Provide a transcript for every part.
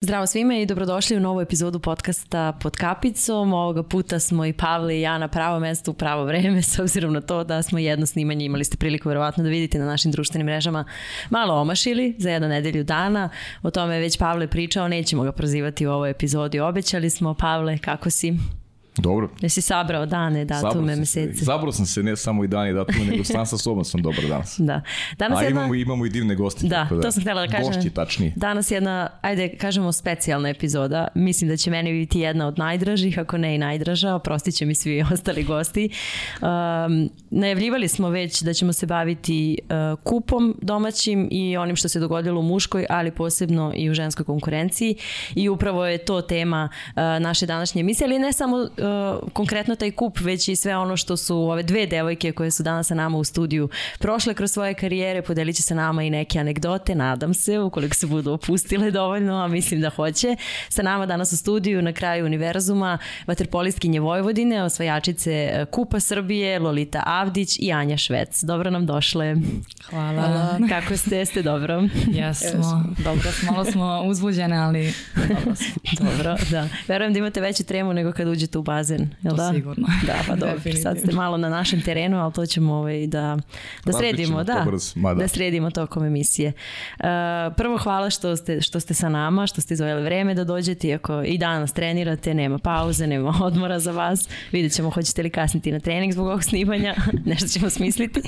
Zdravo svima i dobrodošli u novu epizodu podcasta Pod kapicom. Ovoga puta smo i Pavle i ja na pravo mesto u pravo vreme, s obzirom na to da smo jedno snimanje, imali ste priliku verovatno da vidite na našim društvenim mrežama, malo omašili za jednu nedelju dana. O tome je već Pavle pričao, nećemo ga prozivati u ovoj epizodi. Obećali smo, Pavle, kako si? Dobro. Jesi sabrao dane, datume, mesece? Zabrao sam se ne samo i dane i datume, nego sam sa sobom sam dobar danas. Da. Danas A jedna... imamo, imamo i divne gosti. Da, da, to sam htjela da kažem. Gošći, tačnije. Danas jedna, ajde kažemo specijalna epizoda. Mislim da će meni biti jedna od najdražih, ako ne i najdraža. Oprostit će mi svi ostali gosti. Um, najavljivali smo već da ćemo se baviti uh, kupom domaćim i onim što se dogodilo u muškoj, ali posebno i u ženskoj konkurenciji. I upravo je to tema uh, naše današnje emisije, ali ne samo uh, Uh, konkretno taj kup, već i sve ono što su ove dve devojke koje su danas sa nama u studiju prošle kroz svoje karijere, podelit će sa nama i neke anegdote, nadam se, ukoliko se budu opustile dovoljno, a mislim da hoće. Sa nama danas u studiju na kraju univerzuma vaterpolistkinje Vojvodine, osvajačice uh, Kupa Srbije, Lolita Avdić i Anja Švec. Dobro nam došle. Hvala. Hvala. Kako ste? Ste dobro? Jesmo. Dobro, malo smo uzbuđene, ali dobro smo. dobro, da. Verujem da imate veću tremu nego kad uđete u bazen, jel da? Sigurno. Da, pa dobro, sad ste malo na našem terenu, ali to ćemo ovaj, da, da sredimo, da, Ma, da. da sredimo tokom emisije. Uh, prvo hvala što ste, što ste sa nama, što ste izvojili vreme da dođete, iako i danas trenirate, nema pauze, nema odmora za vas, vidjet ćemo hoćete li kasniti na trening zbog ovog snimanja, nešto ćemo smisliti.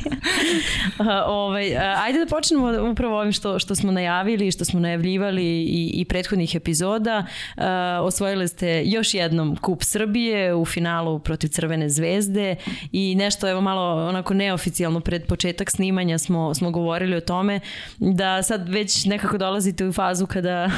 uh, ovaj, uh, ajde da počnemo upravo ovim što, što smo najavili, što smo najavljivali i, i prethodnih epizoda. Uh, osvojili ste još jednom kup Srbije, u finalu protiv Crvene zvezde i nešto evo malo onako neoficijalno pred početak snimanja smo, smo govorili o tome da sad već nekako dolazite u fazu kada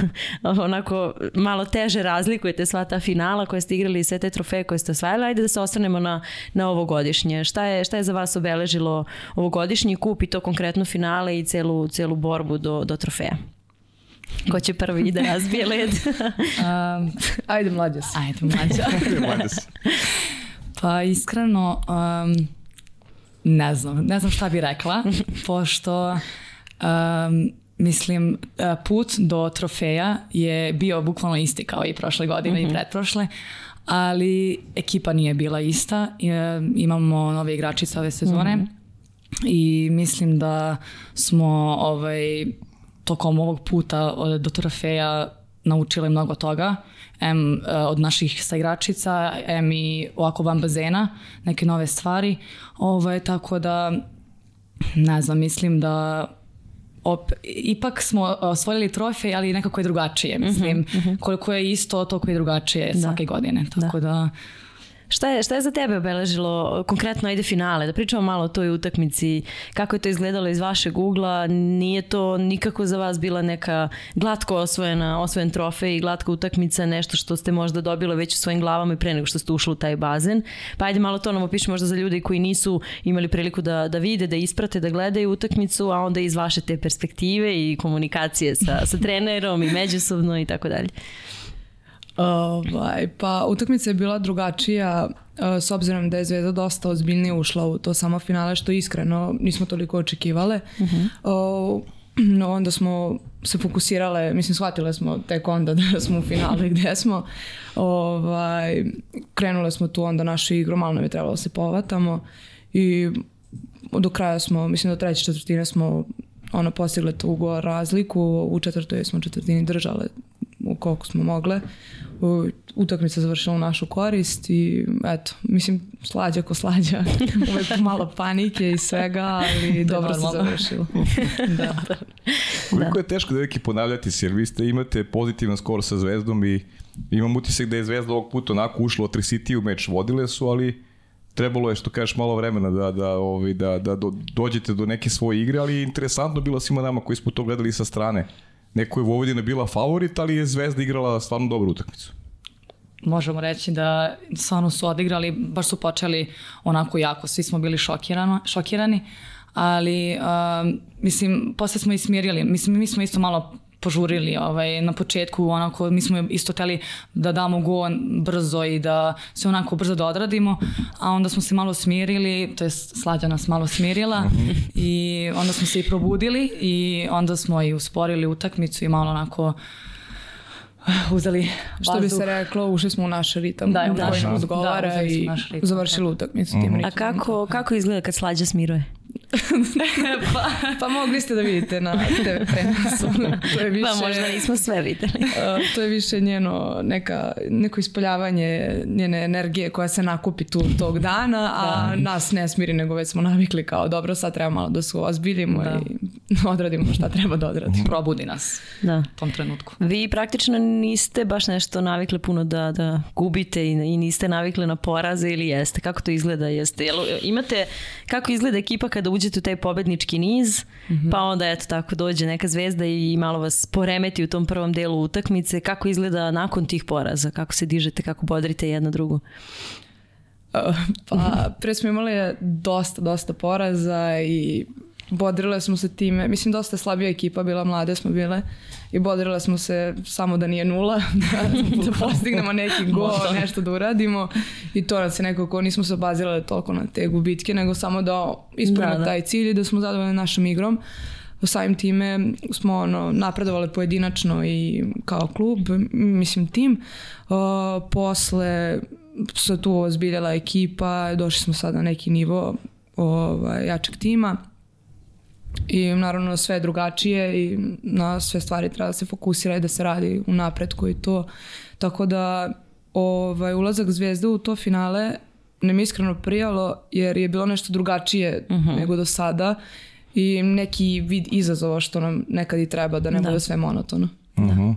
onako malo teže razlikujete sva ta finala koje ste igrali i sve te trofeje koje ste osvajali. Ajde da se ostanemo na, na ovogodišnje. Šta je, šta je za vas obeležilo ovogodišnji kup i to konkretno finale i celu, celu borbu do, do trofeja? Ko će prvi da razbije led? um, ajde mlađa si. Ajde mlađa. mlađa pa iskreno, um, ne znam, ne znam šta bi rekla, pošto um, mislim put do trofeja je bio bukvalno isti kao i prošle godine uh -huh. i mhm. pretprošle, ali ekipa nije bila ista. Imamo nove igračice ove sezone mhm. -huh. i mislim da smo ovaj tokom ovog puta do trofeja naučili mnogo toga. M e, od naših saigračica, M i ovako van bazena, neke nove stvari. Ovaj, tako da, ne znam, mislim da op, ipak smo osvojili trofej, ali nekako je drugačije. Mislim, mm -hmm. koliko je isto, toliko je drugačije da. svake godine. Tako da, da Šta je, šta je za tebe obeležilo konkretno ajde finale? Da pričamo malo o toj utakmici, kako je to izgledalo iz vašeg ugla, nije to nikako za vas bila neka glatko osvojena, osvojen trofej i glatka utakmica, nešto što ste možda dobili već u svojim glavama i pre nego što ste ušli u taj bazen. Pa ajde malo to nam opiši možda za ljudi koji nisu imali priliku da, da vide, da isprate, da gledaju utakmicu, a onda iz vaše te perspektive i komunikacije sa, sa trenerom i međusobno i tako dalje. Ovaj, pa utakmica je bila drugačija uh, s obzirom da je Zvezda dosta ozbiljnije ušla u to samo finale što iskreno nismo toliko očekivale. Uh -huh. uh, no, onda smo se fokusirale, mislim shvatile smo tek onda da smo u finale gde smo. Ovaj, krenule smo tu onda našu igru, malo nam je trebalo da se povatamo i do kraja smo, mislim do treće četvrtine smo ono postigle tu razliku, u četvrtoj smo četvrtini držale u koliko smo mogle utakmica završila u našu korist i eto, mislim, slađa ko slađa, uvek malo panike i svega, ali dobro se završilo. da. Koliko je teško da neki ponavljati se, jer vi ste imate pozitivan skor sa Zvezdom i imam utisak da je Zvezda ovog puta onako ušla od City u meč, vodile su, ali trebalo je što kažeš malo vremena da da ovaj da da do, dođete do neke svoje igre, ali interesantno bilo svima nama koji smo to gledali sa strane. Neko je Vojvodina bila favorit, ali je Zvezda igrala stvarno dobru utakmicu. Možemo reći da stvarno su odigrali, baš su počeli onako jako, svi smo bili šokirani, šokirani ali uh, mislim, posle smo i smirili, mislim, mi smo isto malo požurili ovaj, na početku, onako, mi smo isto teli da damo go brzo i da se onako brzo da odradimo, a onda smo se malo smirili, to je Slađa nas malo smirila mhm. i onda smo se i probudili i onda smo i usporili utakmicu i malo onako uzeli Što bi se reklo, ušli smo u naš ritam Da, u naš- da, odgovara smo i naš ritam, završili utakmicu tim A ritmom. kako, kako izgleda kad slađa smiruje? Pa mogli ste da vidite na TV prenosu. to je više, Pa možda nismo sve videli. Uh, to je više njeno neka, neko ispoljavanje njene energije koja se nakupi tu tog dana, a nas ne smiri, nego već smo navikli kao dobro, sad treba malo da se ozbiljimo Da. i odradimo šta treba da odradimo. probudi nas Da. u tom trenutku. Vi praktično niste baš nešto navikli puno da, da gubite i, i niste navikli na poraze ili jeste? Kako to izgleda? Jeste? Jel, imate, kako izgleda ekipa kada uđete u taj pobednički niz, pa onda eto tako dođe neka zvezda i malo vas poremeti u tom prvom delu utakmice. Kako izgleda nakon tih poraza? Kako se dižete, kako bodrite jedno drugo? Pa pre smo imali dosta, dosta poraza i bodrile smo se time, mislim dosta slabija ekipa bila, mlade smo bile i bodrile smo se samo da nije nula, da, da postignemo neki gol, nešto da uradimo i to nas je nekako, nismo se obazirale toliko na te gubitke, nego samo da ispunimo Da, da. taj cilj i da smo zadovoljni našom igrom. Samim time smo ono, napredovali pojedinačno i kao klub, mislim tim. Uh, posle se tu ozbiljala ekipa, došli smo sad na neki nivo ovaj, jačeg tima i naravno sve je drugačije i na sve stvari treba da se fokusira i da se radi u napretku i to. Tako da ovaj, ulazak Zvezde u to finale nam je iskreno prijalo jer je bilo nešto drugačije nego do sada i neki vid izazova što nam nekad i treba da ne bude sve monotono.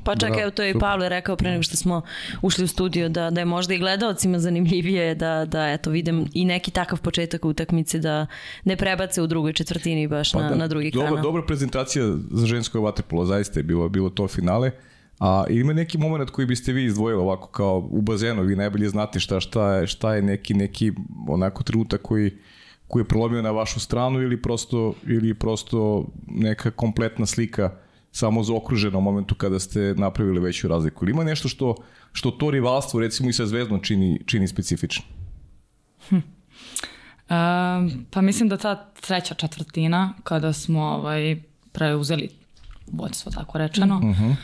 Pa čak evo to je i Pavle rekao pre nego što smo ušli u studio da, da je možda i gledaocima zanimljivije da, da eto vidim i neki takav početak utakmice da ne prebace u drugoj četvrtini baš na, da, na drugi dobra, kanal. Dobra prezentacija za žensko vaterpolo, zaista je bilo, bilo to finale. A ima neki moment koji biste vi izdvojili ovako kao u bazenu, vi najbolje znate šta, šta, je, šta je neki, neki onako trenutak koji, koji je prolomio na vašu stranu ili prosto, ili prosto neka kompletna slika samo zaokružena u momentu kada ste napravili veću razliku. Ili ima nešto što, što to rivalstvo recimo i sa Zvezdom čini, čini specifično? Um, pa mislim da ta treća četvrtina, kada smo ovaj, preuzeli vodstvo, tako rečeno, uh,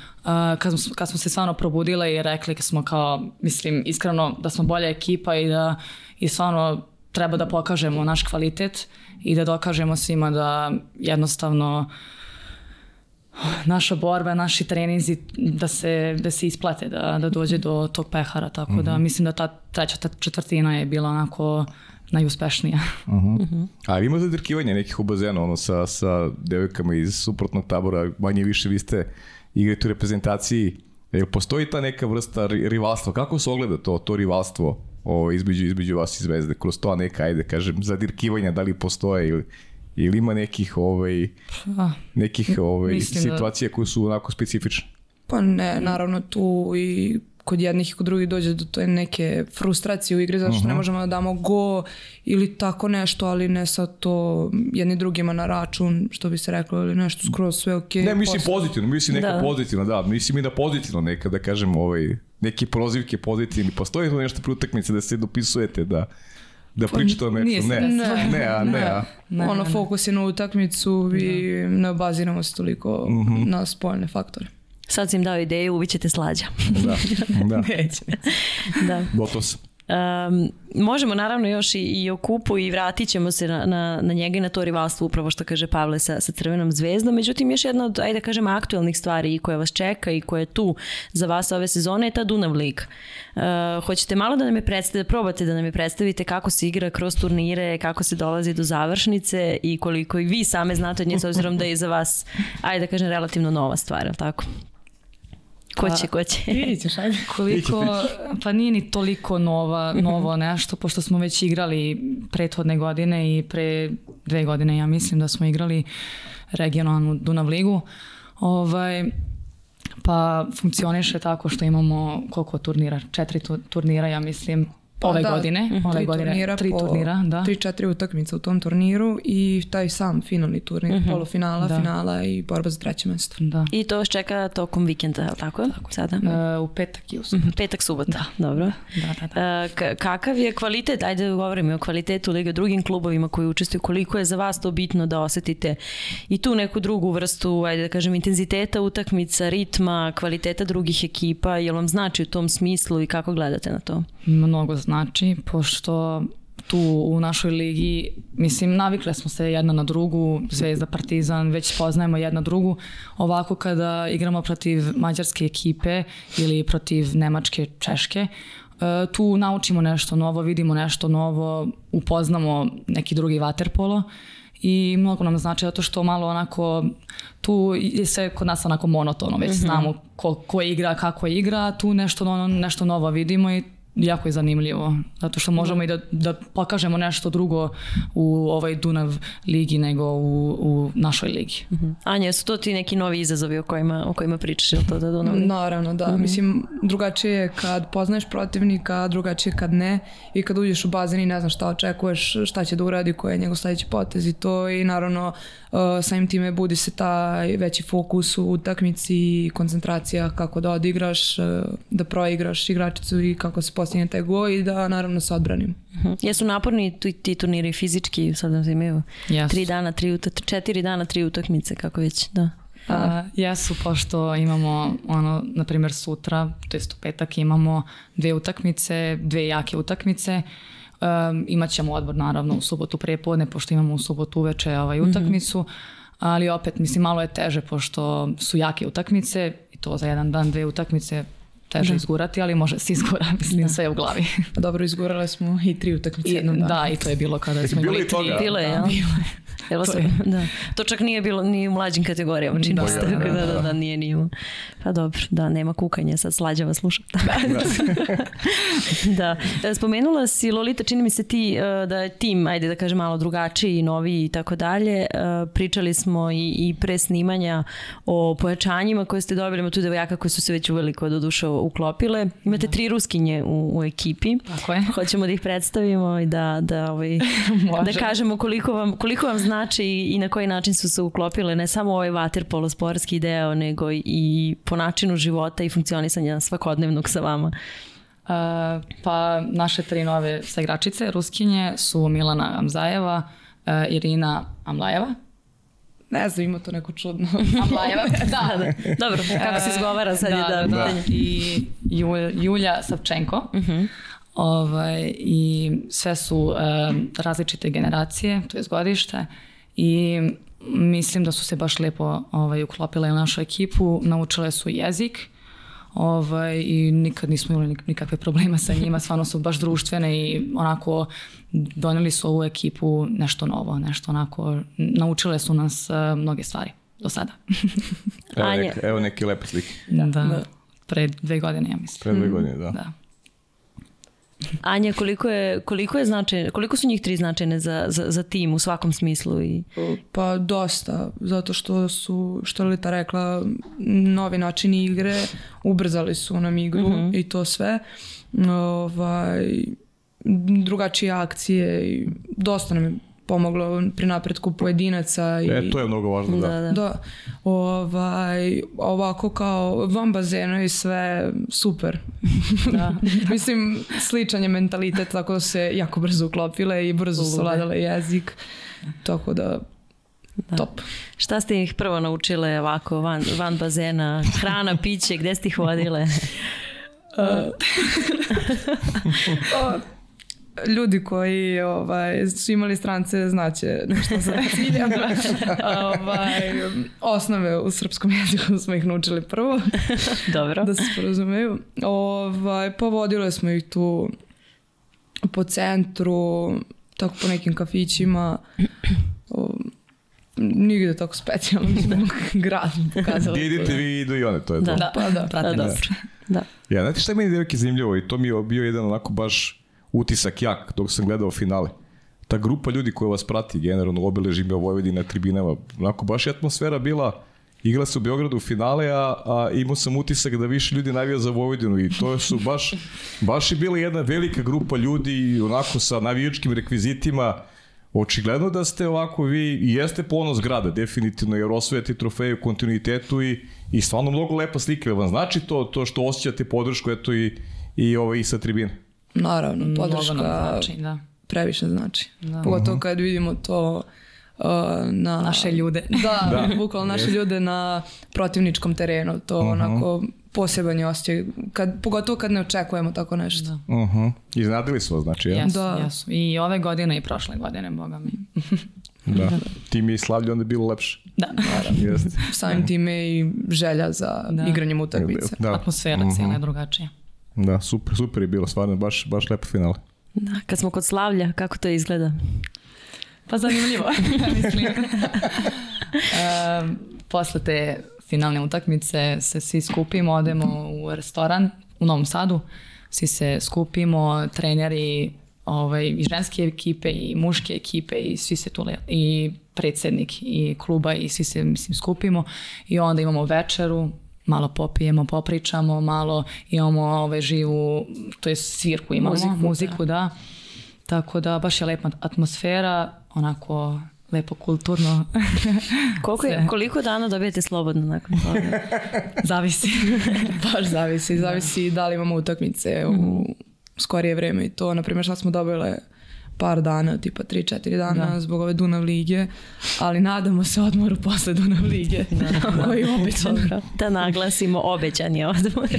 kad, smo, kad smo se stvarno probudile i rekli smo kao, mislim, iskreno da smo bolja ekipa i da i stvarno treba da pokažemo naš kvalitet i da dokažemo svima da jednostavno naša borba, naši treninzi da se, da se isplate, da, da dođe do tog pehara, tako da mislim da ta treća ta četvrtina je bila onako najuspešnija. A ima zadrkivanje nekih u bazenu, ono, sa, sa devojkama iz suprotnog tabora, manje više vi ste igrate u reprezentaciji. Jel postoji ta neka vrsta ri- rivalstva? Kako se ogleda to, to rivalstvo o, između, između vas i Zvezde? Kroz to neka, ajde, kažem, zadirkivanja, da li postoje ili, ili ima nekih, ovaj, nekih ovaj, Mislim da- situacija koje su onako specifične? Pa ne, naravno tu i kod jednih i kod drugih dođe do te neke frustracije u igri zato što ne možemo da damo go ili tako nešto, ali ne sad to jedni drugima na račun, što bi se reklo, ili nešto skroz sve ok. Ne, mislim posle- pozitivno, mislim neka Da. pozitivno, da, mislim i da pozitivno neka, da kažem, ovaj, neki prozivke pozitivni. Postoji to nešto pri utakmici da se dopisujete, da, da pričate o meču? Ne, desilo. ne, a ne, a. Ne, ono, ne, ne. fokus je na utakmicu i ne obaziramo se toliko na spoljne faktore. Sad sam im dao ideju, uvićete slađa. Da, da, da. gotovo sam. Um, možemo naravno još i, i o kupu i vratit ćemo se na, na, na njega i na to rivalstvo upravo što kaže Pavle sa, sa Crvenom zvezdom. Međutim, još jedna od, ajde da kažem, aktualnih stvari koja vas čeka i koja je tu za vas ove sezone je ta Dunav Lig. Uh, hoćete malo da nam je predstavite, da probate da nam je predstavite kako se igra kroz turnire, kako se dolazi do završnice i koliko i vi same znate od nje s obzirom da je za vas, ajde da kažem, relativno nova stvar, je li tako? Ko će, ko će? Vidit ćeš, ajde. Koliko, pa nije ni toliko nova, novo nešto, pošto smo već igrali prethodne godine i pre dve godine, ja mislim da smo igrali regionalnu Dunav ligu. Ovaj, pa funkcioniše tako što imamo koliko turnira? Četiri tu- turnira, ja mislim, Pa ove da, godine, ove tri godine, turnira tri turnira, da. Tri, četiri utakmice u tom turniru i taj sam finalni turnir, uh mhm. -huh. polufinala, da. finala i borba za treće mesto. Da. I to vas čeka tokom vikenda, je li tako? tako Sada? Uh, u petak i u subotu. Uh -huh. Petak, subota, da. dobro. Da, da, da. Uh, kakav je kvalitet, ajde da govorimo o kvalitetu Lige drugim klubovima koji učestvuju, koliko je za vas to bitno da osetite i tu neku drugu vrstu, ajde da kažem, intenziteta utakmica, ritma, kvaliteta drugih ekipa, jel vam znači u tom smislu i kako gledate na to? Mnogo znači, pošto tu u našoj ligi, mislim, navikle smo se jedna na drugu, Zvezda, Partizan, već poznajemo jedna drugu. Ovako kada igramo protiv mađarske ekipe ili protiv nemačke, češke, e, tu naučimo nešto novo, vidimo nešto novo, upoznamo neki drugi vaterpolo i mnogo nam znači zato što malo onako tu je sve kod nas onako monotono, već mm -hmm. znamo ko, ko igra, kako igra, tu nešto, nešto novo vidimo i jako je zanimljivo, zato što možemo i da, da pokažemo nešto drugo u ovoj Dunav ligi nego u, u našoj ligi. Uh mhm. -huh. Anja, su to ti neki novi izazovi o kojima, o kojima pričaš? Je to da Dunav ligi? Naravno, da. Uh mhm. -huh. Mislim, drugačije je kad poznaješ protivnika, drugačije kad ne i kad uđeš u bazen i ne znaš šta očekuješ, šta će da uradi, koji je njegov sledeći potez i to i naravno uh, samim time budi se taj veći fokus u utakmici i koncentracija kako da odigraš, uh, da proigraš igračicu i kako se postigne taj gol i da naravno se odbranim. Uh -huh. Jesu naporni ti, ti turniri fizički, sad nam imaju yes. tri dana, tri utakmice, četiri dana, tri utakmice, kako već, da. A, jesu, pošto imamo, ono, na primjer sutra, to jest u petak, imamo dve utakmice, dve jake utakmice, Um, imat ćemo odbor naravno u subotu prepodne, pošto imamo u subotu uveče ovaj, utakmicu, mm -hmm. ali opet, mislim, malo je teže, pošto su jake utakmice i to za jedan dan, dve utakmice teže da. izgurati, ali može se izgura, mislim, da. sve u glavi. Dobro, izgurale smo i tri utakmice jednom danu. Da, i to je bilo kada smo imali tri. Bilo je, da, bilo je. Evo to, je. da. to čak nije bilo ni u mlađim kategorijama, čini da, se. Da, da, da, da, nije ni u... Pa dobro, da, nema kukanja, sad slađa vas slušam. Da. da. Spomenula si, Lolita, čini mi se ti e, da je tim, ajde da kažem, malo drugačiji, novi i tako dalje. E, pričali smo i, i pre snimanja o pojačanjima koje ste dobili, ima tu devojaka koje su se već uveliko do duše uklopile. Imate tri ruskinje u, u ekipi. Tako je. Hoćemo da ih predstavimo i da, da, ovaj, da kažemo koliko vam, koliko vam znači i na koji način su se uklopile ne samo ovaj vaterpolo sportski deo, nego i po načinu života i funkcionisanja svakodnevnog sa vama? Uh, pa naše tri nove saigračice, Ruskinje, su Milana Amzajeva, uh, Irina Amlajeva, Ne znam, ima to neko čudno. Amlajeva? da, da. Dobro, kako se izgovara sad da, je da, da, da. I Julja Savčenko. Uh mhm. -huh. Ovaj, I sve su uh, različite generacije, to je godište. I mislim da su se baš lepo ovaj, uklopile u našu ekipu, naučile su jezik ovaj, i nikad nismo imali nikakve problema sa njima, stvarno su baš društvene i onako doneli su ovu ekipu nešto novo, nešto onako, naučile su nas uh, mnoge stvari do sada. evo, nek, evo neki lepe slike. Da, da. Pre dve godine, ja mislim. Pre dve godine, da. da. Anja, koliko, je, koliko, je značaj, koliko su njih tri značajne za, za, za tim u svakom smislu? I... Pa dosta, zato što su, što je Lita rekla, novi načini igre, ubrzali su nam igru uh mhm. -huh. i to sve. Ovaj, drugačije akcije i dosta nam je pomoglo pri napretku pojedinaca. I, e, to je mnogo važno, da. Da, da. da ovaj, ovako kao van bazena i sve super. da. Mislim, sličan je mentalitet, tako da se jako brzo uklopile i brzo su vladale jezik. Tako da Da. Top. Šta ste ih prvo naučile ovako van, van bazena? Hrana, piće, gde ste ih vodile? uh, ljudi koji ovaj, su imali strance znaće nešto za ciljem. ovaj, osnove u srpskom jeziku smo ih naučili prvo. Dobro. Da se sporazumeju. Ovaj, povodile smo ih tu po centru, tako po nekim kafićima. O, nigde tako specijalno, mislim, grad pokazala. Idite vi, idu i one, to je da, to. Da, pa da, da, da. da. Ja, znate šta je meni devojke zanimljivo i to mi je bio jedan onako baš utisak jak dok sam gledao finale. Ta grupa ljudi koja vas prati generalno obeleži me Vojvodina tribinama, onako baš je atmosfera bila Igla se u Beogradu u finale, a, a imao sam utisak da više ljudi navija za Vojvodinu i to su baš, baš je bila jedna velika grupa ljudi onako sa navijačkim rekvizitima, Očigledno da ste ovako vi i jeste ponos grada, definitivno, jer osvojate trofeju u kontinuitetu i, i stvarno mnogo lepa slika. Vam znači to, to što osjećate podršku eto i, i, ovo, i sa tribine? Naravno, podrška znači, da. previše znači. Da. Pogotovo mhm. kad vidimo to uh, na... Naše ljude. Da, da. bukvalno naše ljude na protivničkom terenu. To uh mhm. -huh. onako poseban je osjećaj, kad, pogotovo kad ne očekujemo tako nešto. Da. Uh -huh. Iznadili su vas, znači, ja? Jesu, da. jesu. I ove godine i prošle godine, boga mi. da. Ti mi slavlje onda je bilo lepše. Da. Naravno. Yes. Samim time i želja za da. igranjem utakmice. Da. Atmosfera uh -huh. cijela je drugačija. Da, super, super je bilo, stvarno, baš, baš lepo finale. Da, kad smo kod slavlja, kako to izgleda? Pa zanimljivo, mislim. um, posle te finalne utakmice se svi skupimo, odemo u restoran u Novom Sadu, svi se skupimo, treneri ovaj, i ženske ekipe i muške ekipe i svi se tu i predsednik i kluba i svi se mislim skupimo i onda imamo večeru malo popijemo, popričamo, malo imamo ovaj, živu, to je svirku imamo, muziku, muziku da. da. Tako da baš je lepa atmosfera, onako lepo kulturno. Koliko je, koliko dana dobijete slobodno nakon toga? zavisi. Baš zavisi. Zavisi da li imamo utakmice u mhm. skorije vreme i to. Naprimjer, šta smo dobile par dana, tipa 3-4 dana da. zbog ove Dunav lige, ali nadamo se odmoru posle Dunav lige, da, koji je obećan. Dobro, da naglasimo, obećan je odmor.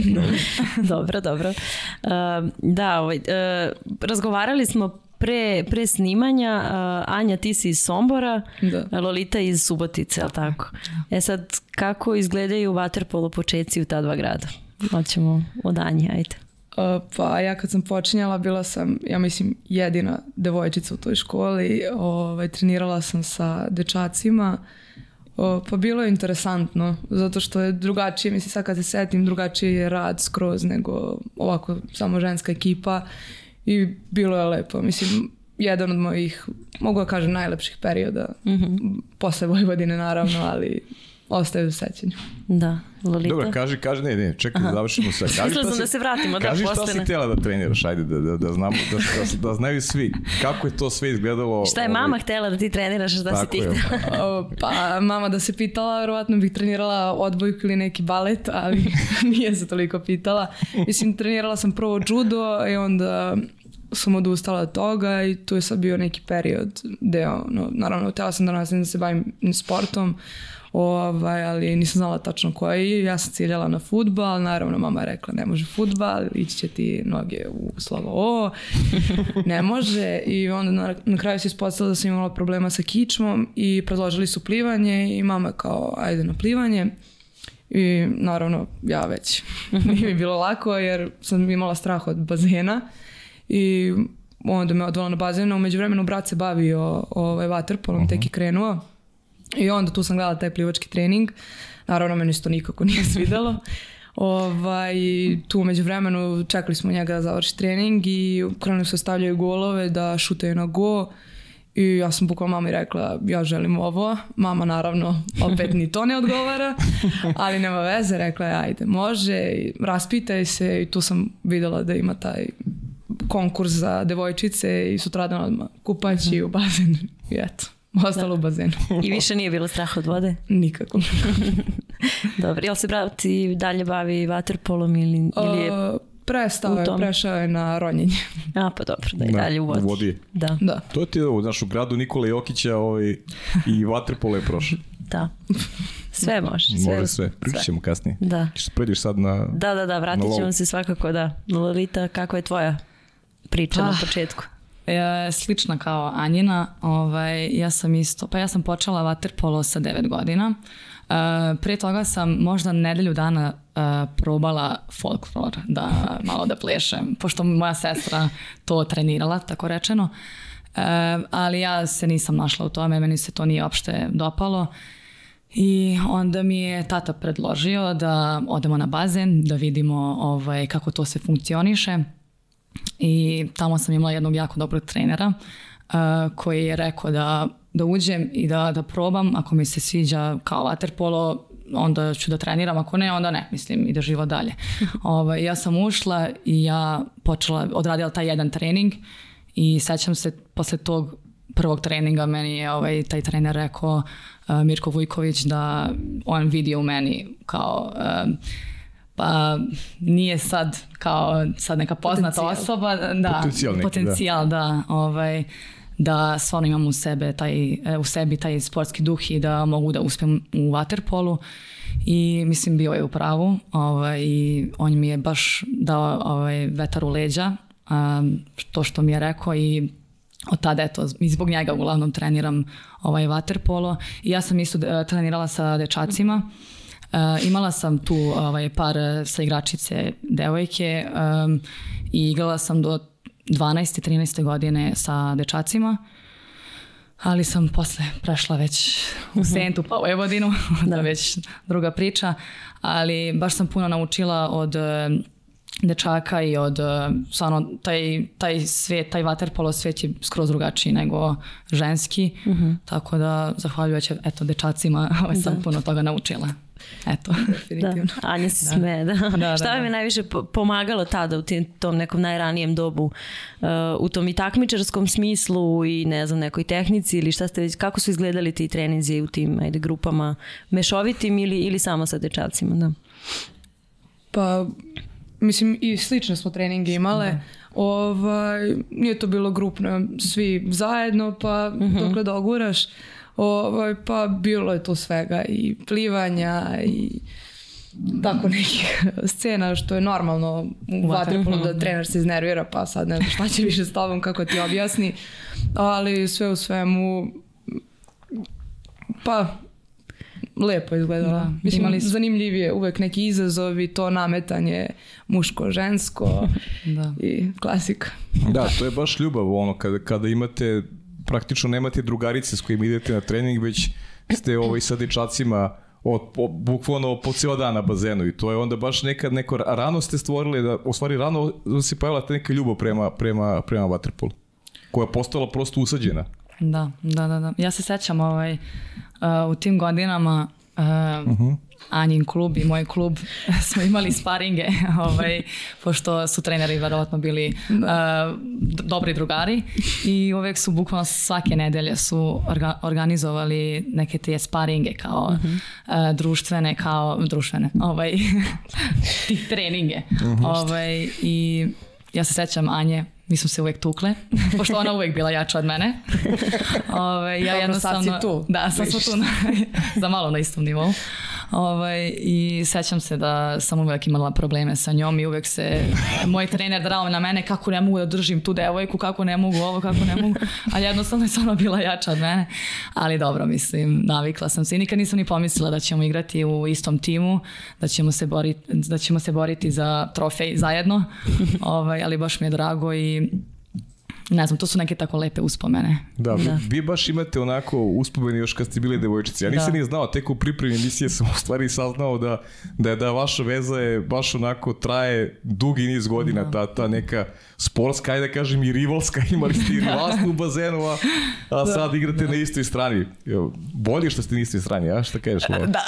dobro, dobro. Uh, da, ovaj, uh, razgovarali smo pre, pre snimanja, uh, Anja ti si iz Sombora, da. Lolita iz Subotice, ali tako? E sad, kako izgledaju vaterpolo početci u ta dva grada? Hoćemo od Anje, ajde. Uh, pa ja kad sam počinjala bila sam, ja mislim, jedina devojčica u toj školi. Ovaj, trenirala sam sa dečacima. Uh, pa bilo je interesantno, zato što je drugačije, mislim sad kad se setim, drugačiji je rad skroz nego ovako samo ženska ekipa i bilo je lepo. Mislim, jedan od mojih, mogu da kažem, najlepših perioda. Mm -hmm. Posle Vojvodine, naravno, ali ostaje u sećanju. Da, Lolita. Dobro, kaži, kaži, ne, ne, čekaj, da završimo sve. Kaži sam da se vratimo. Da, kaži šta si htjela da treniraš, ajde, da, da, da znamo, da, da, da znaju svi. Kako je to sve izgledalo? Šta je ovaj... mama htjela da ti treniraš, šta si ti htjela? pa, mama da se pitala, verovatno bih trenirala odbojku ili neki balet, ali nije se toliko pitala. Mislim, trenirala sam prvo judo i onda sam odustala od toga i tu je sad bio neki period deo, no, naravno, htjela sam da nastavim da se bavim sportom, ovaj, ali nisam znala tačno koji. Ja sam ciljala na futbal, naravno mama je rekla ne može futbal, ići će ti noge u slovo O, ne može i onda na, na kraju se ispostavila da sam imala problema sa kičmom i predložili su plivanje i mama kao ajde na plivanje. I naravno ja već nije mi bilo lako jer sam imala strah od bazena i onda me odvala na bazen, umeđu vremenu brat se bavio ovaj, vaterpolom, uh -huh. tek je krenuo i onda tu sam gledala taj plivački trening, naravno meni se to nikako nije svidelo. Ovaj, tu umeđu vremenu čekali smo njega da završi trening i krenuli da stavljaju golove, da šutaju na go. I ja sam bukvalno mami rekla ja želim ovo. Mama naravno opet ni to ne odgovara, ali nema veze, rekla je ajde može, raspitaj se. I tu sam videla da ima taj konkurs za devojčice i sutradan odmah kupaći u bazen i eto. Ostalo da. u bazenu. I više nije bilo strah od vode? Nikako. Dobro, jel se brati dalje bavi vaterpolom ili, ili je Prestao je, prešao je na ronjenje. A, pa dobro, da je dalje u vodi. U vodi. Da. da. To ti je u našu gradu Nikola Jokića ovaj, i vaterpolo je prošao. Da. Sve može. Sve, može sve. Pričat ćemo kasnije. Da. Što prediš sad na Da, da, da, vratit ćemo se svakako, da. Lolita, kakva je tvoja priča ah. na početku? Je slična kao Anjina. Ovaj, ja sam isto, pa ja sam počela vaterpolo sa 9 godina. Uh, pre toga sam možda nedelju dana uh, probala folklor, da malo da plešem, pošto moja sestra to trenirala, tako rečeno. Uh, ali ja se nisam našla u tome, meni se to nije uopšte dopalo. I onda mi je tata predložio da odemo na bazen, da vidimo ovaj, kako to se funkcioniše i tamo sam imala jednog jako dobrog trenera uh, koji je rekao da, da uđem i da, da probam, ako mi se sviđa kao waterpolo, onda ću da treniram, ako ne, onda ne, mislim, ide živo dalje. ovaj, ja sam ušla i ja počela, odradila taj jedan trening i sećam se posle tog prvog treninga meni je ovaj, taj trener rekao uh, Mirko Vujković da on vidi u meni kao uh, pa nije sad kao sad neka poznata potencijal. osoba, da, potencijal, neki, potencijal da. da, ovaj, da stvarno imam u, sebe taj, e, u sebi taj sportski duh i da mogu da uspem u waterpolu i mislim bio je u pravu ovaj, i on mi je baš dao ovaj, vetar u leđa um, to što mi je rekao i od tada eto, i zbog njega uglavnom treniram ovaj waterpolo i ja sam isto e, trenirala sa dečacima Uh, imala sam tu ovaj, par sa igračice devojke um, i igrala sam do 12. 13. godine sa dečacima ali sam posle prešla već u mhm. Sentu pa u Evodinu, da već druga priča, ali baš sam puno naučila od dečaka i od stvarno taj, taj svijet, taj vaterpolo svijet je skroz drugačiji nego ženski, uh mhm. -huh. tako da zahvaljujući eto dečacima ovaj, sam da. puno toga naučila. Eto, definitivno. Da, Anja se da. sme, da. da, da Šta vam je da. najviše pomagalo tada u tom nekom najranijem dobu uh, u tom i takmičarskom smislu i ne znam nekoj tehnici ili šta ste već, kako su izgledali ti treninzi u tim ajde, grupama mešovitim ili, ili samo sa dečacima, da? Pa, mislim i slične smo treninge imale. Da. Ovaj, nije to bilo grupno, svi zajedno, pa uh mhm. -huh. dokle doguraš. Da Ovaj, pa bilo je to svega i plivanja i tako nekih scena što je normalno u vaterpolu da trener se iznervira pa sad ne znam šta će više s tobom kako ti objasni ali sve u svemu pa lepo izgledala. Da. Mislim, Imali zanimljivije uvek neki izazovi, to nametanje muško-žensko da. i klasika. Da, to je baš ljubav ono kada, kada imate praktično nemate drugarice s kojima idete na trening, već ste ovaj, sa dečacima od, po, bukvalno po cijela dan na bazenu i to je onda baš nekad neko rano ste stvorili da u stvari rano se pojavila ta neka ljubav prema, prema, prema waterpolu koja je postala prosto usađena. Da, da, da, da. Ja se sećam ovaj, uh, u tim godinama uh, uh mhm. -huh Anjin klub i moj klub smo imali sparinge, ovaj, pošto su treneri verovatno bili uh, dobri drugari i uvek su bukvalno svake nedelje su orga, organizovali neke te sparinge kao uh -huh. uh, društvene, kao društvene, ovaj, tih treninge. Uh -huh. ovaj, I ja se sećam Anje, mi smo se uvek tukle, pošto ona uvek bila jača od mene. Ove, ja Dobro, jednostavno, sad si tu. Da, sad smo tu na, za malo na istom nivou. Ovaj, I sećam se da sam uvek imala probleme sa njom i uvek se moj trener drao na mene kako ne mogu da držim tu devojku, kako ne mogu ovo, kako ne mogu. Ali jednostavno je stvarno bila jača od mene. Ali dobro, mislim, navikla sam se i nikad nisam ni pomislila da ćemo igrati u istom timu, da ćemo se boriti, da ćemo se boriti za trofej zajedno. ovaj, ali baš mi je drago i ne znam, to su neke tako lepe uspomene. Da, da. Vi, baš imate onako uspomene još kad ste bili devojčice. Ja nisam da. ni znao, tek u pripremi emisije sam u stvari saznao da, da, da vaša veza je baš onako traje dugi niz godina, da. ta, ta neka sportska, ajde da kažem i rivalska, imali ste i rivalstvo u bazenu, a, a da, sad igrate da. na istoj strani. Bolje što ste na istoj strani, a šta kažeš? Lova? Da,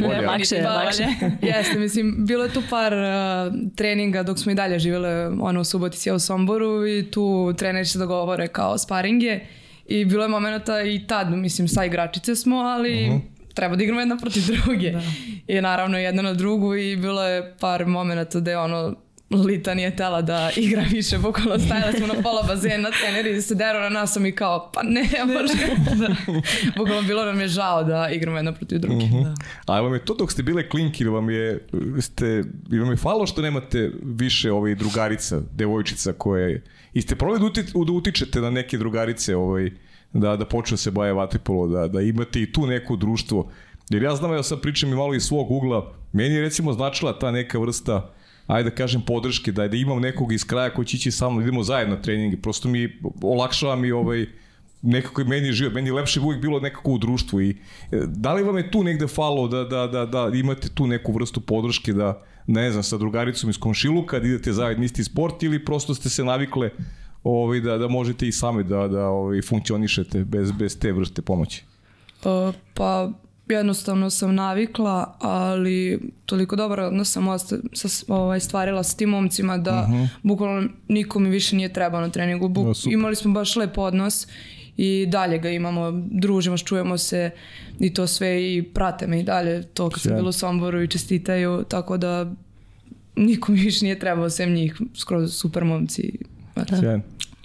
Bolje, ne, lakše, lakše. Jeste, mislim, bilo je tu par uh, treninga dok smo i dalje živele ono, u Subotici, u Somboru i tu treneri se dogovore kao sparinge i bilo je momenta i tad, mislim, sa igračice smo, ali uh mhm. -huh treba da igramo jedna protiv druge. Da. I naravno jedna na drugu i bilo je par momenta gde ono Lita nije tela da igra više, bukvalno stajala smo na pola bazena, treneri se deru na nas, i kao, pa ne, može. da. Bukvalno bilo nam je žao da igramo jedno protiv druge. Uh mhm. -huh. da. A vam je to dok ste bile klinki, vam je, ste, vam je falo što nemate više ovaj, drugarica, devojčica koje, i ste probali da, da utičete na neke drugarice ovaj, da, da počnu da se baje vatripolo, da, da imate i tu neko društvo. Jer ja znam, ja sad pričam i malo iz svog ugla, meni je recimo značila ta neka vrsta ajde da kažem podrške, da, da imam nekog iz kraja koji će ići sa mnom, da idemo zajedno treninge, prosto mi olakšava mi ovaj, nekako je meni život, meni je lepše uvijek bilo nekako u društvu i e, da li vam je tu negde falo da, da, da, da imate tu neku vrstu podrške da, ne znam, sa drugaricom iz komšiluka da idete zajedno isti sport ili prosto ste se navikle ovaj, da, da možete i sami da, da ovaj, funkcionišete bez, bez te vrste pomoći? Uh, pa jednostavno sam navikla, ali toliko dobar odnos sam osta, sa, ovaj, stvarila sa tim momcima da uh -huh. bukvalno niko mi više nije trebao na treningu. Buk, no, imali smo baš lep odnos i dalje ga imamo, družimo, čujemo se i to sve i prate me i dalje to kad sam bilo u Somboru i čestitaju, tako da niko mi više nije trebao sem njih, skroz super momci. Da.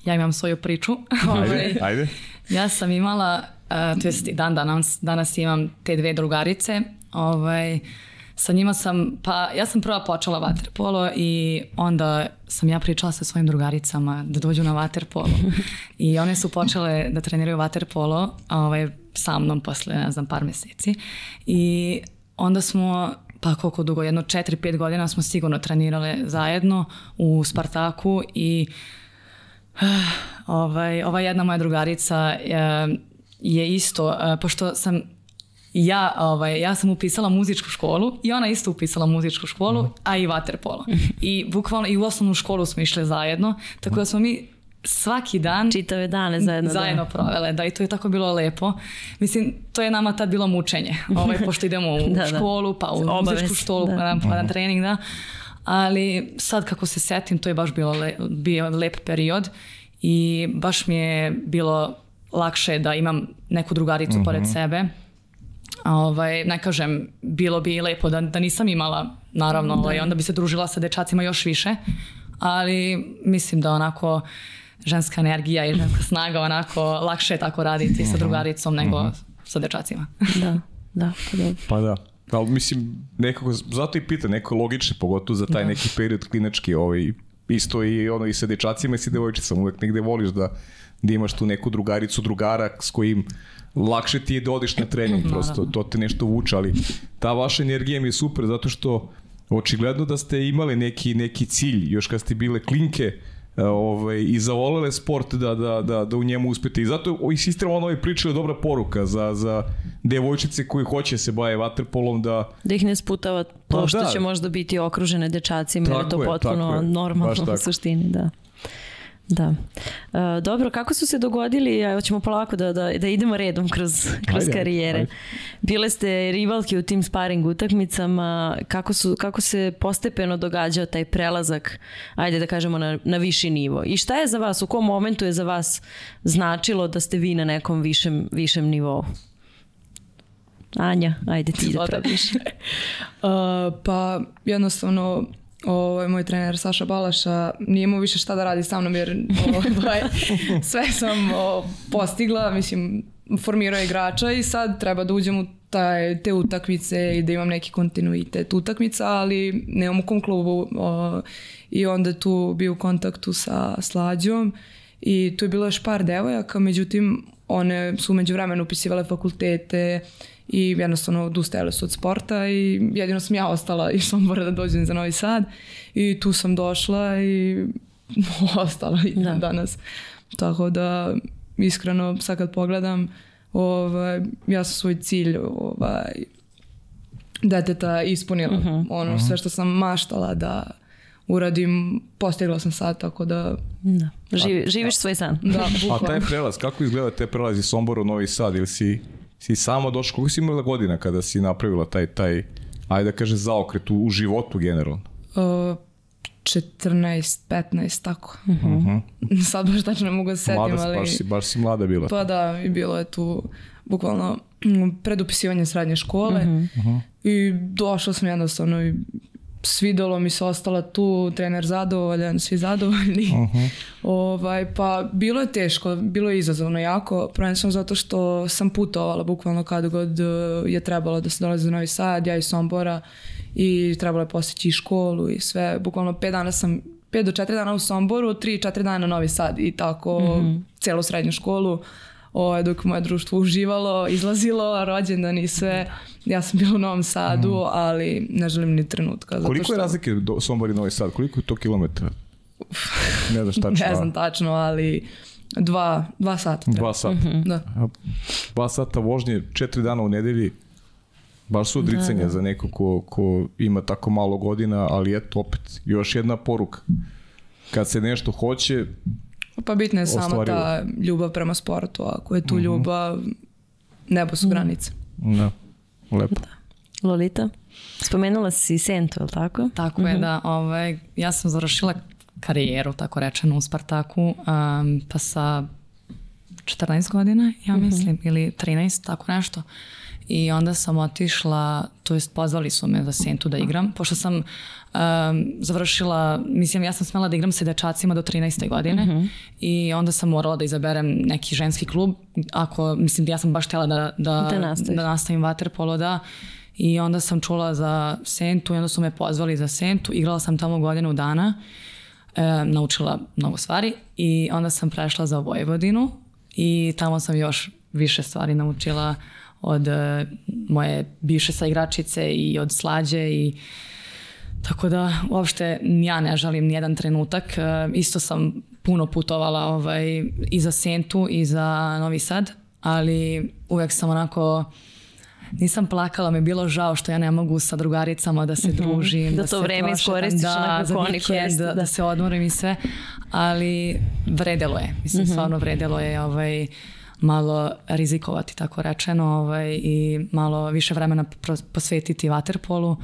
Ja imam svoju priču. Ajde, ovaj, ajde. Ja sam imala, uh, to jest dan danas, danas imam te dve drugarice, ovaj, sa njima sam, pa ja sam prva počela vaterpolo i onda sam ja pričala sa svojim drugaricama da dođu na vaterpolo i one su počele da treniraju vaterpolo ovaj, sa mnom posle, ne znam, par meseci. I onda smo pa koliko dugo, jedno 4-5 godina smo sigurno trenirale zajedno u Spartaku i ovaj, ova jedna moja drugarica je, je isto, eh, pošto sam ja, ovaj, ja sam upisala muzičku školu i ona isto upisala muzičku školu, mm. a i vaterpolo. I bukvalno i u osnovnu školu smo išle zajedno, tako da smo mi svaki dan čitave dane zajedno zajedno da. provele da i to je tako bilo lepo mislim to je nama tad bilo mučenje ovaj pošto idemo u da, da. školu pa u muzičku školu da. pa, na, pa na trening da ali sad kako se setim to je baš bilo le, bio lep period i baš mi je bilo lakše da imam neku drugaricu mm -hmm. pored sebe ovaj, ne kažem, bilo bi lepo da, da nisam imala, naravno, da. ovaj, onda bi se družila sa dečacima još više, ali mislim da onako ženska energija i ženska snaga onako lakše je tako raditi sa mhm. drugaricom nego mm -hmm. sa dečacima. Da, da, pa da. Pa da. Ali mislim, nekako, zato i pita, neko logične, pogotovo za taj da. neki period klinački, ovaj, isto i ono i sa dečacima i sa devojčicama, uvek negde voliš da, da imaš tu neku drugaricu, drugara s kojim lakše ti je da odiš na trening, prosto to te nešto vuče, ali ta vaša energija mi je super zato što očigledno da ste imali neki, neki cilj, još kad ste bile klinke, e, ovaj, i zavolele sport da, da, da, da u njemu uspete. I zato insistiramo ono ovaj priča je dobra poruka za, za devojčice koji hoće se baje vaterpolom da... Da ih ne sputava to pa, što da. će možda biti okružene dečacima, jer je to potpuno je, normalno u suštini, da. Da. E, dobro, kako su se dogodili, ja, ćemo polako da, da, da idemo redom kroz, kroz ajde, karijere. Ajde. Bile ste rivalke u tim sparing utakmicama, kako, su, kako se postepeno događao taj prelazak, ajde da kažemo na, na viši nivo. I šta je za vas, u kom momentu je za vas značilo da ste vi na nekom višem, višem nivou? Anja, ajde ti da praviš. uh, pa jednostavno ovaj, moj trener Saša Balaša nije imao više šta da radi sa mnom jer ovaj, sve sam o, postigla, mislim formirao igrača i sad treba da uđem u taj, te utakmice i da imam neki kontinuitet utakmica, ali nemam u kom klubu o, i onda tu bio u kontaktu sa Slađom i tu je bilo još par devojaka, međutim one su umeđu vremenu upisivale fakultete i jednostavno odustajale su od sporta i jedino sam ja ostala i Sombora da dođem za Novi Sad i tu sam došla i ostala i da. danas. Tako da iskreno sad kad pogledam ovaj, ja sam svoj cilj ovaj, deteta ispunila. Uh mhm. -huh. Ono uh -huh. sve što sam maštala da uradim, postigla sam sad, tako da... da. Živi, živiš svoj san. Da, A taj prelaz, kako izgleda te prelazi Sombor u Novi Sad ili si si samo došla, koliko si imala godina kada si napravila taj, taj ajde da kaže, zaokret u, u životu generalno? Uh, 14, 15, tako. Uh -huh. Sad baš tačno ne mogu da setim, mlada, ali... Baš si, baš si mlada bila. Pa da, i bilo je tu bukvalno mm, predupisivanje srednje škole uh -huh. i došla sam jednostavno i svidelo mi se ostala tu, trener zadovoljan, svi zadovoljni. Uh -huh. ovaj, pa bilo je teško, bilo je izazovno jako, prvenstveno zato što sam putovala bukvalno kad god eh, je trebalo da se dolazi u Novi Sad, ja iz Sombora i trebalo je postići i školu i sve, bukvalno 5 dana sam 5 do 4 dana u Somboru, 3-4 dana na Novi Sad i tako uh mhm. -huh. celu srednju školu ovaj, dok moje društvo uživalo, izlazilo, rođendan i sve. Ja sam bila u Novom Sadu, mm. ali ne želim ni trenutka. Zato Koliko što... je razlike do Sombor i Novi Sad? Koliko je to kilometra? Ne znaš tačno. ne znam tačno, ali dva, dva sata. Treba. Dva sata. Mm -hmm. Da. Dva sata vožnje, četiri dana u nedelji. Baš su odricanje da, da. za neko ko, ko ima tako malo godina, ali eto opet, još jedna poruka. Kad se nešto hoće, Pa bitna je samo ta ljubav prema sportu, ako je tu mm -hmm. ljubav, nebo su mm. granice. Da. Lepo. Da. Lolita? Spomenula si Sentu, je li tako? Tako je, da. Ovaj, ja sam završila karijeru, tako rečeno, u Spartaku, um, pa sa 14 godina, ja mislim, ili 13, tako nešto. I onda sam otišla, to jest pozvali su me za Sentu da igram, pošto sam um, završila, mislim ja sam smela da igram sa dečacima do 13. godine i onda sam morala da izaberem neki ženski klub, ako, mislim ja sam baš htjela da, da, Da nastaviš. da nastavim vaterpolo, da. I onda sam čula za Sentu i onda su me pozvali za Sentu. Igrala sam tamo godinu dana, e, naučila mnogo stvari i onda sam prešla za Vojvodinu i tamo sam još više stvari naučila od e, moje bivše saigračice i od slađe i tako da uopšte ja ne žalim nijedan trenutak. E, Isto sam puno putovala ovaj, i za Sentu i za Novi Sad, ali uvek sam onako nisam plakala, mi je bilo žao što ja ne mogu sa drugaricama da se družim. Mhm. Da to se vreme iskoristiš da, za vikend, da, da. da se odmorim i sve, ali vredelo je. Mislim, Mhm. stvarno vredelo je ovaj, malo rizikovati, tako rečeno, ovaj, i malo više vremena posvetiti vaterpolu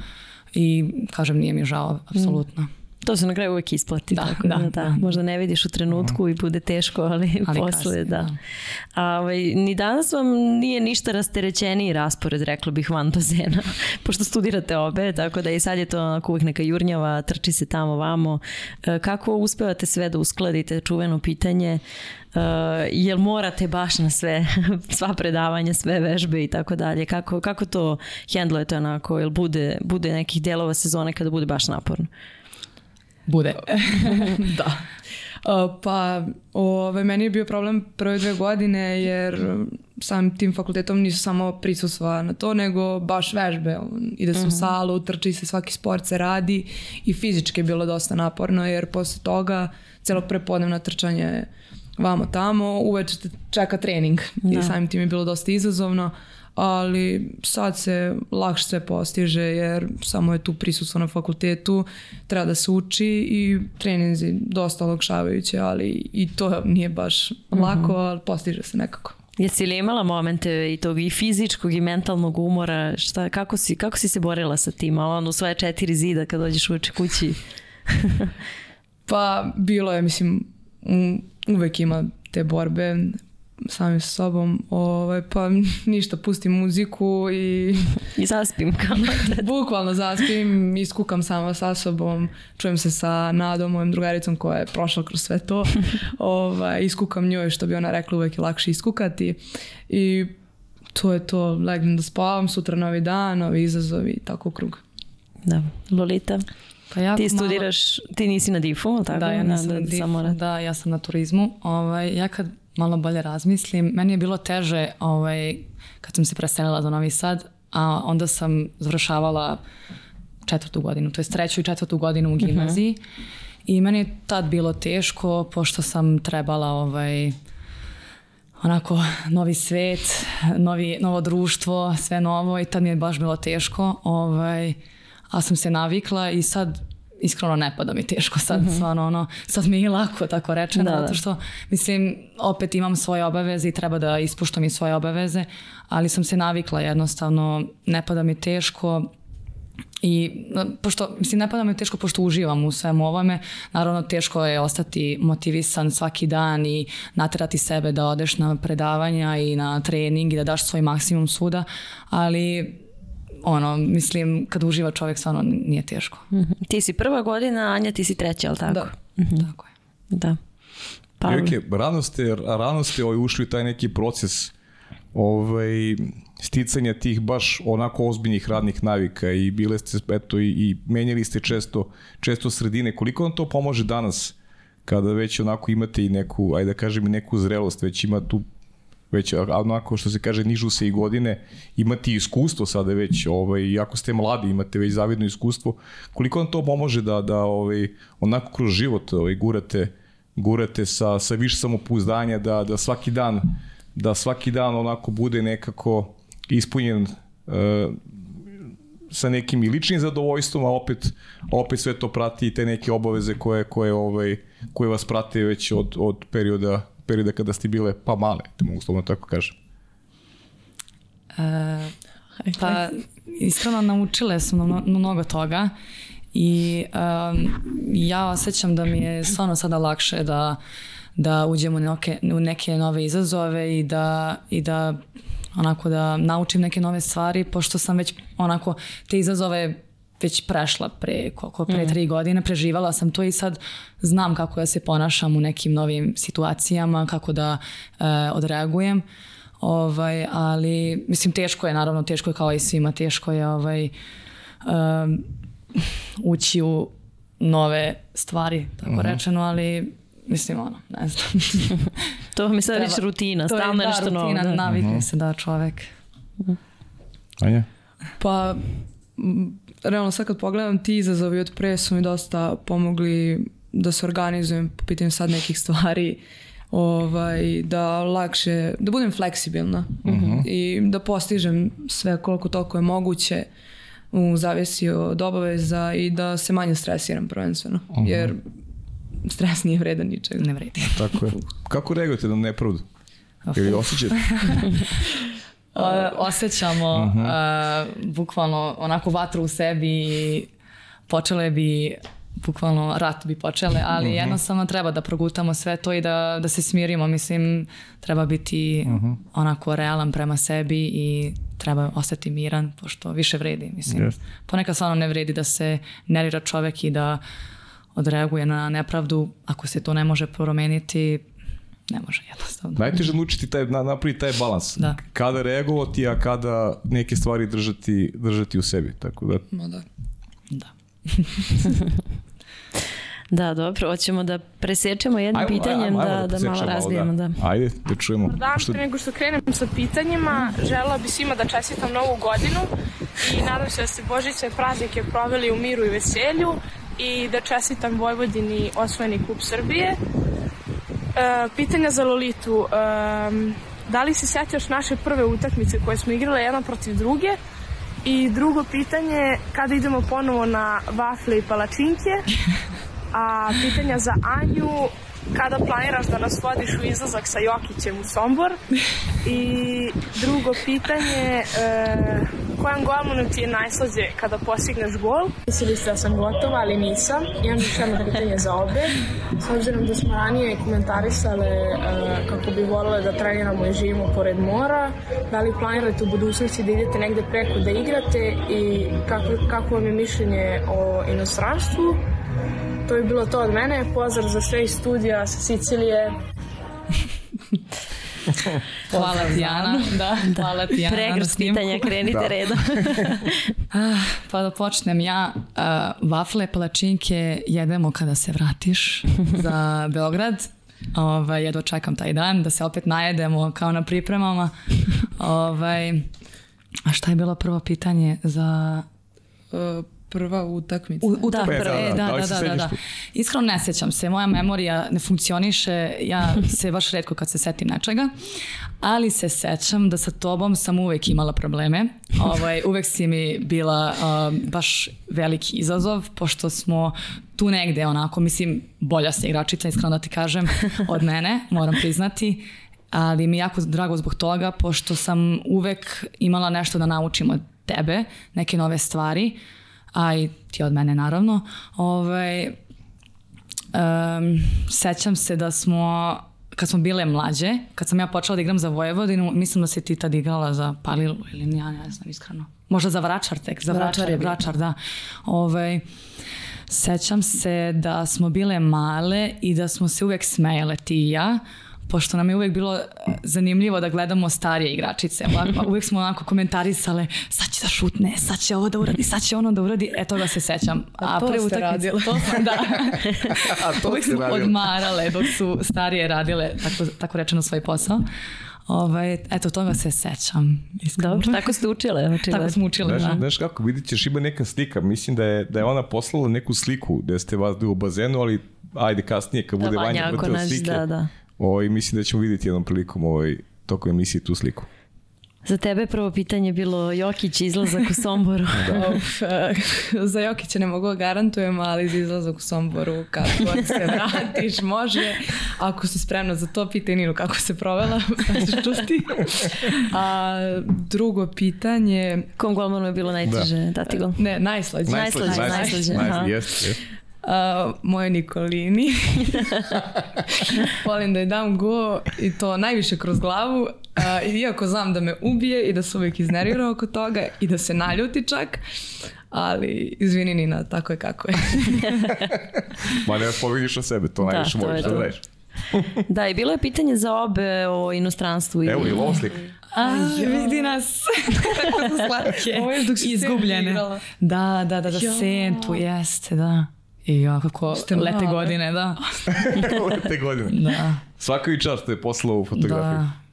i kažem, nije mi žao, apsolutno. To se na kraju uvijek isplati. Da, tako da, da. Možda ne vidiš u trenutku i bude teško, ali, Ali posle, kasnije, da. da. A, ovaj, ni danas vam nije ništa rasterećeniji raspored, rekla bih, van bazena, pošto studirate obe, tako da i sad je to onako uvijek neka jurnjava, trči se tamo, vamo. E, Kako uspevate sve da uskladite, čuveno pitanje, Uh, jel morate baš na sve, sva predavanja, sve vežbe i tako dalje, kako, kako to hendlujete onako, jel bude, bude nekih delova sezone kada bude baš naporno? Bude. da. Uh, pa, ove, meni je bio problem prve dve godine jer um, samim tim fakultetom nisu samo prisustva na to, nego baš vežbe. Ide se u salu, trči se, svaki sport se radi i fizički je bilo dosta naporno jer posle toga celo prepodnevno trčanje vamo tamo, uveče te čeka trening i samim tim je bilo dosta izazovno, ali sad se lakše sve postiže jer samo je tu prisustvo na fakultetu, treba da se uči i treninzi dosta olakšavajuće, ali i to nije baš lako, ali postiže se nekako. Jesi li imala momente i tog i fizičkog i mentalnog umora? Šta, kako, si, kako si se borila sa tim? Ali ono, svoje četiri zida kad dođeš uveče kući? Pa bilo je, mislim, uvek ima te borbe sami sa sobom, ovaj, pa ništa, pustim muziku i I zaspim kao. bukvalno zaspim, iskukam sama sa sobom, čujem se sa Nadom, mojom drugaricom koja je prošla kroz sve to, ovaj, iskukam njoj što bi ona rekla uvek je lakše iskukati i to je to, legnem da spavam, sutra novi dan, novi izazovi i tako u krug. Da. Lolita, Pa jako ti malo- studiraš, ti nisi na difu, ali tako? Da, ja nisam na difu, samo da, ja sam na turizmu. Ovaj, ja kad malo bolje razmislim, meni je bilo teže ovaj, kad sam se preselila za Novi Sad, a onda sam završavala četvrtu godinu, to je treću i četvrtu godinu u gimnaziji. I meni je tad bilo teško, pošto sam trebala ovaj, onako novi svet, novi, novo društvo, sve novo i tad mi je baš bilo teško, ovaj, a sam se navikla i sad iskreno ne pada mi teško sad, stvarno ono, sad mi je lako tako rečeno, Da, da. zato što mislim opet imam svoje obaveze i treba da ispuštam i svoje obaveze, ali sam se navikla jednostavno, ne pada mi teško, i pošto, mislim, ne pada mi teško pošto uživam u svemu ovome, naravno teško je ostati motivisan svaki dan i naterati sebe da odeš na predavanja i na trening i da daš svoj maksimum svuda, ali ono, mislim, kad uživa čovjek stvarno nije teško. Mhm. Ti si prva godina, Anja ti si treća, ali tako? Da. Tako je. Da. Pa, Prilike, rano ste, rano ste ovaj, ušli u taj neki proces ovaj, sticanja tih baš onako ozbiljnih radnih navika i bile ste eto, i, i menjali ste često, često sredine. Koliko vam to pomaže danas kada već onako imate i neku, ajde da kažem i neku zrelost, već ima tu već onako što se kaže nižu se i godine, imati iskustvo sada već, ovaj, iako ste mladi, imate već zavidno iskustvo, koliko vam to pomože da, da ovaj, onako kroz život ovaj, gurate, gurate sa, sa više samopouzdanja, da, da svaki dan da svaki dan onako bude nekako ispunjen e, sa nekim i ličnim zadovoljstvom, a opet, opet sve to prati i te neke obaveze koje, koje, ovaj, koje vas prate već od, od perioda, perioda kada ste bile pa male, da mogu slobodno tako kažem. E, Pa, iskreno naučile su mno- mnogo toga i um, ja osjećam da mi je stvarno sada lakše da, da uđem u neke, u neke nove izazove i da, i da onako da naučim neke nove stvari, pošto sam već onako te izazove već prešla pre, koliko, pre tri godine, preživala sam to i sad znam kako da se ponašam u nekim novim situacijama, kako da e, odreagujem. Ovaj, ali, mislim, teško je, naravno, teško je kao i svima, teško je ovaj, um, ući u nove stvari, tako rečeno, ali mislim, ono, ne znam. To je sad već rutina, To je, stalno je da, nešto novo. rutina, Da. navikne se da čovek. Anja? Pa, realno sad kad pogledam ti izazovi od pre su mi dosta pomogli da se organizujem po pitanju sad nekih stvari, ovaj, da lakše, da budem fleksibilna i da postižem sve koliko toliko je moguće u zavisi od obaveza i da se manje stresiram prvenstveno, jer stres nije vredan ničega. Ne vredi. Tako je. Kako reagujete na nepravdu? Ili osjećate? Osjećamo uh, bukvalno onako vatru u sebi i počele bi bukvalno rat bi počele, ali jednostavno treba da progutamo sve to i da, da se smirimo. Mislim, treba biti onako realan prema sebi i treba ostati miran, pošto više vredi. Mislim. Jeste. Ponekad stvarno ne vredi da se nervira čovek i da odreaguje na nepravdu. Ako se to ne može promeniti, ne može jednostavno. Najteže naučiti taj, na, napraviti taj balans. Da. Kada reagovati, a kada neke stvari držati, držati u sebi. Tako da, Ma da. Da. Da, dobro, hoćemo da presečemo jednim Ajmo, pitanjem, ajmo, ajmo da, da, presečemo malo malo, razvijemo. Da. Ajde, da čujemo. Dan, Što- pre nego što krenem sa pitanjima, želela bi svima da čestitam novu godinu i nadam se da ste Božiće praznike proveli u miru i veselju i da čestitam Vojvodini osvojeni kup Srbije. E, pitanja za Lolitu. em, da li se sećaš naše prve utakmice koje smo igrale jedna protiv druge? I drugo pitanje, kada idemo ponovo na vafle i palačinke? A pitanja za Anju, kada planiraš da nas vodiš u izlazak sa Jokićem u Sombor? I drugo pitanje, e, kojom golmanu ti je najslađe kada postigneš gol? Mislili ste da sam gotova, ali nisam. Imam još jedno pitanje za obe. S obzirom da smo ranije komentarisale e, kako bi volile da treniramo i živimo pored mora, da li planirate u budućnosti da idete negde preko da igrate i kako, kako vam je mišljenje o inostranstvu? To je bilo to od mene. Pozdrav za sve iz studija sa Sicilije. Hvala ti, Ana. Da, hvala ti, Ana. na Pregrst pitanja, krenite Da. redom. Ah, pa da počnem ja. Uh, vafle, palačinke jedemo kada se vratiš za Beograd. Ovaj, jedva čekam taj dan da se opet najedemo kao na pripremama. Ovaj, a šta je bilo prvo pitanje za E, prva utakmica. U, Da, utakmice, prvo. e, Da, da, da da, se da, da, sećaš da. tu? Iskreno ne sjećam se, moja memorija ne funkcioniše, ja se baš redko kad se setim nečega, ali se sećam da sa tobom sam uvek imala probleme. Ovaj, uvek si mi bila um, baš veliki izazov, pošto smo tu negde onako, mislim, bolja si igračica, iskreno da ti kažem, od mene, moram priznati ali mi je jako drago zbog toga, pošto sam uvek imala nešto da naučim od tebe, neke nove stvari, a i ti od mene naravno. Ovaj, um, sećam se da smo kad smo bile mlađe, kad sam ja počela da igram za Vojvodinu, mislim da si ti tad igrala za Palilu ili ja ne znam iskreno. Možda za Vračar tek, za Vračar Vračar, je. Vračar, da. Ovaj, sećam se da smo bile male i da smo se uvek smejale ti i ja, pošto nam je uvek bilo eh, zanimljivo da gledamo starije igračice. Ovako, uvek smo onako komentarisale, sad će da šutne, sad će ovo da uradi, sad će ono da uradi. E, toga se sećam. A to pre ste utakmice- radile. To smo, da. A to uvek smo radili. odmarale dok su starije radile, tako, tako rečeno, svoj posao. Ovaj, eto, toga se sećam. iskreno. Dobro, tako ste učile. očigledno. Tako smo učili, Znaš, da. znaš kako, vidit ćeš, ima neka slika, mislim da je, da je ona poslala neku sliku gde ste vas u bazenu, ali ajde kasnije kad Da, bude Vanja, Vanja vrtila slike, da, da. Ovaj, mislim da ćemo vidjeti jednom prilikom ovaj, tokom emisije tu sliku. Za tebe prvo pitanje bilo Jokić izlazak u Somboru. da. Uf, eh, za Jokića ne mogu da garantujem, ali za izlazak u Somboru kad god se vratiš može. Ako si spremna za to, pitaj Ninu kako se provela, pa ćeš čuti. A drugo pitanje... Kom golmanu je bilo najteže da. dati gol? Ne, najslađe. Najslađe, najslađe. najslađe. najslađe. Jest, jest. Uh, moje Nikolini. Volim da je dam go i to najviše kroz glavu. Uh, iako znam da me ubije i da se uvijek iznervira oko toga i da se naljuti čak. Ali izvini Nina, tako je kako je. Ma ne povidiš na sebe, to da, najviše možeš da radiš. da, i bilo je pitanje za obe o inostranstvu. I... Evo i ovo slika. A, vidi nas. Tako su slatke. Ovo je dok Izgubljene. Da, da, da, da, sentu, jeste, da. I kako Ste lete godine, da. lete godine. Da. Svaka i čast je poslao u fotografiju. Da.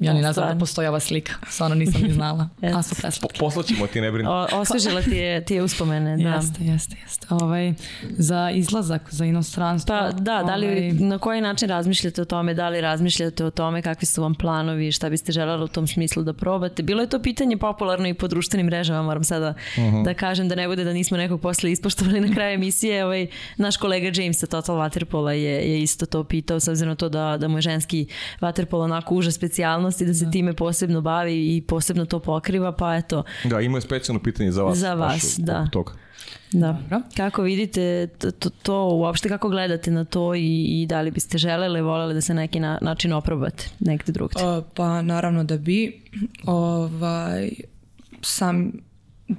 Ja ni ne znam da postoji ova slika. Stvarno nisam ni znala. A su preslatke. Po, poslaćemo ti, ne brini. Osvežila ti je, ti je uspomene. Da. Jeste, jeste, jeste. Ovaj, za izlazak, za inostranstvo. Pa da, da li, ovaj... na koji način razmišljate o tome? Da li razmišljate o tome kakvi su vam planovi? Šta biste želeli u tom smislu da probate? Bilo je to pitanje popularno i po društvenim mrežama, moram sada uh mhm. -huh. da kažem da ne bude da nismo nekog posle ispoštovali na kraju emisije. Ovaj, naš kolega James sa Total Waterpola je, je isto to pitao, s obzirom na to da, da mu je ženski waterpolo onako uža specijalno specijalnosti da se da. time posebno bavi i posebno to pokriva, pa eto. Da, ima je specijalno pitanje za vas. Za vas, da. Toga. Da. Dobro. Kako vidite to, to, to, uopšte kako gledate na to i, i da li biste želeli, voleli da se neki na, način oprobate negde drugde? Uh, pa naravno da bi. Ovaj, sam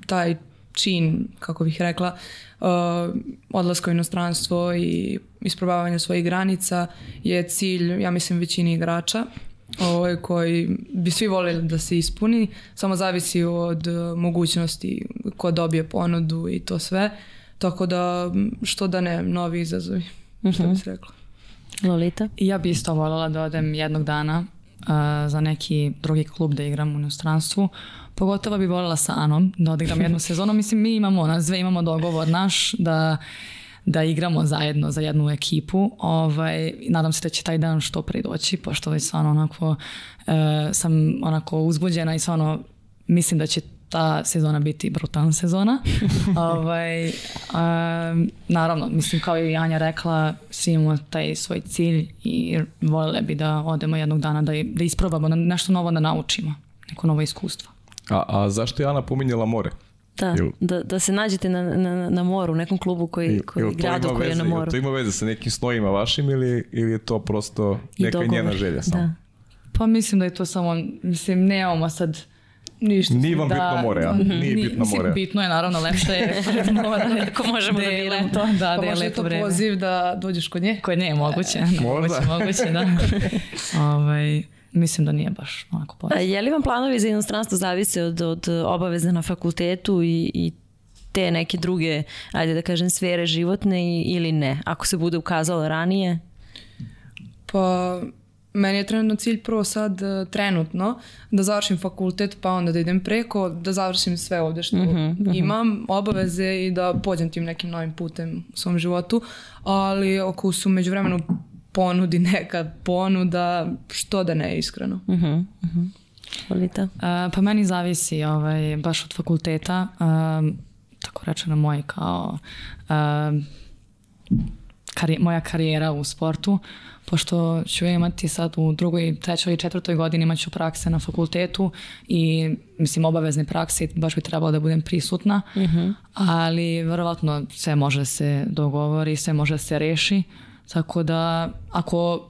taj čin, kako bih rekla, uh, odlaska u inostranstvo i isprobavanja svojih granica je cilj, ja mislim, većini igrača ovaj, koji bi svi volili da se ispuni, samo zavisi od e, mogućnosti ko dobije ponudu i to sve. Tako da, što da ne, novi izazovi, uh -huh. što bi se rekla. Lolita? Ja bi isto voljela da odem jednog dana uh, za neki drugi klub da igram u inostranstvu. Pogotovo bi voljela sa Anom da odigram jednu sezonu. Mislim, mi imamo, nas dve imamo dogovor naš da da igramo zajedno za jednu ekipu. Ovaj, nadam se da će taj dan što pre doći, pošto već stvarno onako e, sam onako uzbuđena i stvarno mislim da će ta sezona biti brutalna sezona. ovaj, e, naravno, mislim kao i Anja rekla, svi imamo taj svoj cilj i voljeli bi da odemo jednog dana da, da isprobamo, da nešto novo da naučimo, neko novo iskustvo. A, a zašto je Ana pominjala more? Da, Jel, da, da se nađete na, na, na moru, u nekom klubu koji, koji gradu koji je na moru. Jel to ima veze sa nekim snojima vašim ili, ili je to prosto neka dogovor, njena želja samo? Da. Pa mislim da je to samo, mislim, nemamo sad ništa. Nije vam da, bitno more, ja? Nije ni, bitno more. Bitno je, naravno, lepše je pred mora. Ako možemo da, da biramo to. Da, pa da je lepo vreme. poziv da dođeš kod nje? Kod nje, moguće. E, moguće, moguće, da. ovaj, mislim da nije baš onako poziv. Je li vam planovi za inostranstvo zavise od, od obaveze na fakultetu i, i te neke druge, ajde da kažem, sfere životne ili ne? Ako se bude ukazalo ranije? Pa, meni je trenutno cilj prvo sad uh, trenutno da završim fakultet pa onda da idem preko, da završim sve ovde što mm -hmm, mm -hmm. imam, obaveze i da pođem tim nekim novim putem u svom životu, ali ako su među vremenu ponudi neka ponuda, što da ne iskreno. Uh -huh, uh -huh. Volita? Uh, pa meni zavisi ovaj, baš od fakulteta, uh, tako rečeno moje kao uh, kari moja karijera u sportu, pošto ću imati sad u drugoj, trećoj i četvrtoj godini imaću prakse na fakultetu i mislim obavezne prakse baš bi trebalo da budem prisutna, uh mhm. -huh. ali verovatno sve može se dogovori, sve može se reši. Tako da ako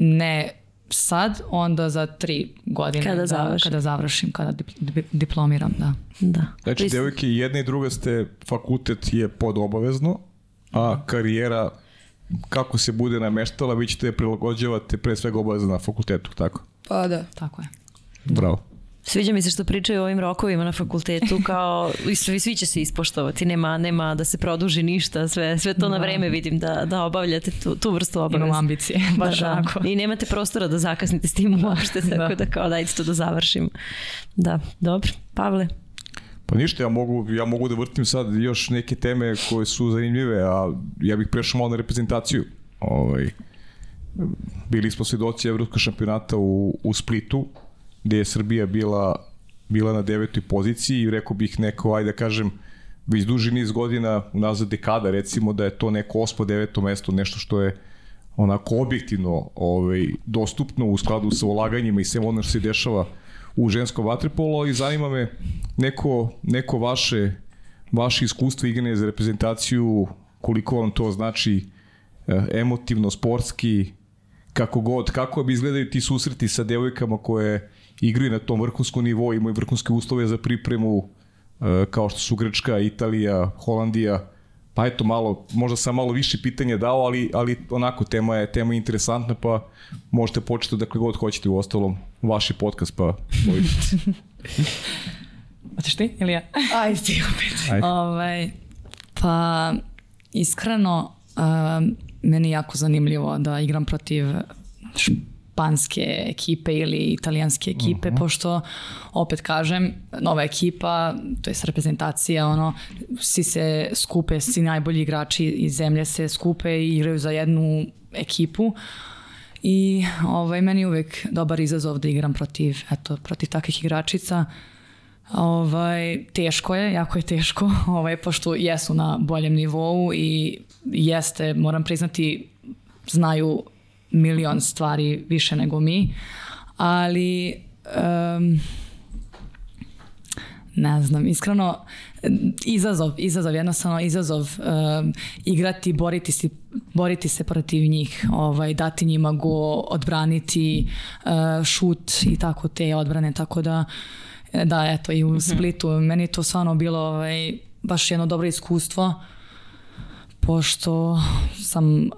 ne sad, onda za tri godine. Kada, da, završim. kada završim, kada diplomiram, da. da. Znači, Lis... devojke, jedna i druga ste, fakultet je pod obavezno, a karijera kako se bude nameštala, vi ćete prilagođavati pre svega obavezno na fakultetu, tako? Pa da. Tako je. Bravo. Sviđa mi se što pričaju o ovim rokovima na fakultetu, kao i svi, svi će se ispoštovati, nema, nema da se produži ništa, sve, sve to da. na vreme vidim da, da obavljate tu, tu vrstu obaveza. Imam ambicije, baš da, da. I nemate prostora da zakasnite s tim uopšte, da. tako da kao dajte to da završim. Da, dobro. Pavle? Pa ništa, ja mogu, ja mogu da vrtim sad još neke teme koje su zanimljive, a ja bih prešao malo na reprezentaciju. Ovaj, bili smo svedoci Evropskog šampionata u, u Splitu, gde je Srbija bila, bila na devetoj poziciji i rekao bih neko, ajde da kažem, već duži niz godina, unazad dekada recimo, da je to neko ospo, deveto mesto, nešto što je onako objektivno ovaj, dostupno u skladu sa ulaganjima i sve ono što se dešava u ženskom vaterpolo i zanima me neko, neko vaše, vaše iskustvo igrane za reprezentaciju, koliko vam to znači eh, emotivno, sportski, kako god, kako bi izgledaju ti susreti sa devojkama koje igraju na tom vrhunskom nivou, imaju vrhunske uslove za pripremu, eh, kao što su Grčka, Italija, Holandija, pa eto malo, možda sam malo više pitanja dao, ali, ali onako tema je, tema je interesantna, pa možete početi dakle god hoćete u ostalom vaši podcast, pa Hoćeš ti ili ja? Ajde ti opet. Ajde. Ovaj, pa iskreno um, meni je jako zanimljivo da igram protiv španske ekipe ili italijanske ekipe, uh -huh. pošto opet kažem, nova ekipa, to je reprezentacija, ono, svi se skupe, svi najbolji igrači iz zemlje se skupe i igraju za jednu ekipu. I ovaj, meni je uvek dobar izazov da igram protiv, eto, protiv takvih igračica. Ovaj, teško je, jako je teško, ovaj, pošto jesu na boljem nivou i jeste, moram priznati, znaju milion stvari više nego mi, ali um, ne znam, iskreno izazov, izazov, jednostavno izazov um, igrati, boriti se, boriti se protiv njih, ovaj, dati njima go, odbraniti uh, šut i tako te odbrane, tako da da, eto, i u Splitu, meni je to stvarno bilo ovaj, baš jedno dobro iskustvo, pošto sam uh,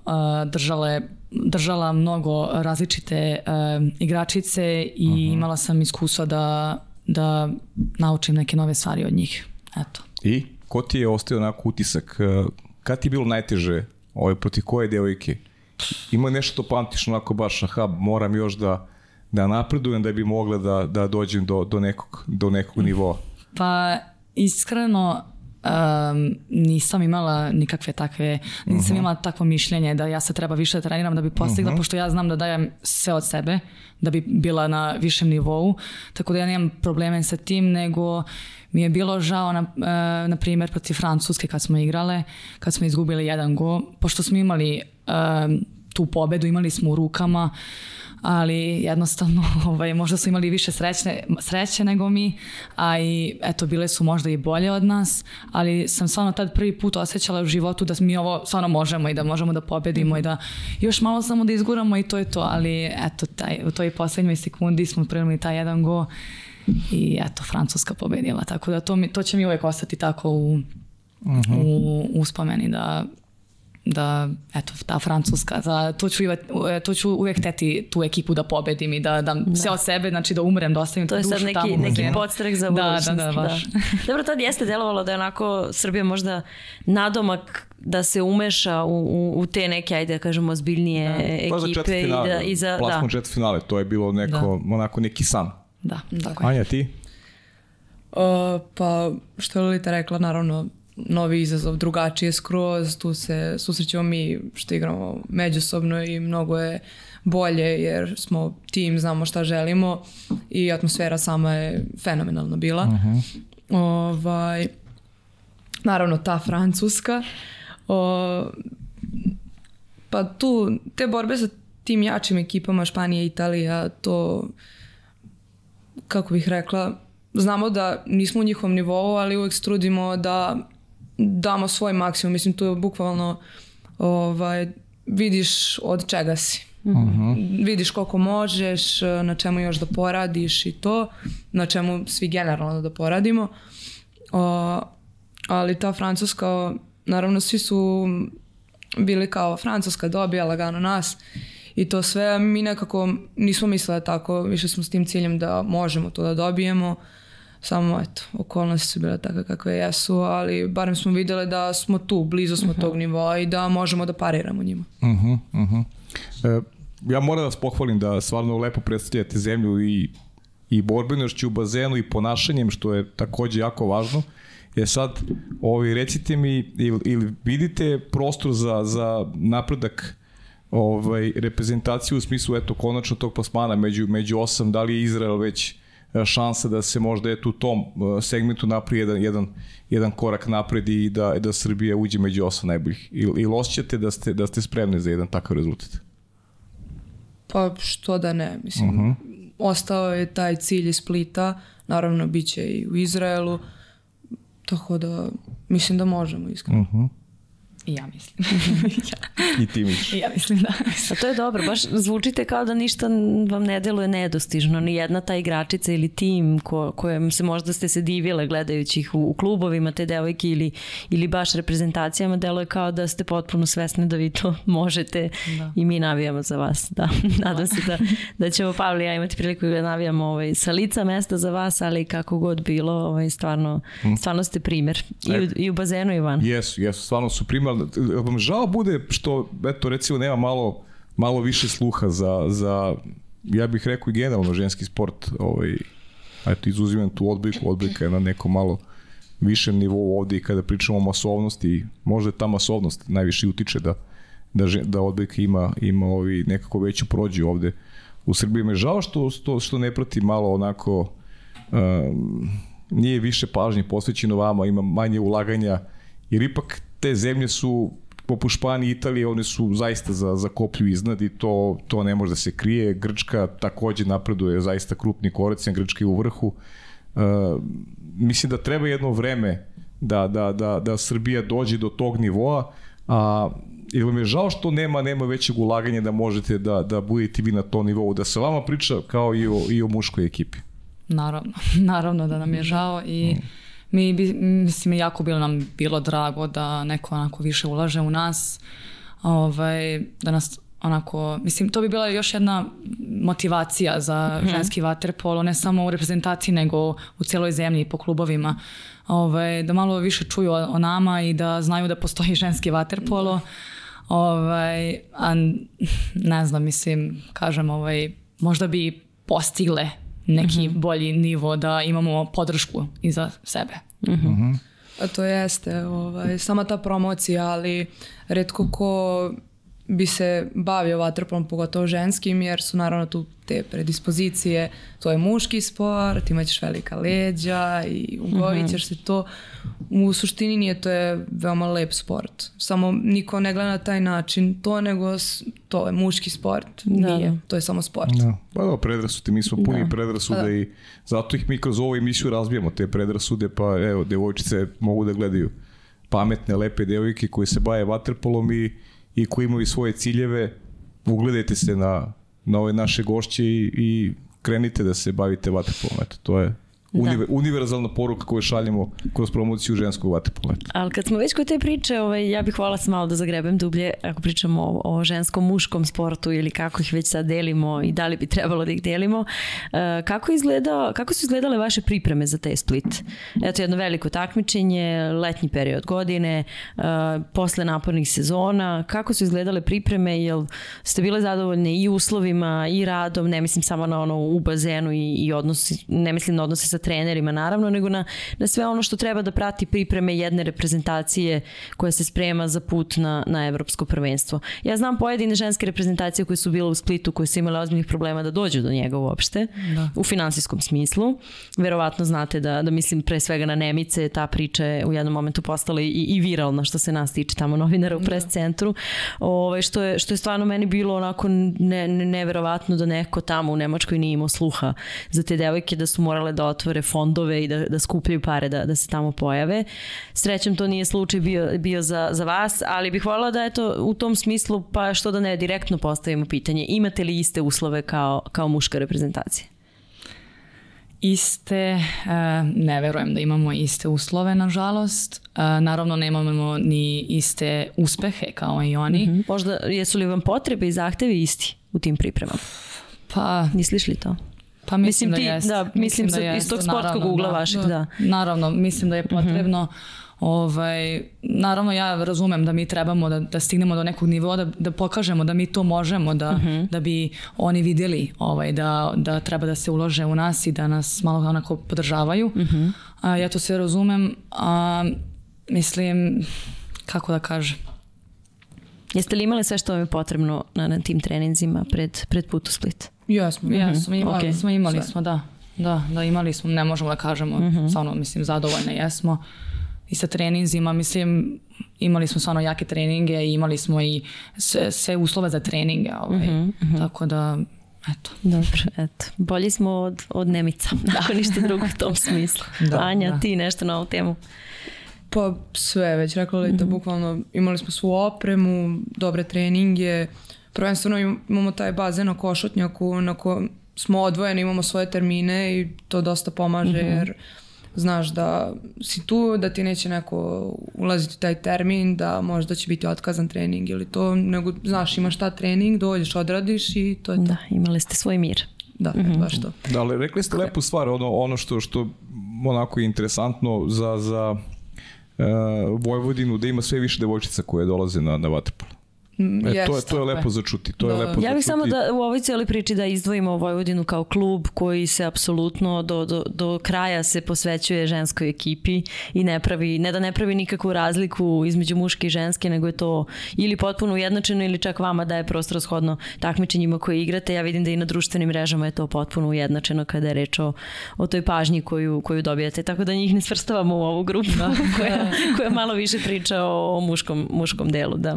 držale držala mnogo različite uh, igračice i uh -huh. imala sam iskustva da, da naučim neke nove stvari od njih. Eto. I ko ti je ostao onako utisak? Kad ti je bilo najteže ovaj, protiv koje devojke? Ima nešto to pamtiš onako baš, aha, moram još da, da napredujem da bi mogla da, da dođem do, do nekog, do nekog nivoa? Pa iskreno um, nisam imala nikakve takve, nisam uh mhm. -huh. imala takvo mišljenje da ja se treba više da treniram da bi postigla, uh mhm. -huh. pošto ja znam da dajem sve od sebe, da bi bila na višem nivou, tako da ja nemam probleme sa tim, nego mi je bilo žao, na, uh, na primjer, protiv Francuske kad smo igrale, kad smo izgubili jedan go, pošto smo imali uh, tu pobedu, imali smo u rukama, uh, ali jednostavno ovaj, možda su imali više srećne, sreće nego mi, a i eto, bile su možda i bolje od nas, ali sam stvarno tad prvi put osjećala u životu da mi ovo stvarno možemo i da možemo da pobedimo i da još malo samo da izguramo i to je to, ali eto, taj, u toj poslednjoj sekundi smo primili taj jedan go i eto, Francuska pobedila, tako da to, mi, to će mi uvek ostati tako u, uh -huh. u, u spomeni da da, eto, ta Francuska, za, to, ću, to ću uvek teti tu ekipu da pobedim i da dam da. sve od sebe, znači da umrem, da ostavim to dušu tamo. To je sad neki, neki podstrek za budućnost. Da, da, da, baš. Da. Dobro, tad jeste delovalo da je onako Srbija možda nadomak da se umeša u, u, u te neke, ajde da kažemo, ozbiljnije da. ekipe. i da, i za, Plasmo da. četvrt finale, to je bilo neko, da. onako neki san. Da, tako je. Anja, ti? Uh, pa, što je Lolita rekla, naravno, novi izazov, drugačije skroz, tu se susrećemo mi što igramo međusobno i mnogo je bolje jer smo tim, znamo šta želimo i atmosfera sama je fenomenalna bila. Uh -huh. ovaj, naravno ta francuska o, pa tu te borbe sa tim jačim ekipama Španija, Italija, to kako bih rekla, znamo da nismo u njihovom nivou, ali uvek strudimo da damo svoj maksimum. Mislim, tu je bukvalno ovaj, vidiš od čega si. Mhm. -huh. Vidiš koliko možeš, na čemu još da poradiš i to, na čemu svi generalno da poradimo. O, ali ta francuska, naravno svi su bili kao francuska dobija lagano nas i to sve, mi nekako nismo mislili tako, više smo s tim ciljem da možemo to da dobijemo. Uh, Samo, eto, okolnosti su bile takve kakve jesu, ali barem smo videli da smo tu, blizu smo uh -huh. tog nivoa i da možemo da pariramo njima. Uh -huh, uh -huh. E, ja moram da vas pohvalim da stvarno lepo predstavljate zemlju i, i borbenošću u bazenu i ponašanjem, što je takođe jako važno. Je sad, ovi, recite mi, ili, ili vidite prostor za, za napredak ovaj, reprezentaciju u smislu eto konačno tog plasmana među, među osam, da li je Izrael već šansa da se možda eto u tom e, segmentu napravi jedan, jedan, jedan korak napred i da, da Srbija uđe među osam najboljih. Ili, ili osjećate da ste, da ste spremni za jedan takav rezultat? Pa što da ne, mislim, uh -huh. ostao je taj cilj iz Splita, naravno bit će i u Izraelu, tako da mislim da možemo iskreno. Uh -huh. I ja mislim. I ti misliš. I ja mislim da. A to je dobro, baš zvučite kao da ništa vam ne deluje nedostižno, ni jedna ta igračica ili tim ko, kojem se možda ste se divile gledajući ih u, u klubovima te devojke ili, ili baš reprezentacijama, deluje kao da ste potpuno svesni da vi to možete da. i mi navijamo za vas. Da. Nadam se da, da ćemo Pavli ja imati priliku da navijamo ovaj, sa lica mesta za vas, ali kako god bilo, ovaj, stvarno, hm. stvarno ste primer. I u, i u bazenu, Ivan. Jesu, jesu, stvarno su primer vam žao bude što, eto, recimo, nema malo, malo više sluha za, za, ja bih rekao i generalno ženski sport, ovaj, eto, izuzimam tu odbojku, odbojka je na neko malo višem nivou ovde i kada pričamo o masovnosti, možda ta masovnost najviše utiče da, da, da odbojka ima, ima ovi nekako veću prođu ovde u Srbiji. Me žao što, što, što ne prati malo onako um, nije više pažnje posvećeno vama, ima manje ulaganja, jer ipak te zemlje su poput Španije i Italije, one su zaista za, za koplju iznad i to, to ne može da se krije. Grčka takođe napreduje zaista krupni korac, Grčka je u vrhu. Uh, mislim da treba jedno vreme da, da, da, da Srbija dođe do tog nivoa, a ili vam je žao što nema nema većeg ulaganja da možete da, da budete vi na tom nivou, da se vama priča kao i o, i o muškoj ekipi? Naravno, naravno da nam je žao i mm mi bi, mislim, jako bilo nam bilo drago da neko onako više ulaže u nas, ovaj, da nas onako, mislim, to bi bila još jedna motivacija za -hmm. ženski vaterpolo, ne samo u reprezentaciji, nego u celoj zemlji po klubovima. Ovaj, da malo više čuju o, o nama i da znaju da postoji ženski vaterpolo. Ovaj, a ne znam, mislim, kažem, ovaj, možda bi postigle neki mm -hmm. bolji nivo da imamo podršku iza sebe. Mm -hmm. A to jeste, ovaj, sama ta promocija, ali redko ko bi se bavio vaterpolom, pogotovo ženskim, jer su naravno tu te predispozicije, to je muški sport, imaćeš velika leđa i ugovit ćeš se to. U suštini nije, to je veoma lep sport. Samo niko ne gleda na taj način to, nego to je muški sport. Da, nije, da. to je samo sport. Da. Pa da, predrasude, mi smo puni da. predrasude da. i zato ih mi kroz ovu emisiju razbijamo, te predrasude, pa evo, devojčice mogu da gledaju pametne, lepe devojke koje se baje vaterpolom i i koji imaju svoje ciljeve, ugledajte se na, na ove naše gošće i, i krenite da se bavite vaterpolom. Eto, to je Univer, da. univerzalna poruka koju šaljemo kroz promociju ženskog vaterpoleta. Ali kad smo već kod te priče, ovaj, ja bih hvala se malo da zagrebem dublje ako pričamo o, o ženskom, muškom sportu ili kako ih već sad delimo i da li bi trebalo da ih delimo. Uh, kako, izgleda, kako su izgledale vaše pripreme za taj split? Eto jedno veliko takmičenje, letnji period godine, uh, posle napornih sezona, kako su izgledale pripreme, jel ste bile zadovoljne i uslovima i radom, ne mislim samo na ono u bazenu i, i odnosi, ne mislim na odnose sa trenerima naravno, nego na, na sve ono što treba da prati pripreme jedne reprezentacije koja se sprema za put na, na evropsko prvenstvo. Ja znam pojedine ženske reprezentacije koje su bile u Splitu, koje su imale ozbiljnih problema da dođu do njega uopšte, da. u finansijskom smislu. Verovatno znate da, da mislim pre svega na Nemice, ta priča je u jednom momentu postala i, i viralna što se nas tiče tamo novinara u pres da. centru, ovaj, što, je, što je stvarno meni bilo onako ne, ne, neverovatno da neko tamo u Nemačkoj nije imao sluha za te devojke da su morale da otvore otvore fondove i da, da skupljaju pare da, da se tamo pojave. Srećem to nije slučaj bio, bio za, za vas, ali bih voljela da eto u tom smislu pa što da ne direktno postavimo pitanje. Imate li iste uslove kao, kao muška reprezentacija? iste, e, ne verujem da imamo iste uslove, nažalost. E, naravno, nemamo ni iste uspehe kao i oni. Mm -hmm. Možda, jesu li vam potrebe i zahtevi isti u tim pripremama? Pa... Misliš li to? Pa mislim, mislim da jest. Da, mislim, mislim da jest, iz tog sportskog ugla da, vašeg, da. Naravno, mislim da je mhm. potrebno mm -hmm. Ovaj, naravno ja razumem da mi trebamo da, da stignemo do nekog nivoa da, da pokažemo da mi to možemo da, uh mhm. -huh. da bi oni videli ovaj, da, da treba da se ulože u nas i da nas malo onako podržavaju. Uh mhm. -huh. a, ja to sve razumem. A, mislim, kako da kažem, Jeste li imali sve što vam je potrebno na, na tim treninzima pred, pred put u Split? Jesmo, jesmo, imali Ok. smo, imali Sve. smo, da. Da, da, imali smo, ne možemo da kažemo, stvarno, mislim, zadovoljne jesmo. I sa treninzima, mislim, imali smo stvarno jake treninge i imali smo i sve, sve uslove za treninge, ovaj. tako da, eto. Dobro, eto. Bolji smo od, od Nemica, ako ništa drugo u tom smislu. Da, Anja, da. ti nešto na ovu temu? Pa sve, već rekla Lita, bukvalno imali smo svu opremu, dobre treninge, prvenstveno im- imamo taj bazen na košutnjaku na kojem smo odvojeni, imamo svoje termine i to dosta pomaže jer znaš da si tu, da ti neće neko ulaziti u taj termin, da možda će biti otkazan trening ili to, nego znaš imaš ta trening, dođeš, odradiš i to je to. Da, imali ste svoj mir. Da, eto, baš to. Da, ali rekli ste lepu stvar, ono, ono što, što onako je interesantno za, za uh, Vojvodinu, da ima sve više devojčica koje dolaze na, na vaterpolo. Mm, E, to, je, jest, to je lepo za čuti. To je Da. lepo Ja bih samo da u ovoj cijeloj priči da izdvojimo Vojvodinu kao klub koji se apsolutno do, do, do kraja se posvećuje ženskoj ekipi i ne pravi, ne da ne pravi nikakvu razliku između muške i ženske, nego je to ili potpuno ujednačeno ili čak vama daje prostor shodno takmičenjima koje igrate. Ja vidim da i na društvenim mrežama je to potpuno ujednačeno kada je reč o, o toj pažnji koju, koju dobijate. Tako da njih ne svrstavamo u ovu grupu koja, koja malo više priča o, o muškom, muškom delu. Da.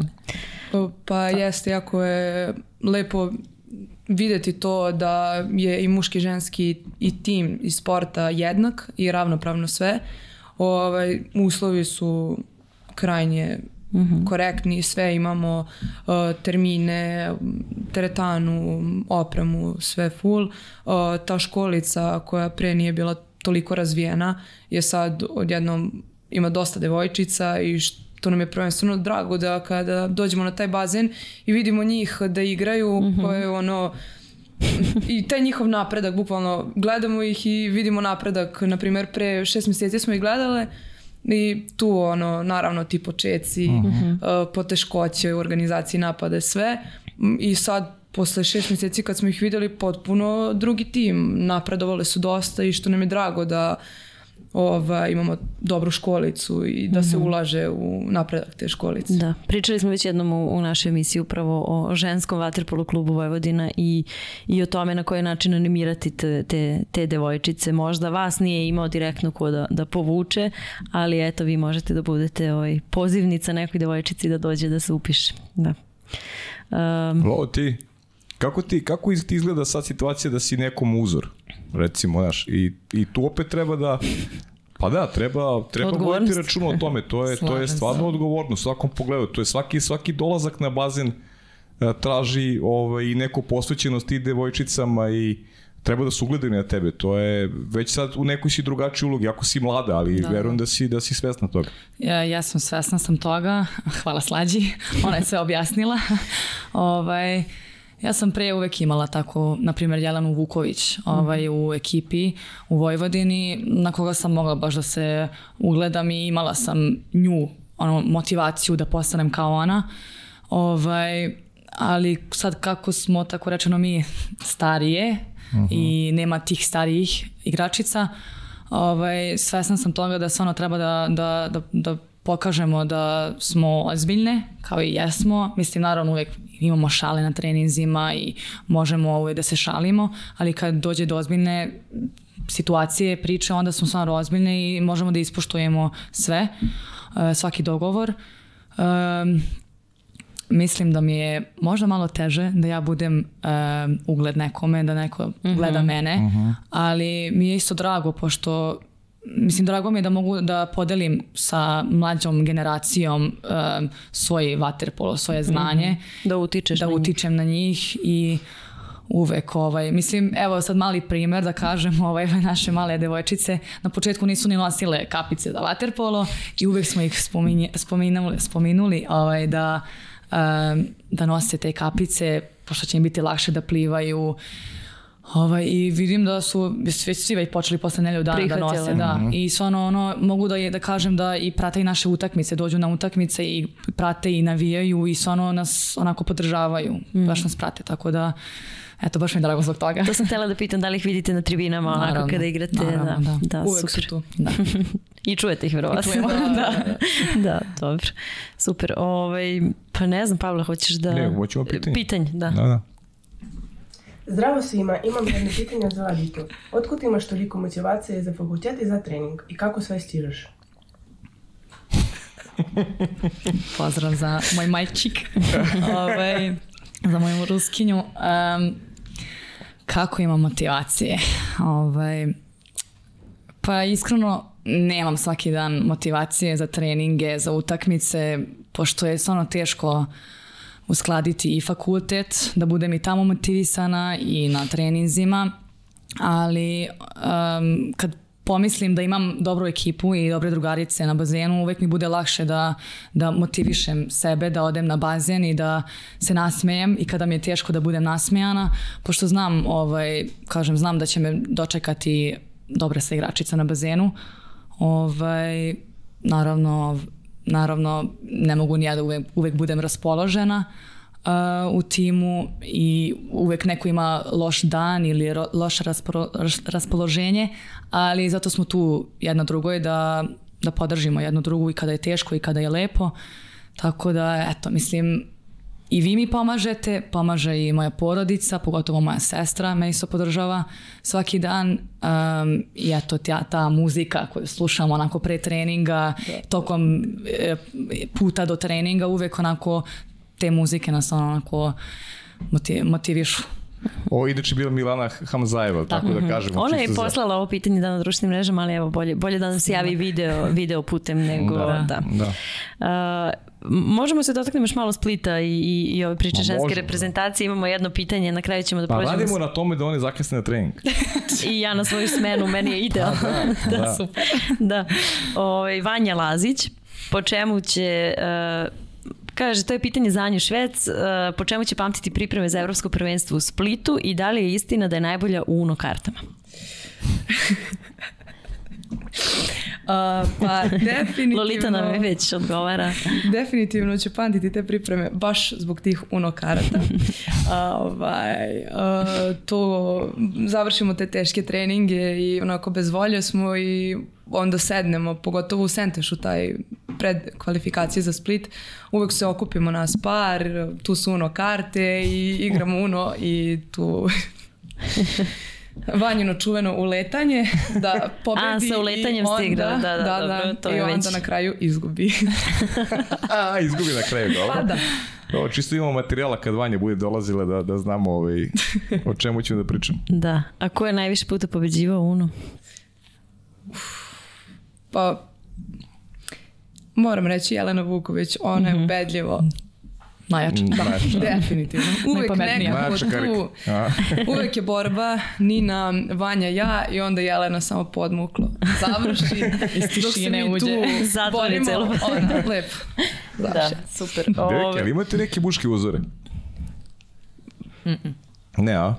Pa jeste, jako je lepo videti to da je i muški i ženski i tim i sporta jednak i ravnopravno sve. Ovaj, uslovi su krajnje korektni, sve imamo uh, termine, teretanu, opremu, sve full. Uh, ta školica koja pre nije bila toliko razvijena je sad odjednom ima dosta devojčica i što nam je prvenstveno drago da kada dođemo na taj bazen i vidimo njih da igraju koje ono i taj njihov napredak, bukvalno gledamo ih i vidimo napredak, na primjer pre šest mjeseci smo ih gledale i tu ono, naravno ti počeci, uh, poteškoće u organizaciji napada, sve. I sad posle šest mjeseci kad smo ih vidjeli potpuno drugi tim, napredovali su dosta i što nam je drago da ova, imamo dobru školicu i da se ulaže u napredak te školice. Da, pričali smo već jednom u, u našoj emisiji upravo o ženskom vaterpolu klubu Vojvodina i, i o tome na koji način animirati te, te, te devojčice. Možda vas nije imao direktno ko da, da povuče, ali eto vi možete da budete ovaj, pozivnica nekoj devojčici da dođe da se upiše. Da. Um, Lo, ti, kako ti, kako iz- ti izgleda sad situacija da si nekom uzor, recimo, znaš, i, i tu opet treba da, pa da, treba, treba voditi računa o tome, to je, to je se. stvarno odgovorno u svakom pogledu, to je svaki, svaki dolazak na bazen e, traži ovaj, i neku posvećenost i devojčicama i treba da se ugledaju na tebe, to je već sad u nekoj si drugačiji ulogi, ako si mlada, ali da, verujem da si, da si svesna toga. Ja, ja sam svesna sam toga, hvala Slađi, ona je sve objasnila. ovaj, ja sam pre uvek imala tako, na primjer, Jelenu Vuković ovaj, u ekipi u Vojvodini, na koga sam mogla baš da se ugledam i imala sam nju, ono, motivaciju da postanem kao ona. Ovaj, ali sad kako smo, tako rečeno, mi starije i nema tih starijih igračica, ovaj, svesna sam toga da stvarno treba da, da, da, da pokažemo da smo ozbiljne, kao i jesmo. Mislim, naravno uvijek imamo šale na treninzima i možemo uvijek da se šalimo, ali kad dođe do ozbiljne situacije, priče, onda smo stvarno ozbiljne i možemo da ispoštujemo sve, eh, svaki dogovor. Um, mislim da mi je možda malo teže da ja budem um, ugled nekome, da neko gleda mene, ali mi je isto drago pošto mislim drago mi je da mogu da podelim sa mlađom generacijom um, svoj vaterpolo, svoje znanje, da utičeš da na njih. utičem na njih i uvek ovaj, mislim, evo sad mali primer da kažem, ovaj, naše male devojčice na početku nisu ni nosile kapice za vaterpolo i uvek smo ih spominje, spominuli, spominuli ovaj, da, um, da nose te kapice, pošto će im biti lakše da plivaju, Ovaj, I vidim da su već svi već počeli posle nelju dana da Prihvatile. nose. Da. I stvarno ono, mogu da, je, da kažem da i prate i naše utakmice, dođu na utakmice i prate i navijaju i stvarno nas onako podržavaju. Baš nas prate, tako da eto, baš mi je drago zbog toga. To sam htjela da pitam da li ih vidite na tribinama onako Naravno, kada igrate. naravno, da, da. da, Uvek super. su tu. Da. I čujete ih verovatno. da. da, dobro. Super. Ovaj, pa ne znam, Pavle, hoćeš da... Ne, hoćemo pitanje. Pitanje, da. Da, da. Zdravo svima, imam jedno pitanje za Laditu. Otkud imaš toliko motivacije za fakultet i za trening? I kako sve stižeš? Pozdrav za moj majčik. ovaj, za moju ruskinju. Um, kako imam motivacije? Ovaj, pa iskreno nemam svaki dan motivacije za treninge, za utakmice, pošto je stvarno teško uskladiti i fakultet, da budem i tamo motivisana i na treninzima, ali um, kad pomislim da imam dobru ekipu i dobre drugarice na bazenu, uvek mi bude lakše da, da motivišem sebe, da odem na bazen i da se nasmejem i kada mi je teško da budem nasmejana, pošto znam, ovaj, kažem, znam da će me dočekati dobra sa igračica na bazenu. Ovaj, naravno, naravno ne mogu ni ja da uvek, uvek budem raspoložena uh, u timu i uvek neko ima loš dan ili ro, loše raspro, raspoloženje, ali zato smo tu jedno drugoj da, da podržimo jedno drugu i kada je teško i kada je lepo. Tako da, eto, mislim, i vi mi pomažete, pomaže i moja porodica, pogotovo moja sestra me isto podržava svaki dan um, i eto ta, ta muzika koju slušam onako pre treninga, tokom e, puta do treninga uvek onako te muzike nas onako motiv, motivišu. Ovo inače bila Milana Hamzajeva, tako da kažemo. Ona je čisto za- poslala ovo pitanje da na društvenim mrežama, ali evo bolje, bolje da nam se javi video, video putem nego da. Da, da. Uh, možemo se dotaknemo još malo Splita i, i, i ove priče Ma, ženske možemo. reprezentacije. Imamo jedno pitanje, na kraju ćemo da Pa prođemo radimo na tome da oni zakasne na trening. i ja na svoju smenu, meni je idealno. Da, da. Super. da. Ovaj, Vanja Lazić, po čemu će... Uh, Kaže, to je pitanje za Anju Švec, uh, po čemu će pamtiti pripreme za evropsko prvenstvo u Splitu i da li je istina da je najbolja u Uno kartama? Uh, pa definitivno... Lolita nam je već odgovara. Definitivno će pamtiti te pripreme baš zbog tih uno karata. A, ovaj, a, to završimo te teške treninge i onako bez volje smo i onda sednemo, pogotovo u Sentešu, taj pred kvalifikacije za Split, uvek se okupimo nas par, tu su uno karte i igramo uno i tu Vanjino čuveno uletanje da pobedi A, sa uletanjem i onda, ste igrali, da, da, dobro, to i je onda već- na kraju izgubi. A, izgubi na kraju, dobro. pa da. Ovo, čisto imamo materijala kad Vanja bude dolazila da, da znamo ovaj, o čemu ćemo da pričamo. Da. A ko je najviše puta pobeđivao Uno? Pa moram reći Jelena Vuković, ona je ubedljivo Najjače. Da, Najjača. definitivno. Uvek nekako Najjača tu, uvek je borba, Nina, Vanja, ja i onda Jelena samo podmuklo završi. Iz tišine uđe. Zatvori celu- Ona, lepo. Da, Završi. super. Deki, Ove, ali imate neke muške uzore? Ne, a?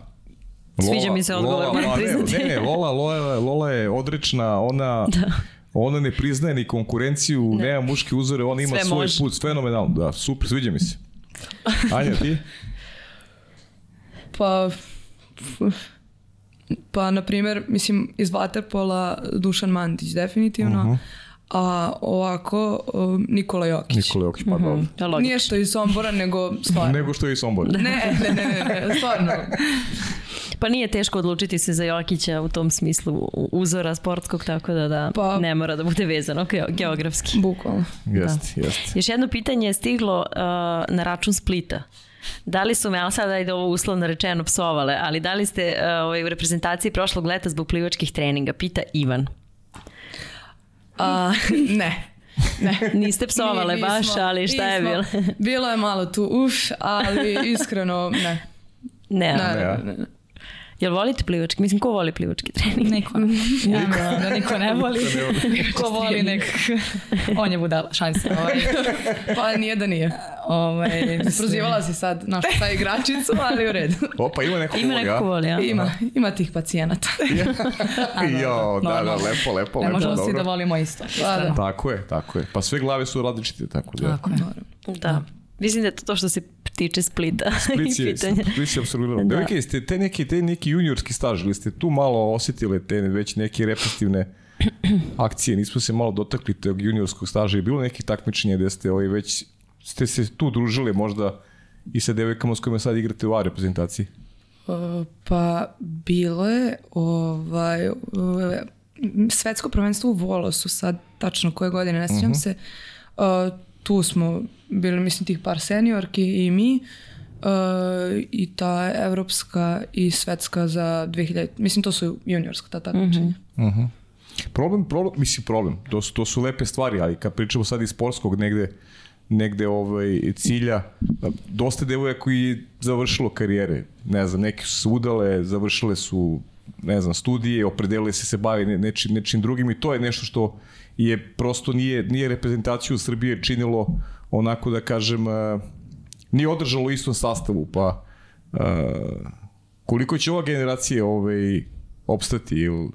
Sviđa mi se odgovor, Lola. Ne, ne, Lola, Lola, Lola je odrečna, ona... Da. Ona ne priznaje ni konkurenciju, nema muške uzore, ona ima Sve svoj može. put, fenomenalno, da, super, sviđa mi se. Anja, ti? Pa, pa, na primjer, mislim, iz Waterpola Dušan Mandić, definitivno. A ovako, um, Nikola Jokić. Nikola Jokić, pa dobro. da, logično. Nije što je iz Sombora, nego stvarno. Nego što je i Sombor. Ne, ne, ne, ne, ne, stvarno. Pa nije teško odlučiti se za Jokića u tom smislu uzora sportskog, tako da, da Pa- ne mora da bude vezano ge- geografski. Bukvalno. Jeste, jeste. Još jedno pitanje je stiglo uh, na račun Splita. Da li su me, ali sada ide ovo uslovno rečeno, psovale, ali da li ste uh, ovaj, u reprezentaciji prošlog leta zbog plivačkih treninga? Pita Ivan. A, ne. Ne. Niste psovale Mi- baš, ali šta je nismo. bilo? Bilo je malo tu uf, ali iskreno ne. ne, Ne, ne. ne, ne, ne. Jel volite plivački? Mislim, ko voli plivački trening? Niko. Ja, da, da niko ne voli. Ko voli nek... On je budala, šanse. Ovaj, Pa nije da nije. ovaj, Prozivala si sad našu taj igračicu, ali u redu. Opa, ima neko Ima voli, neko voli, a? Ima, ima tih pacijenata. Jo, da, da, lepo, lepo, ne lepo, možemo svi da volimo isto. Pa da. Tako je, tako je. Pa sve glave su različite, tako da. Tako je. Da. Mislim da je to to što se tiče Splita. Split i je, pitanja. Split je apsolvirano. Da. Da. ste te neki, te neki juniorski staž, ili ste tu malo osjetile te već neke repetitivne akcije, nismo se malo dotakli tog juniorskog staža. Je bilo nekih takmičenja gde ste ovaj, već ste se tu družili možda i sa devojkama s kojima sad igrate u A reprezentaciji? Pa bilo je ovaj, svetsko prvenstvo u Volosu sad tačno koje godine, ne sjećam uh -huh. se. Uh, tu smo bili, mislim, tih par seniorki i mi. Uh, i ta evropska i svetska za 2000, mislim to su juniorska ta takmičenja. Uh -huh. uh -huh. Problem, problem, mislim problem, to su, to su lepe stvari, ali kad pričamo sad iz sportskog negde, negde ovaj, cilja, dosta devoja koji završilo karijere, ne znam, neki su se udale, završile su ne znam, studije, opredelili se se bavi nečim, nečim drugim i to je nešto što je prosto nije, nije reprezentaciju Srbije činilo onako da kažem nije održalo u istom sastavu pa koliko će ova generacija ovaj, opstati ili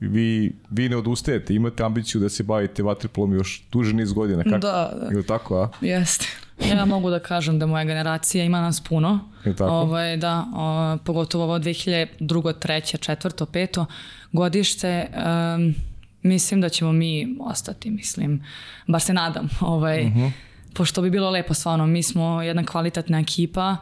vi, vi ne odustajete, imate ambiciju da se bavite vaterpolom još duže niz godina. Kako? Da, da. Ili tako, a? Jeste. ja mogu da kažem da moja generacija ima nas puno. Ili tako? Ovaj, da, o, pogotovo ovo 2002. 3. 4. 5. godište. Um, mislim da ćemo mi ostati, mislim. Bar se nadam. Ovaj, uh mhm. -huh. Pošto bi bilo lepo stvarno. Mi smo jedna kvalitetna ekipa.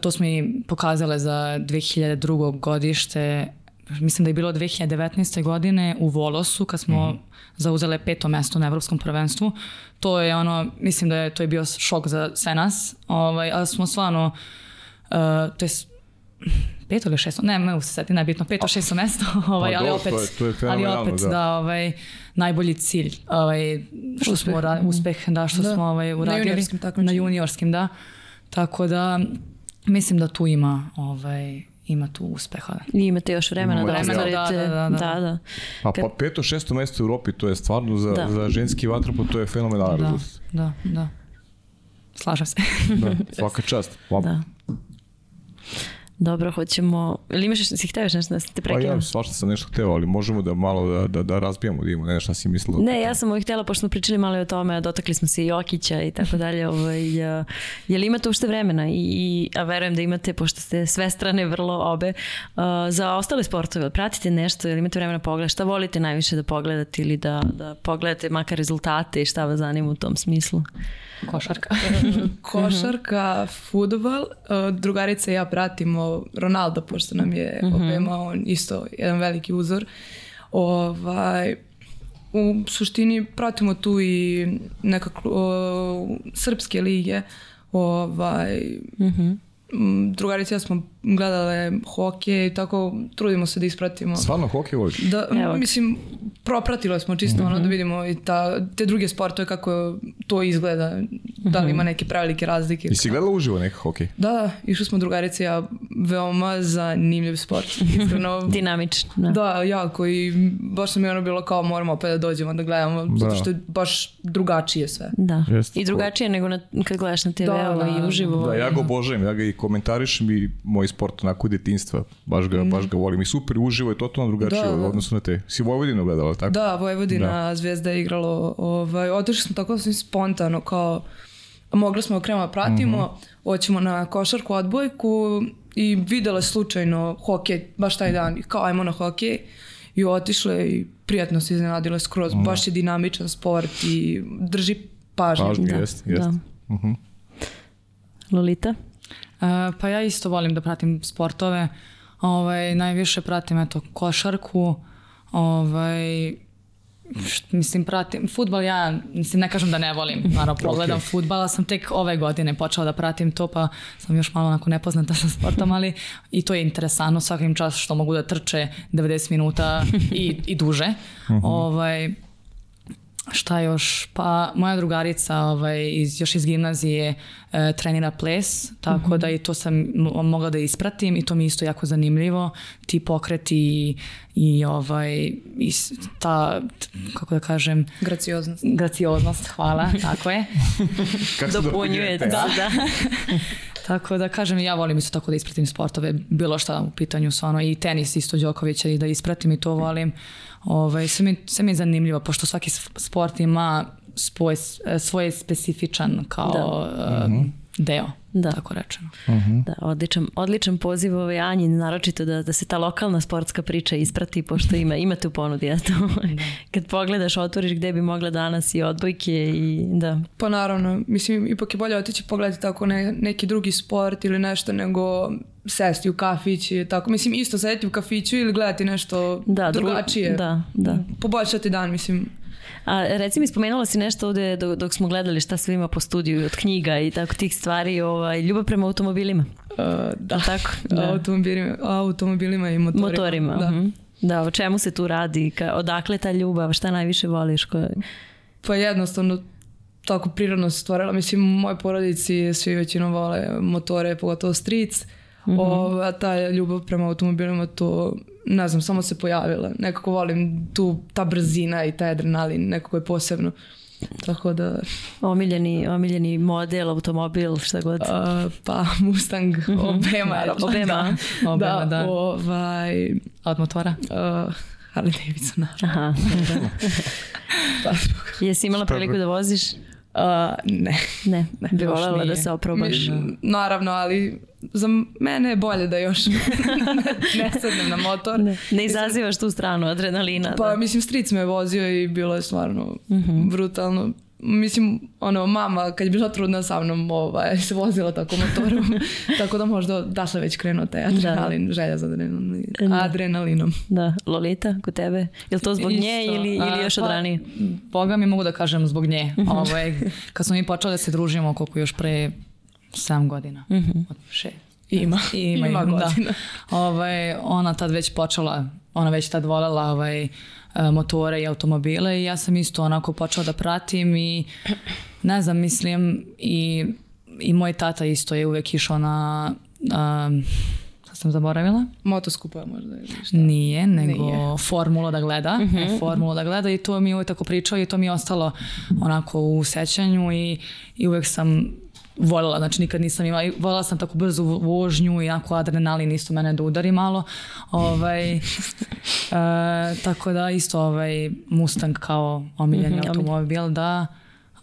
To smo i pokazale za 2002. godište mislim da je bilo 2019. godine u Volosu kad smo mm -hmm. zauzele peto mesto na evropskom prvenstvu. To je ono, mislim da je to je bio šok za sve nas, ovaj, ali smo stvarno, uh, to je peto ili šesto, ne, mogu se setiti, nebitno, peto, šesto mesto, ovaj, pa ali opet, to je, to je ali opet da. da, ovaj, najbolji cilj, ovaj, što uspeh. smo uradili, uspeh, da, što da. smo ovaj, uradili. Na juniorskim takmičenjima. Na juniorskim, da. Tako da, mislim da tu ima ovaj, ima tu uspeha. I imate još vremena Imamo da ostvarite. Da, da, da, da. da. A pa peto, šesto mesto u Europi, to je stvarno za, da. za ženski vatropo, to je fenomenalno. Da, da, da. Slažem se. da, svaka čast. Lapa. Da. Dobro, hoćemo... Ili imaš, si hteo nešto da te prekinu? Pa ja svašta sam nešto hteo, ali možemo da malo da, da, da razbijamo, da imamo, ne šta si mislila. Ne, ja sam ovih htela, pošto smo pričali malo o tome, dotakli smo se i Jokića i tako dalje. Ovaj, je li imate ušte vremena? I, i, a verujem da imate, pošto ste sve strane vrlo obe, uh, za ostale sportove, pratite nešto, ili imate vremena pogledati? Šta volite najviše da pogledate ili da, da pogledate makar rezultate i šta vas zanima u tom smislu? Košarka. Košarka, futbol. E, drugarica i ja pratimo Ronaldo, pošto nam je mm -hmm. opema on isto jedan veliki uzor. Ovaj, u suštini pratimo tu i nekako uh, srpske lige. Ovaj, mm -hmm drugarica ja smo gledale hokej i tako trudimo se da ispratimo. Stvarno hokej voliš? Da, Evo. mislim, propratilo smo čisto mm -hmm. ono da mhm. vidimo i ta, te druge sportove kako to izgleda, da li ima mhm. neke prevelike razlike. I si gledala uživo neki hokej? Da, da, išli smo drugarice ja, veoma zanimljiv sport. Iskreno, Dinamičan. Da. da, jako i baš sam mi ono bilo kao moramo opet da dođemo da gledamo, da. zato što je baš drugačije sve. Da, Jeste. i drugačije nego na, kad gledaš na TV-u da, da, i uživo. Da, ja ga obožajem, ja ga i komentarišem i moj sport onako detinstva, baš ga, mm. baš ga volim i super uživo je totalno drugačije da, da. odnosno na te. Si Vojvodinu gledala, tako? Da, Vojvodina, da. Zvezda je igralo, ovaj, otišli smo tako spontano, kao mogli smo krema pratimo, mm -hmm. hoćemo na košarku odbojku i videla slučajno hokej, baš taj dan, kao ajmo na hokej i otišle i prijatno se iznenadile skroz, mm. baš je dinamičan sport i drži pažnju. Pažnju, da. jest, jest. Da. Mm -hmm. Lolita? Uh, pa ja isto volim da pratim sportove. Ovaj, najviše pratim eto, košarku, ovaj, mislim, pratim, futbal ja, mislim, ne kažem da ne volim, naravno, pogledam okay. futbala, sam tek ove godine počela da pratim to, pa sam još malo onako nepoznata sa sportom, ali i to je interesantno svakim čas što mogu da trče 90 minuta i, i duže. Uh mhm. -huh. ovaj, Šta još? Pa moja drugarica ovaj, iz, još iz gimnazije e, trenira ples, tako mm -hmm. da i to sam mogla da ispratim i to mi isto jako zanimljivo. Ti pokreti i, i, ovaj, i ta, kako da kažem... Gracioznost. Gracioznost, hvala, tako je. Dopunjujete, da. da. Tako da kažem, ja volim isto tako da ispratim sportove, bilo šta u pitanju su ono i tenis isto Đokovića i da ispratim i to volim. Ovaj, sve, mi, sve mi je zanimljivo, pošto svaki sport ima svoj, svoj specifičan kao da. uh, deo, Da. tako rečeno. Da, odličan, odličan poziv ovaj Anjin, naročito da, da se ta lokalna sportska priča isprati, pošto ima, imate u ponudi. Eto. Kad pogledaš, otvoriš gde bi mogla danas i odbojke i da. Pa naravno, mislim, ipak je bolje otići pogledati tako ne, neki drugi sport ili nešto nego sesti u kafić i tako. Mislim, isto sedeti u kafiću ili gledati nešto Da, dru- drugačije. da, da. Poboljšati dan, mislim. A reci mi, spomenula si nešto ovde dok, dok smo gledali šta sve ima po studiju od knjiga i tako tih stvari, ovaj, ljubav prema automobilima. Uh, da, Tako? Da. automobilima, automobilima i motorima. Motorima. Da. mhm. Da, o čemu se tu radi? Ka, odakle ta ljubav? Šta najviše voliš? Ko... Pa jednostavno tako prirodno se stvorila. Mislim, u mojoj porodici svi većinom vole motore, pogotovo stric. Mhm. O, a ta ljubav prema automobilima to, ne znam, samo se pojavila. Nekako volim tu, ta brzina i taj adrenalin, nekako je posebno. Tako da, Omiljeni, omiljeni model, automobil, šta god. a, pa Mustang, obema. Naravno, obema. Da, obema, da. ovaj, A Od motora? a, Harley Davidson, naravno. Aha. Pa, Jesi imala priliku da voziš? A, ne. Ne, bi još voljela da se oprobaš. Mi- Naravno, ali za mene je bolje da još ne sednem na motor. Ne, ne izazivaš tu stranu adrenalina. Pa da. mislim, stric me vozio i bilo je stvarno Mhm. brutalno. Mislim, ono, mama kad je bila trudna sa mnom, ovaj, se vozila tako motorom, tako da možda odatle već krenuo taj adrenalin, želja za adrenalin, Da. adrenalinom. Da, Lolita, kod tebe? Je li to zbog nje Isto. ili, ili A, još od pa, ranije? Boga mi mogu da kažem zbog nje. Mhm. ovaj, kad smo mi počeli da se družimo, koliko još pre 7 godina. Mhm. Od še, Ima, ima, ima da. godina. Ovaj, ona tad već počela, ona već tad voljela ovaj, motore i automobile i ja sam isto onako počela da pratim i ne znam, mislim i, i moj tata isto je uvek išao na um, sad sam zaboravila. Motoskupa možda ili šta. Nije, nego Nije. formulu da gleda. Formulu da gleda i to mi je uvek tako pričao i to mi je ostalo onako u sećanju i, i uvek sam voljela, znači nikad nisam imala, voljela sam tako brzu vožnju i onako adrenalin isto mene da udari malo. Ovaj, e, tako da isto ovaj Mustang kao omiljeni Mhm, automobil, da.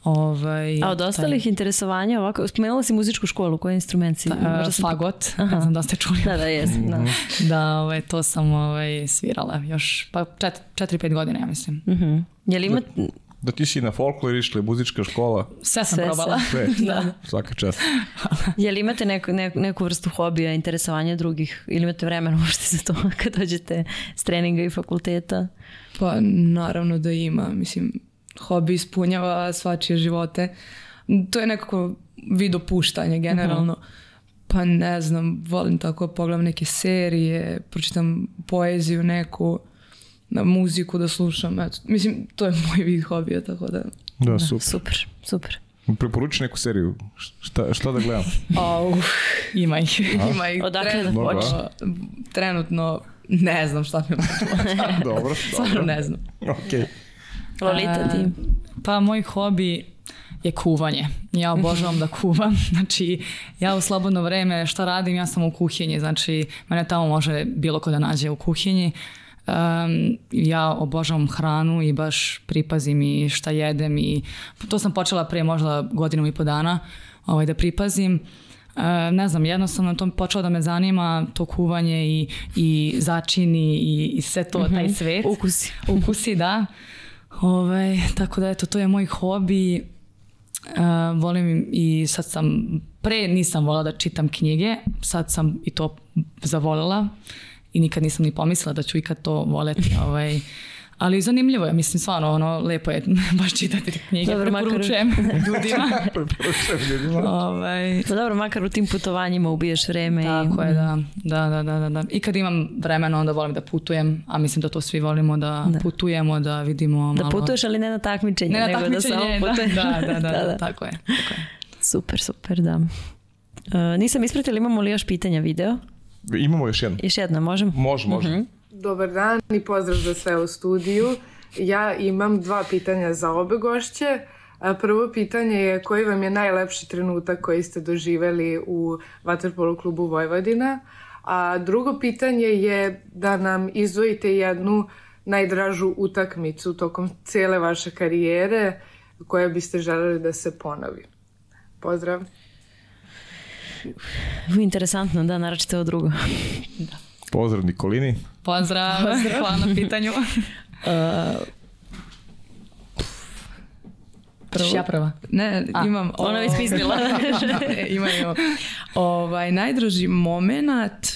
Ovaj, A od ostalih interesovanja ovako, spomenula si muzičku školu, koji instrument si? taj, e, fagot, ne znam da ste čuli. Da, da, jesam. Da. Da, ovaj, to sam ovaj, svirala još pa 4-5 godina, ja mislim. Mhm. Je li ima... Da ti si na folklor išli, muzička škola, Sve sam Sve probala. sve, svaka čast. Je li imate neku, neku, neku vrstu hobija, interesovanja drugih ili imate vremena uopšte za to kad dođete s treninga i fakulteta? Pa naravno da ima, mislim, hobi ispunjava svačije živote. To je nekako vid opuštanja generalno. Pa ne znam, volim tako da pogledam neke serije, pročitam poeziju neku, na muziku da slušam. Eto, mislim, to je moj vid hobija, tako da... Da, super. Super, super. Preporuči neku seriju, šta, šta da gledam? Au, Ima ih. ima ih Odakle da trenutno, počne? trenutno ne znam šta mi je dobro, Stvarno dobro. ne znam. Okej. Lolita, ti? Pa moj hobi je kuvanje. Ja obožavam da kuvam. Znači, ja u slobodno vreme šta radim, ja sam u kuhinji. Znači, mene tamo može bilo ko da nađe u kuhinji. Um, ja obožavam hranu i baš pripazim i šta jedem i to sam počela prije možda godinu i po dana ovaj, da pripazim. E, ne znam, jednostavno to počelo da me zanima, to kuvanje i, i začini i, i sve to, taj svet. Ukusi. Ukusi, da. Ovaj, tako da eto, to je moj hobi. Uh, volim i sad sam, pre nisam volila da čitam knjige, sad sam i to zavolila i nikad nisam ni pomislila da ću ikad to voleti. Ovaj. Ali zanimljivo je, mislim, stvarno, ono, lepo je baš čitati knjige, Dobro, makar- preporučujem ljudima. Preporučujem ljudima. ovaj, Pa dobro, makar u tim putovanjima ubiješ vreme. tako i... je, da. Da, da, da, da, da. I kad imam vremena, onda volim da putujem, a mislim da to svi volimo, da, putujemo, da vidimo Da malo... putuješ, ali ne na takmičenje, Ne na nego da takmičenje, samo da, putuješ. da, da, da, da, tako je. Tako je. Super, super, da. Uh, nisam ispratila, imamo li još pitanja video? Imamo još jedno. Još jedna, možemo? Može, može. Dobar dan i pozdrav za sve u studiju. Ja imam dva pitanja za obe gošće. Prvo pitanje je koji vam je najlepši trenutak koji ste doživeli u Vaterpolo klubu Vojvodina? A drugo pitanje je da nam izdvojite jednu najdražu utakmicu tokom cijele vaše karijere koja biste želeli da se ponovi. Pozdrav. Interesantno, da, naročite ovo drugo. da. Pozdrav Nikolini. Pozdrav, Pozdrav. hvala na pitanju. uh, Prvo? Ja prva. Ne, A, imam... Ona već smislila. imam, imam. Ovaj, najdroži moment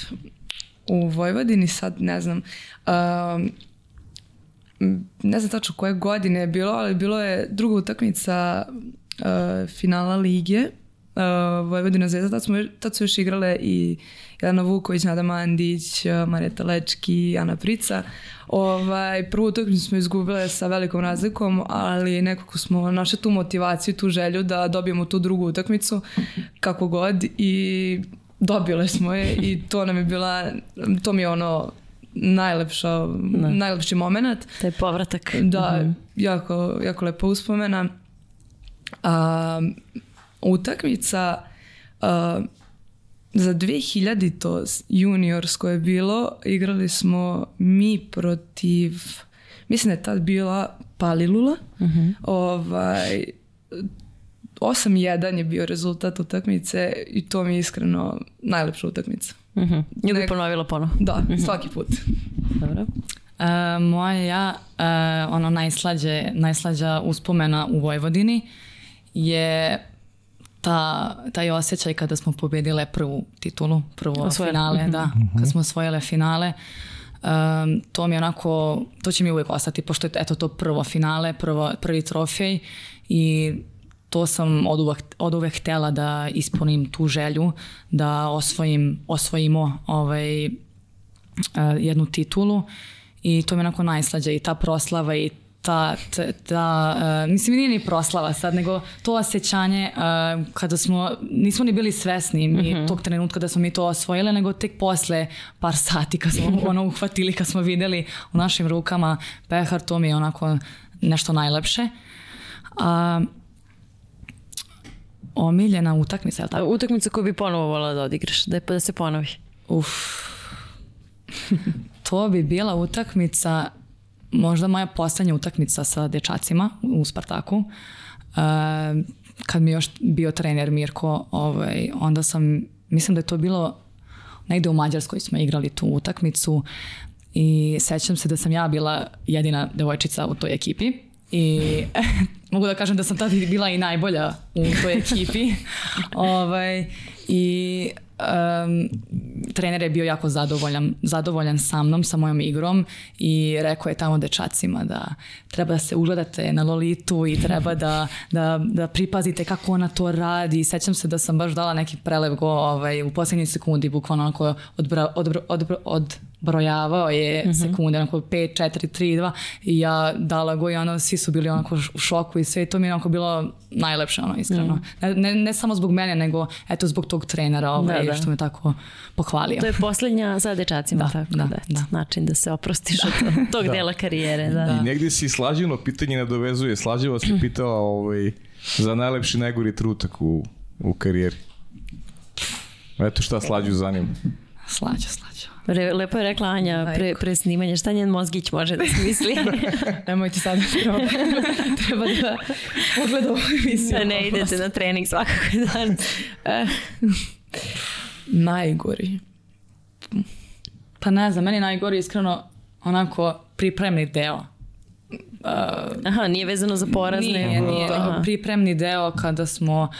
u Vojvodini sad, ne znam, um, ne znam tačno koje godine je bilo, ali bilo je druga utakmica uh, finala lige uh, Vojvodina Zvezda, tad, smo, tad su još igrale i Jelena Vuković, Nada Mandić, uh, Mareta Lečki, Ana Prica. Ovaj, prvu utakmicu smo izgubile sa velikom razlikom, ali nekako smo našli tu motivaciju, tu želju da dobijemo tu drugu utakmicu kako god i dobile smo je i to nam je bila, to mi je ono najlepša, da. najlepši moment. Taj povratak. Da, mm -hmm. jako, jako lepa uspomena. A, utakmica a, za 2000 to juniorsko je bilo, igrali smo mi protiv, mislim da je tad bila Palilula, mm -hmm. ovaj, 8-1 je bio rezultat utakmice i to mi je iskreno najlepša utakmica. Mm -hmm. Nju bi ponovila ponovo. Da, mm -hmm. svaki put. Dobro. Uh, moja ja, uh, ono najslađe, najslađa uspomena u Vojvodini je ta, taj osjećaj kada smo pobedile prvu titulu, prvo Osvojili. finale, da, mhm. kad smo osvojile finale. Um, to mi je onako, to će mi uvijek ostati, pošto je eto to prvo finale, prvo, prvi trofej i to sam od uvek, od uvek htela da ispunim tu želju, da osvojim, osvojimo ovaj, uh, jednu titulu i to mi je onako najslađa i ta proslava i ta, ta, ta uh, mislim nije ni proslava sad, nego to osjećanje uh, kada smo, nismo ni bili svesni mi mm -hmm. tog trenutka da smo mi to osvojile, nego tek posle par sati kad smo ono uhvatili, kad smo videli u našim rukama pehar, to mi je onako nešto najlepše. A, uh, omiljena utakmica, je li tako? Utakmica koju bi ponovo volila da odigraš, da, da se ponovi. Uf. to bi bila utakmica možda moja poslednja utakmica sa dečacima u Spartaku. Uh, kad mi još bio trener Mirko, ovaj, onda sam, mislim da je to bilo negde u Mađarskoj smo igrali tu utakmicu i sećam se da sam ja bila jedina devojčica u toj ekipi i mogu da kažem da sam tada bila i najbolja u toj ekipi. ovaj, I um, trener je bio jako zadovoljan, zadovoljan sa mnom, sa mojom igrom i rekao je tamo dečacima da treba da se ugledate na Lolitu i treba da, da, da pripazite kako ona to radi. Sećam se da sam baš dala neki prelev go ovaj, u poslednjoj sekundi, bukvalno onako odbra, odbra, odbra, od brojavao je mm -hmm. sekunde, onako 5, 4, 3, 2 i ja dala go i ono, svi su bili onako u šoku i sve to mi je onako bilo najlepše, ono, iskreno. Mm. Ne, ne, ne samo zbog mene, nego eto zbog tog trenera ovaj, da, da. što me tako pohvalio. To je poslednja sa dečacima, da, tako da, da, da. način da se oprostiš da. od tog da. dela karijere. Da. I negdje si slađeno pitanje nadovezuje. Slađeva se pitala ovaj, za najlepši najgori trutak u, u karijeri. Eto šta slađu zanima. Slađa, slađa. Re, lepo je rekla Anja pre, pre snimanja, šta njen mozgić može da smisli? Nemojte sad treba, treba da pogleda ovu emisiju. Da ne idete na trening svakako dan. najgori. Pa ne znam, meni najgori iskreno onako pripremni deo. Uh, Aha, nije vezano za porazne. Nije, nije, nego pripremni deo kada smo uh,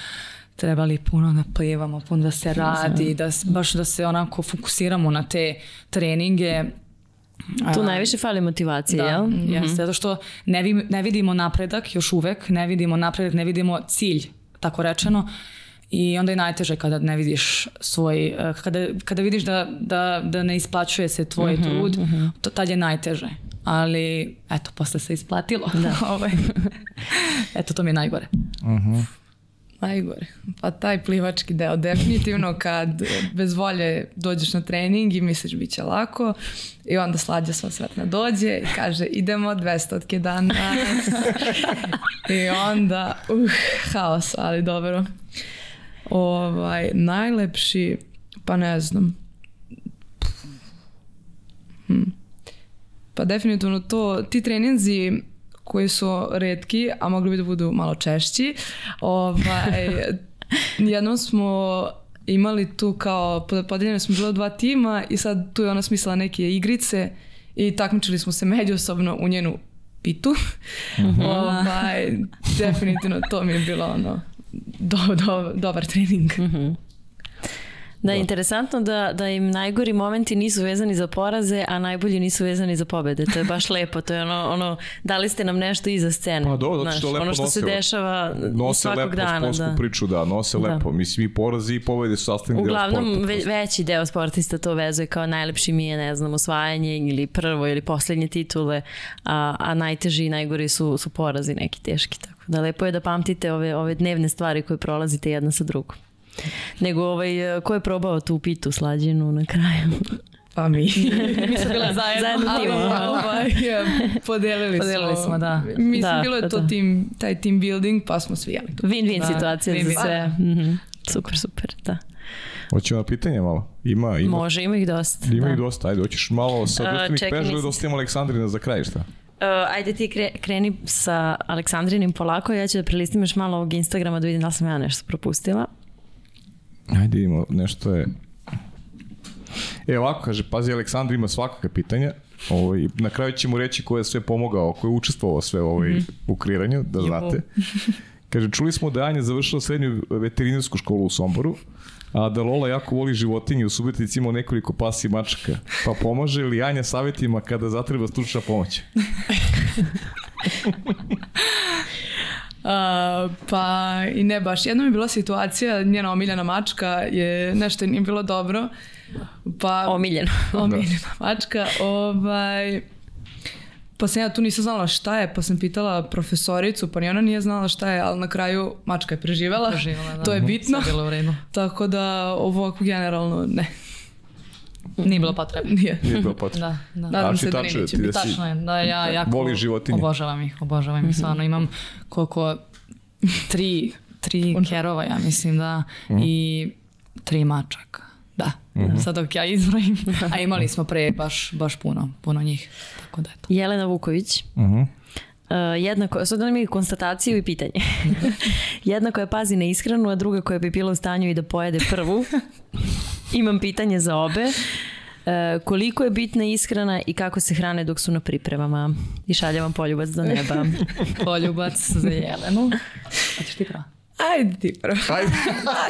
trebali puno da plivamo, puno da se radi, da, baš da se onako fokusiramo na te treninge. Tu najviše fali motivacije, da, jel? Jeste, mm -hmm. zato što ne, vi, ne vidimo napredak još uvek, ne vidimo napredak, ne vidimo cilj, tako rečeno. I onda je najteže kada ne vidiš svoj, eh, kada, kada vidiš da, da, da ne isplaćuje se tvoj mm -hmm, trud, mm -hmm. to tad je najteže. Ali, eto, posle se isplatilo. Da. ovaj. eto, to mi je najgore. Mhm. Mm Najgore. Pa taj plivački deo, definitivno kad bez volje dođeš na trening i misliš bit će lako i onda slađa sva svetna dođe i kaže idemo 200 dan danas. I onda, uh, haos, ali dobro. Ovaj, najlepši, pa ne znam. Hm. Pa definitivno to, ti treninzi koji su redki, a mogli bi da budu malo češći. Ovaj, jednom smo imali tu kao, podeljene smo bilo dva tima i sad tu je ona smislila neke igrice i takmičili smo se međusobno u njenu pitu. Mm ovaj, definitivno to mi je bilo ono do, do, dobar trening. Mm Da, da, interesantno da, da im najgori momenti nisu vezani za poraze, a najbolji nisu vezani za pobede. To je baš lepo. To je ono, ono dali ste nam nešto iza scene. Pa do, zato što lepo Ono što nose, se dešava nose svakog lepo dana. sportsku Da. priču, da, nose Da. lepo. Mislim, i porazi i pobede su sastavni deo sporta. Uglavnom, ve, veći deo sportista to vezuje kao najlepši mi je, ne znam, osvajanje ili prvo ili poslednje titule, a, a najteži i najgori su, su porazi neki teški. Tako da lepo je da pamtite ove, ove dnevne stvari koje prolazite jedna sa drugom. Nego ovaj, ko je probao tu pitu slađenu na kraju? Pa mi. Mi smo bile zajedno. Zajedno Ali, timom. ovaj, podelili, Podelili smo, da. Mislim, Da, bilo je da, to da. team, taj team building, pa smo svi jeli to. Win-win Da, situacija win-win. za sve. Mhm. Super, super, da. Hoćemo na pitanje malo? Ima, ima. Može, ima ih dosta. Ima da. ih dosta, ajde, hoćeš malo sa društvenih mreža ili nisam da ostavimo Aleksandrina za kraj, šta? Uh, ajde ti kre, kreni sa Aleksandrinim polako, ja ću da prelistim još malo ovog Instagrama da vidim da li sam ja nešto propustila. Ajde, imamo, nešto je... E, ovako, kaže, pazi, Aleksandar ima svakakve pitanja. Ovaj, na kraju ćemo reći ko je sve pomogao, ko je učestvovao sve ovaj, Mhm. u kreiranju, da znate. Kaže, čuli smo da je Anja završila srednju veterinarsku školu u Somboru, a da Lola jako voli životinje, u Subotici imao nekoliko pasi i mačaka. Pa pomaže li Anja savjetima kada zatreba stručna pomoć? Uh, pa i ne baš. Jednom je bila situacija, njena omiljena mačka je nešto nije bilo dobro. Pa, Omiljeno. omiljena mačka. Ovaj, pa sam ja tu nisam znala šta je, pa sam pitala profesoricu, pa ni ona nije znala šta je, ali na kraju mačka je preživela. Preživela, da. To je bitno. Sve je bilo u redu. Tako da ovako generalno ne. Nije bilo potrebno. Nije. Nije bilo potrebno. Da, da. Nadam Znači, se da je neće ti da biti. si- Tačno je, da ja jako Voliš životinje. obožavam ih, obožavam ih, stvarno imam koliko tri, tri kerova, ja mislim da, i tri mačaka. Da, sad dok ja izbrojim, a imali smo pre baš, baš puno, puno njih, tako da eto. Jelena Vuković. Mhm. Uh, jednako, sad da mi konstataciju i pitanje. Jedna koja pazi na ishranu, a druga koja bi bila u stanju i da pojede prvu. Imam pitanje za obe. Uh, koliko je bitna ishrana i kako se hrane dok su na pripremama? I šaljem vam poljubac do neba. Poljubac za Jelenu. A ćeš ti pravo? Ajde ti prvo. Ajde.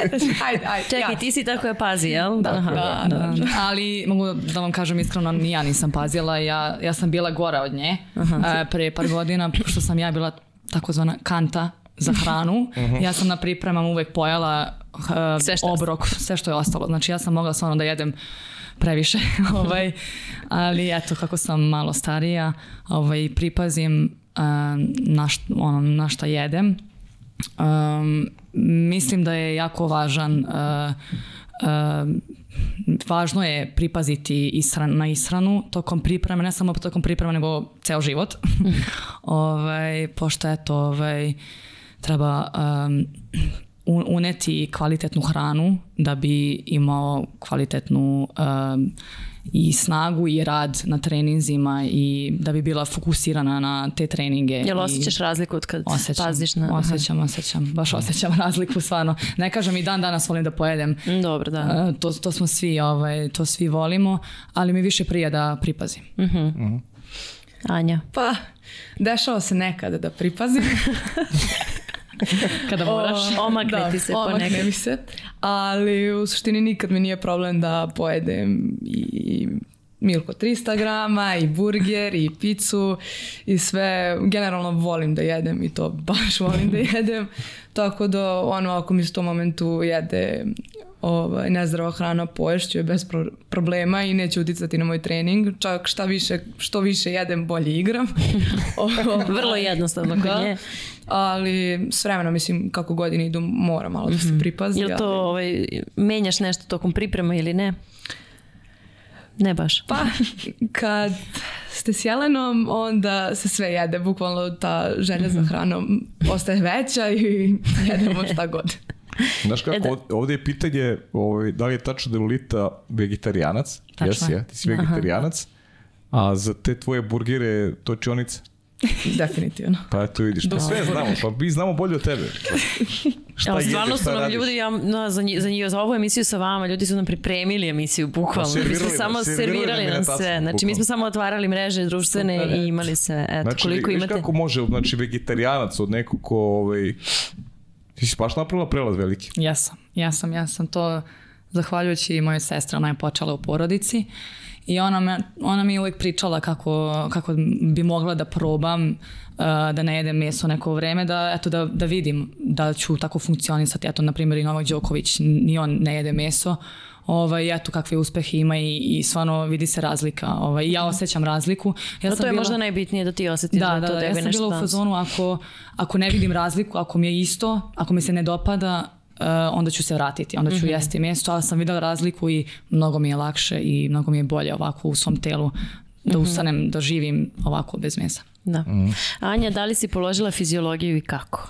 Ajde, ajde, ajde. Čekaj, ja. ti si ta koja pazi, jel? Da, Aha, Da, da, da. Ali mogu da vam kažem iskreno, ni ja nisam pazila, ja, ja sam bila gora od nje e, pre par godina, što sam ja bila takozvana kanta za hranu. Ja sam na pripremama uvek pojela e, Sve obrok, sve što je ostalo. Znači ja sam mogla stvarno da jedem previše, ovaj, ali eto kako sam malo starija, ovaj, pripazim e, na, št, ono, na šta jedem. Um, mislim da je jako važan uh, uh, važno je pripaziti ishran, na ishranu tokom pripreme, ne samo tokom pripreme nego ceo život. ovaj, pošto eto, ovaj, treba um, uneti kvalitetnu hranu da bi imao kvalitetnu um, i snagu i rad na treninzima i da bi bila fokusirana na te treninge. Jel i- osjećaš razliku od kad Osjećam, paziš na... osjećam, osjećam, baš osjećam razliku stvarno. Ne kažem i dan danas volim da pojedem. Mm, Dobro, da. E, To, to smo svi, ovaj, to svi volimo, ali mi više prija da pripazim. Anja. Pa, dešava se nekada da pripazim. Kada moraš. Omakne ti se omakne ponekad. mi se. Ali u suštini nikad mi nije problem da pojedem i Milko 300 grama i burger i picu i sve. Generalno volim da jedem i to baš volim da jedem. Tako da ono ako mi se u tom momentu jede ovaj, nezdrava hrana poješću je bez pro- problema i neće uticati na moj trening. Čak šta više, što više jedem bolje igram. Vrlo jednostavno kod Da. nje. Ali s vremenom, mislim, kako godine idu, mora malo da se pripazi. Jel to ali- ovaj, menjaš nešto tokom priprema ili ne? Ne baš. Pa, kad ste s Jelenom, onda se sve jede, bukvalno ta želja za hranom ostaje veća i jedemo šta god. Znaš kako, E, da. ov- ovdje je pitanje ovaj, da li je tačno da je Lolita vegetarijanac? Tačno Jesi, je. ja, ti si vegetarijanac. A za te tvoje burgere točionice? Definitivno. Pa eto vidiš, to sve znamo, pa mi znamo bolje od tebe. Šta Ali stvarno su nam ljudi, ja, no, za, njih, za, njih, za ovu emisiju sa vama, ljudi su nam pripremili emisiju, bukvalno. Pa, mi smo samo servirali nam sve. Znači, mi smo samo otvarali mreže društvene Super, i imali sve. Eto, znači, koliko imate... kako može, znači, vegetarijanac od nekog ko, ovaj, ti si baš napravila prelaz veliki. Ja sam, ja sam, ja sam to, zahvaljujući mojoj sestra, ona je počela u porodici. I ona, me, ona mi je uvijek pričala kako, kako bi mogla da probam uh, da ne jedem meso neko vreme, da, eto, da, da vidim da ću tako funkcionisati. Eto, na primjer, i Novak Đoković, ni on ne jede meso. Ovaj, eto kakve uspehe ima i, i stvarno vidi se razlika. Ovaj, ja osjećam razliku. Ja da, to je bila... možda najbitnije da ti osjetiš da, da, da to da, tebe ja sam bila u fazonu ako, ako ne vidim razliku, ako mi je isto, ako mi se ne dopada, Uh, onda ću se vratiti, onda ću mm -hmm. jesti meso, ali sam videla razliku i mnogo mi je lakše i mnogo mi je bolje ovako u svom telu da mhm. ustanem, mm -hmm. da živim ovako bez mesa. Da. Mm. Anja, da li si položila fiziologiju i kako?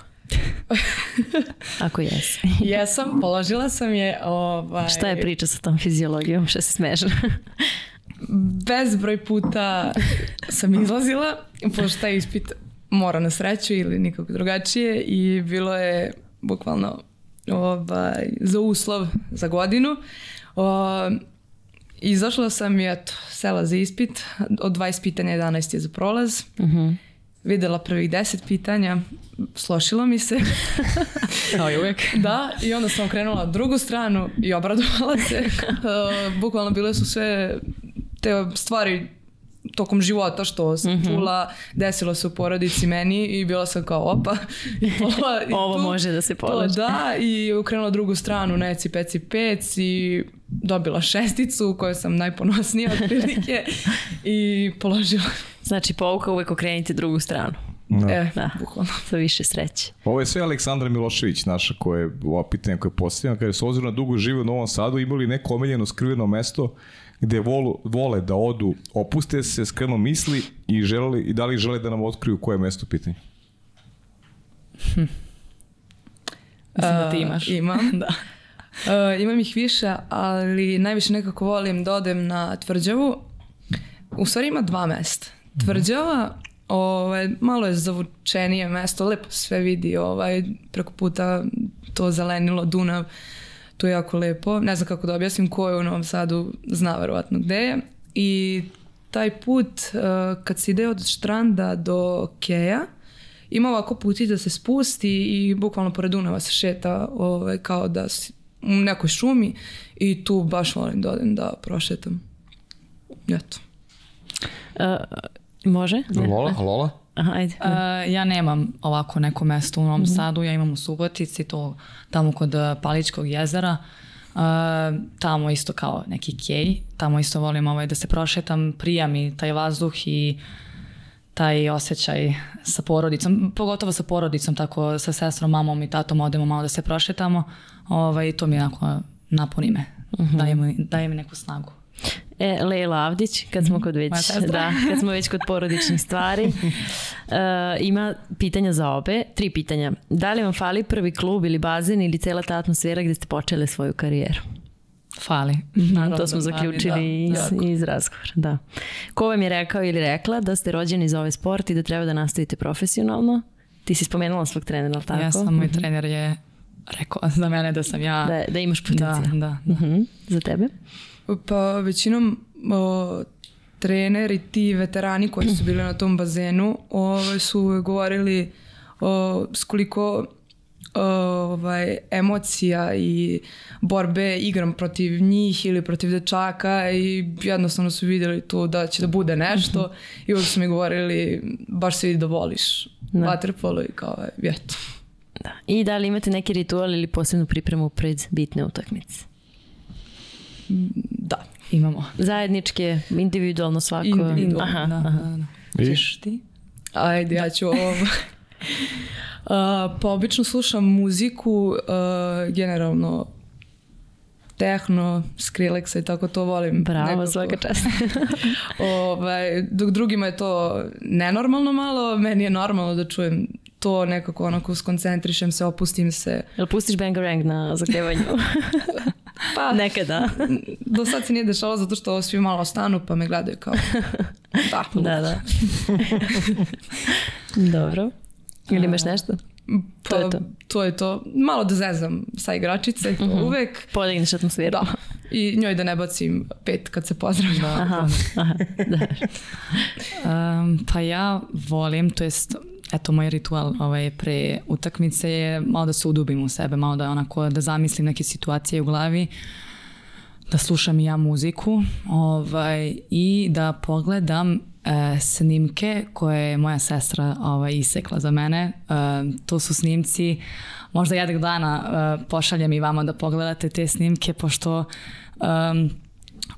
Ako jesi. Jesam, položila sam je. Ovaj... Šta je priča sa tom fiziologijom? Šta se smeša? Bezbroj puta sam izlazila, pošto taj ispit mora na sreću ili nikako drugačije i bilo je bukvalno ovaj, za uslov za godinu. O, izašla sam i eto, sela za ispit. Od 20 pitanja 11 je za prolaz. Uh mhm. -huh. Videla prvih 10 pitanja, slošilo mi se. Kao i uvijek. Da, i onda sam okrenula drugu stranu i obradovala se. Bukvalno bile su sve te stvari tokom života što sam mm -hmm. čula, desilo se u porodici meni i bila sam kao opa. I pola, i Ovo tu, može da se polaže. Da, i ukrenula drugu stranu, neci, peci, pec i dobila šesticu koju sam najponosnija otprilike i položila. Znači pouka uvek okrenite drugu stranu. Da. E, da, bukvalno. Sa više sreće. Ovo je sve Aleksandra Milošević, naša koja je ova pitanja koje je postavljena, kada je s obzirom na dugo žive u Novom Sadu, imali neko omiljeno skriveno mesto gde volu, vole da odu, opuste se, skrenu misli i, želeli, i da li žele da nam otkriju koje je mesto pitanja? Hm. Mislim da ti imaš. Uh, imam. da. Uh, imam ih više, ali najviše nekako volim da odem na tvrđavu. U stvari ima dva mesta. Tvrđava, ovaj, malo je zavučenije mesto, lepo sve vidi, ovaj, preko puta to zelenilo Dunav. Uh, To je jako lepo. Ne znam kako da objasnim ko je u Novom Sadu, zna verovatno gde je. I taj put uh, kad se ide od Štranda do Keja, ima ovako puti da se spusti i bukvalno pored Dunava se šeta ovaj, kao da si u nekoj šumi i tu baš volim da odem da prošetam. Eto. Uh, može? Lola, Lola? Ajde. Uh, ja nemam ovako neko mesto u Novom mm -hmm. Sadu, ja imam u Subotici, to tamo kod e, Paličkog jezera. Uh, tamo isto kao neki kej, tamo isto volim ovaj, da se prošetam, prija mi taj vazduh i taj osjećaj sa porodicom, pogotovo sa porodicom, tako sa sestrom, mamom i tatom odemo malo da se prošetamo, ovaj, to mi onako napuni me, uh mhm. -huh. daje, mi, daje mi neku snagu. E, Leila Avdić, kad smo kod već, da, kad smo već kod porodičnih stvari. Uh, ima pitanja za obe, tri pitanja. Da li vam fali prvi klub ili bazen ili cela ta atmosfera gde ste počele svoju karijeru? Fali. Mhm, Naravno, to smo zaključili da, iz, iz razgovora. Da. Ko vam je rekao ili rekla da ste rođeni za ovaj sport i da treba da nastavite profesionalno? Ti si spomenula svog trenera, ali tako? Ja sam, moj mhm. trener je rekao za mene da sam ja... Da, da imaš potencijal. Da, da. da. Uh -huh. Za tebe? Pa većinom o, treneri, ti veterani koji su bili na tom bazenu o, su govorili o, s koliko ovaj, emocija i borbe igram protiv njih ili protiv dečaka i jednostavno su vidjeli to da će da bude nešto i uvijek su mi govorili baš se vidi da voliš da. vaterpolo i kao vjeto. Da. I da li imate neki ritual ili posebnu pripremu pred bitne utakmice? Da, imamo. Zajedničke, individualno svako. Individualno, aha, da, aha. da, da. Ćeš ti? Ajde, ja ću ovo. Uh, pa obično slušam muziku, uh, generalno tehno, Skrillexa i tako to volim. Bravo, nekako. svaka čast. ovaj, dok drugima je to nenormalno malo, meni je normalno da čujem to nekako onako skoncentrišem se, opustim se. Jel pustiš Bangarang na zakljevanju? Pa, Nekada. do sad se nije dešalo zato što svi malo stanu pa me gledaju kao Da. Da, da. Dobro. Ili imaš nešto? Pa, To je to. to je to. Malo da zezam sa igračice, to uvek. Podigneš atmosferu. Da. I njoj da ne bacim pet kad se pozdravlja. Aha, aha, da. Um, pa ja volim, to jest eto moj ritual ovaj, pre utakmice je malo da se udubim u sebe, malo da onako da zamislim neke situacije u glavi, da slušam i ja muziku ovaj, i da pogledam e, snimke koje je moja sestra ovaj, isekla za mene. E, to su snimci, možda jednog dana e, pošaljem i vama da pogledate te snimke, pošto em,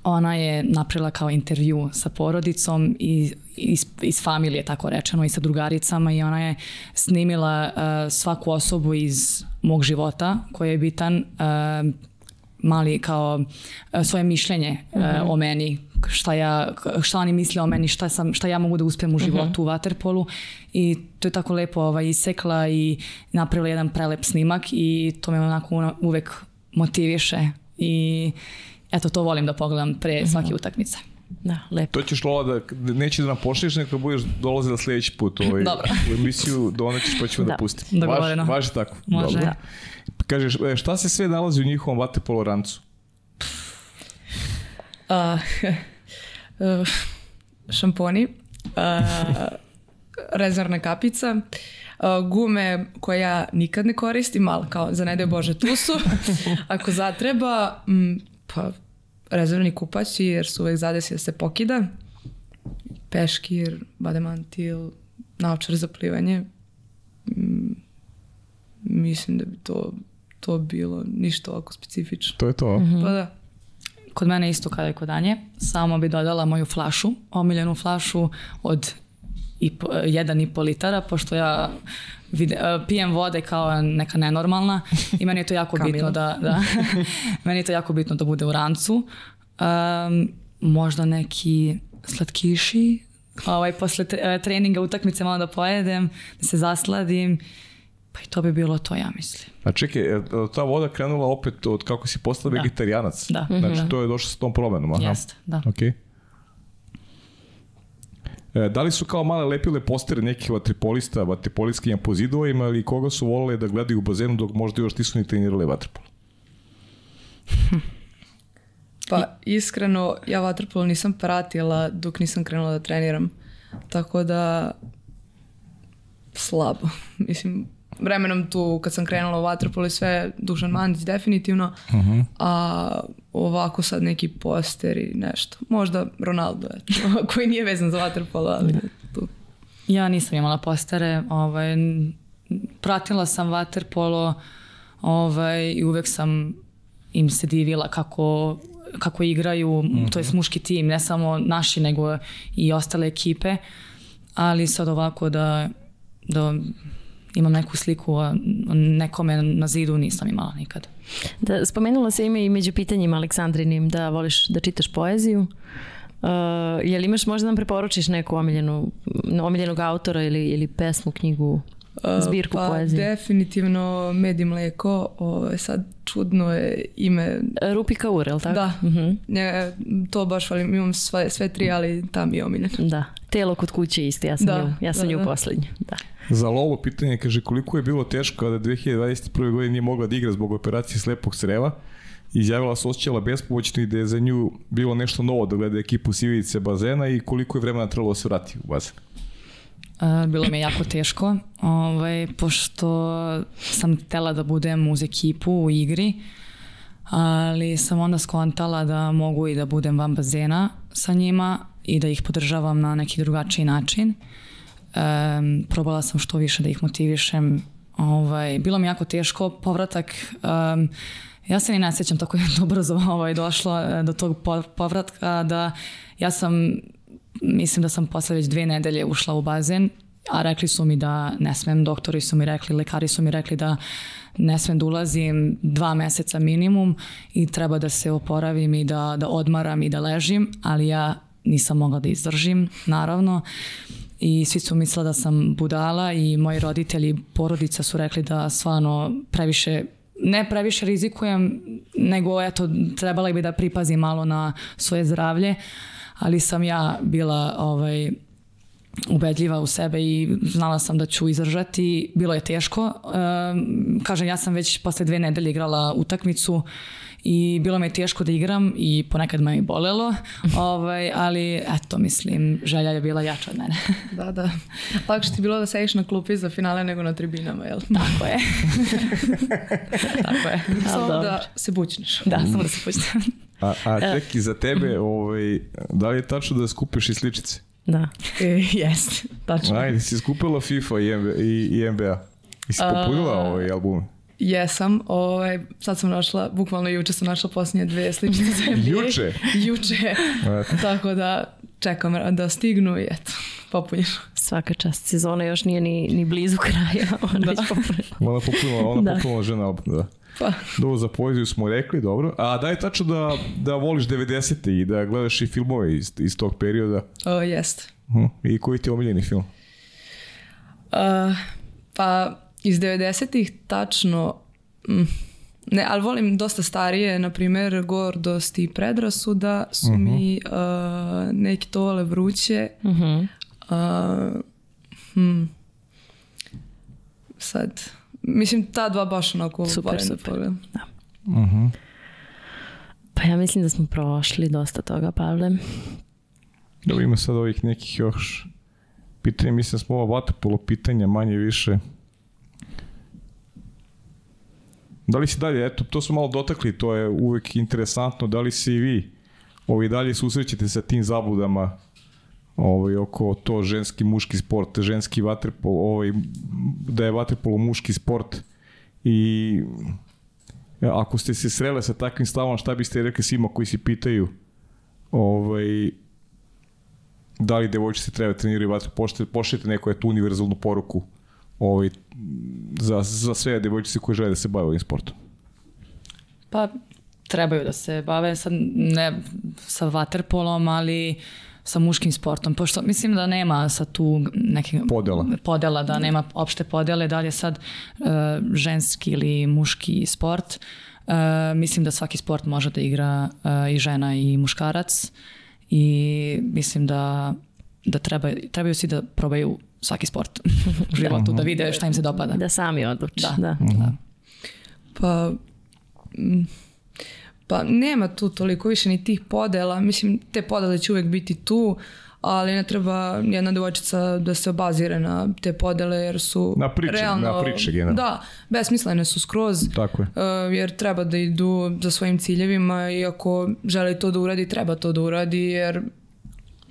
ona je napravila kao intervju sa porodicom i iz, iz familije, tako rečeno, i sa drugaricama i ona je snimila uh, svaku osobu iz mog života koji je bitan uh, mali kao uh, svoje mišljenje uh, o meni šta ja šta oni misle o meni šta sam šta ja mogu da uspem u životu u waterpolu i to je tako lepo ovaj isekla i napravila jedan prelep snimak i to me onako uvek motiviše i eto to volim da pogledam pre svake utakmice. Da, lepo. To ćeš Lola da, neće da nam pošliš, nego budeš dolazila sljedeći put ovaj, Dobro. u emisiju, donećeš pa ćemo da, Da. pustimo. Dogovoreno. Važi, važi tako. Može. Dobro. Da. Kažeš, e, šta se sve nalazi u njihovom vatepolo rancu? A, uh, šamponi, uh, rezervna kapica, uh, gume koje ja nikad ne koristim, ali kao za ne daj Bože tu su. Ako zatreba, mm, pa rezervni kupaći jer su uvek zadesi da se pokida. Peškir, bademantil, naočar za plivanje. Mm, mislim da bi to, to bilo ništa ovako specifično. To je to. Pa da. Kod mene isto kada je kod Anje, samo bi dodala moju flašu, omiljenu flašu od i po, jedan i po litara, pošto ja vide, e, pijem vode kao neka nenormalna i meni je to jako bitno da, da meni je to jako bitno da bude u rancu. Um, možda neki slatkiši, ovaj, posle tre- e, treninga, utakmice malo da pojedem, da se zasladim, pa i to bi bilo to, ja mislim. A čekaj, je ta voda krenula opet od kako si postala Da. vegetarianac? Da. Znači, Mhm. to je došlo sa tom promenom, aha. Jeste, da. Ok. E, da li su kao male lepile postere nekih vatripolista, vatripoliskinja po zidovima ili koga su volele da gledaju u bazenu dok možda još nisu ni trenirali vatripol? Pa iskreno, ja vaterpolo nisam pratila dok nisam krenula da treniram. Tako da slabo. Mislim, vremenom tu kad sam krenula u vaterpolo i sve, Dušan Mandić definitivno, a ovako sad neki poster i nešto. Možda Ronaldo, eto, koji nije vezan za vaterpolo, ali tu. Ja nisam imala postere, ovaj, pratila sam waterpolo ovaj, i uvek sam im se divila kako, kako igraju, to je muški tim, ne samo naši, nego i ostale ekipe, ali sad ovako da, da imam neku sliku o o nekome na zidu nisam imala nikad. Da, spomenula se ime i među pitanjima Aleksandrinim da voliš da čitaš poeziju. Uh, jel imaš možda nam preporučiš neku omiljenu, omiljenog autora ili, ili pesmu, knjigu, zbirku pa poezije? definitivno Med i mleko, ovo, sad čudno je ime Rupi Kaur, je li tako? Da, Mhm. Nje, to baš volim, imam sve, sve tri, ali ta mi je omiljena. Da. Telo kod kuće isto, ja sam Da, nju, ja sam da, nju da. poslednju. Da. Za Lolo pitanje kaže koliko je bilo teško kada 2021. godine nije mogla da igra zbog operacije slepog creva. Izjavila se osjećala bespomoćno i da je za nju bilo nešto novo da gleda ekipu Sivice bazena i koliko je vremena trebalo da se vrati u bazen. Uh, bilo mi je jako teško, ovaj, pošto sam htela da budem uz ekipu u igri, ali sam onda skontala da mogu i da budem van bazena sa njima i da ih podržavam na neki drugačiji način. Um, probala sam što više da ih motivišem. Ovaj, bilo mi jako teško, povratak, um, ja se ni ne sjećam tako je to brzo ovaj, došlo eh, do tog po- povratka da ja sam mislim da sam posle već dve nedelje ušla u bazen, a rekli su mi da ne smem, doktori su mi rekli, lekari su mi rekli da ne smem da ulazim dva meseca minimum i treba da se oporavim i da, da odmaram i da ležim, ali ja nisam mogla da izdržim, naravno. I svi su mislili da sam budala i moji roditelji porodica su rekli da stvarno previše ne previše rizikujem, nego eto, trebala bi da pripazim malo na svoje zdravlje, ali sam ja bila ovaj, ubedljiva u sebe i znala sam da ću izdržati. Bilo je teško. Um, kažem, ja sam već posle dve nedelje igrala utakmicu i bilo mi je teško da igram i ponekad me i bolelo, ovaj, ali eto, mislim, želja je bila jača od mene. da, da. Lakše ti bilo da sediš na klupi za finale nego na tribinama, jel? Tako je. Tako je. Samo da se bućneš. Da, samo da se bućneš. a, a čeki, za tebe, ovaj, da li je tačno da skupiš i sličice? Da. E, jest, tačno. Ajde, si skupila FIFA i, MB, i, i NBA? I si popunila uh, ovaj album? Jesam, ovaj, sad sam našla, bukvalno juče sam našla posljednje dve sličice za NBA. Juče? Juče. Tako da čekam da stignu i eto, popunjeno. Svaka čast, sezona još nije ni, ni blizu kraja. Ona da. već popunila. Ona popunila, ona da. popunila žena album, da. Pa. Dobro, za poeziju smo rekli, dobro. A daj tačno da, da voliš 90. i da gledaš i filmove iz, iz tog perioda. O, jest. Uh, I koji ti je omiljeni film? Uh, pa iz 90-ih tačno mm, ne, ali volim dosta starije, na primjer Gordost i predrasuda su uh mhm. -huh. mi uh, neki tole vruće. Uh -huh. uh, hmm. Sad, mislim ta dva baš onako super, super. Da. Uh -huh. Pa ja mislim da smo prošli dosta toga, Pavle. Da ima sad ovih nekih još pitanja, mislim da smo ova vatapolo pitanja manje više Da li si dalje, eto, to smo malo dotakli, to je uvek interesantno, da li si i vi? Ovaj, dalje susrećete sa tim zabudama ovaj, oko to ženski, muški sport, ženski vaterpol, ovaj, da je vaterpolo muški sport i ako ste se srele sa takvim stavom, šta biste rekli svima koji se pitaju ovaj, da li devojčice treba trenirati vaterpolo, pošljete neku etu univerzalnu poruku ovaj, za, za sve devojčice koje žele da se bave ovim sportom? Pa trebaju da se bave sad ne sa vaterpolom, ali sa muškim sportom, pošto mislim da nema sa tu neke podela, podela da nema opšte podele, da li je sad uh, ženski ili muški sport. Uh, mislim da svaki sport može da igra uh, i žena i muškarac i mislim da da treba, trebaju svi da probaju svaki sport u životu, da vide šta im se dopada. Da sami odluči. Da. da. da. Pa, pa nema tu toliko više ni tih podela. Mislim, te podele će uvek biti tu, ali ne treba jedna devojčica da se obazire na te podele jer su na priče, realno, na priče generalno. Da, besmislene su skroz. Tako je. Uh, jer treba da idu za svojim ciljevima i ako želi to da uradi, treba to da uradi jer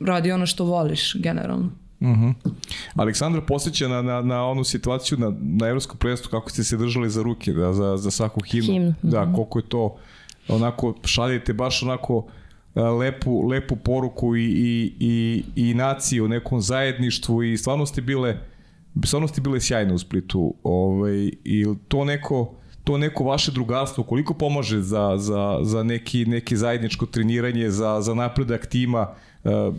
radi ono što voliš generalno. Uh mhm. -huh. Aleksandra posjeća na, na, na onu situaciju na, na evropskom prvenstvu kako ste se držali za ruke da, za, za svaku himnu. Himn. Da, mhm. koliko je to onako šaljete baš onako lepu, lepu poruku i, i, i, i naciju u nekom zajedništvu i stvarno ste bile stvarno ste bile sjajne u Splitu ovaj, i to neko to neko vaše drugarstvo koliko pomaže za, za, za neki, neki zajedničko treniranje, za, za napredak tima, Uh,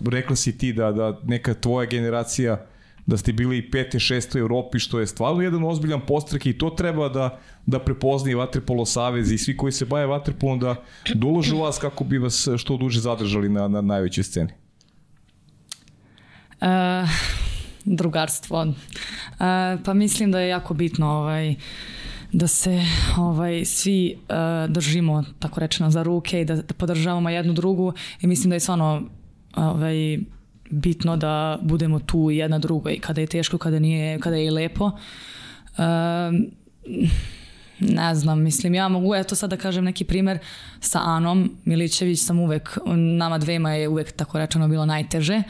rekla si ti da, da neka tvoja generacija da ste bili i pete, šeste u Europi, što je stvarno jedan ozbiljan postrek i to treba da, da prepozna i Vatrepolo Savez i svi koji se baje Vatrepolom da doložu vas kako bi vas što duže zadržali na, na najvećoj sceni. Uh, drugarstvo. Uh, pa mislim da je jako bitno ovaj, da se ovaj svi uh, držimo tako rečeno za ruke i da, da podržavamo jednu drugu i mislim da je stvarno ovaj, bitno da budemo tu jedna druga i kada je teško, kada nije, kada je lepo. Um, ne znam, mislim, ja mogu eto sad da kažem neki primer sa Anom Milićević sam uvek, nama dvema je uvek tako rečeno bilo najteže,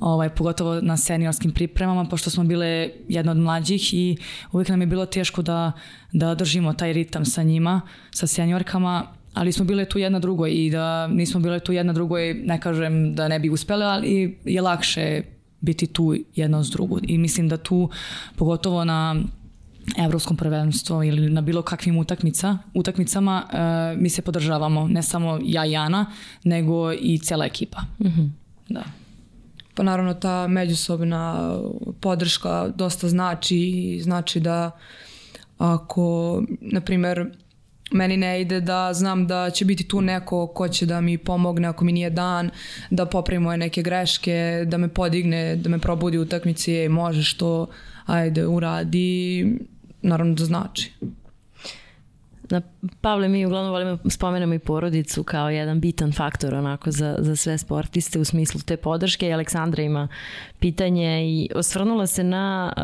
ovaj, pogotovo na seniorskim pripremama, pošto smo bile jedna od mlađih i uvek nam je bilo teško da, da držimo taj ritam sa njima, sa seniorkama ali smo bile tu jedna drugoj i da nismo bile tu jedna drugoj, ne kažem da ne bi uspele, ali je lakše biti tu jedno s drugu. I mislim da tu, pogotovo na evropskom prvenstvu ili na bilo kakvim utakmica, utakmicama, uh, mi se podržavamo, ne samo ja i Ana, nego i cela ekipa. Mm -hmm. Da. Pa naravno ta međusobna podrška dosta znači i znači da ako, na primer, meni ne ide da znam da će biti tu neko ko će da mi pomogne ako mi nije dan, da popravi moje neke greške, da me podigne, da me probudi u utakmici, ej, možeš to, ajde, uradi, naravno da znači. Na Pavle, mi uglavnom volimo spomenemo i porodicu kao jedan bitan faktor onako za, za sve sportiste u smislu te podrške i Aleksandra ima pitanje i osvrnula se na uh,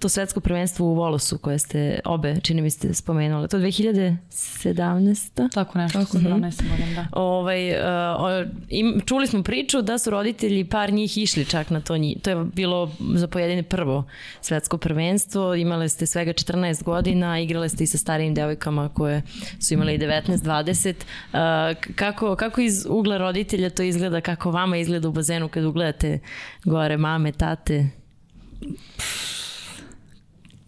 to svetsko prvenstvo u Volosu koje ste obe, čini mi ste spomenule. To 2017. Tako nešto, Tako, 17 godina, da. Ovaj, uh, im, čuli smo priču da su roditelji par njih išli čak na to. Njih. To je bilo za pojedine prvo svetsko prvenstvo. Imale ste svega 14 godina, igrale ste i sa starijim devojkama koje su imale i 19-20. Uh, kako, kako iz ugla roditelja to izgleda, kako vama izgleda u bazenu kad ugledate gore mame, tate?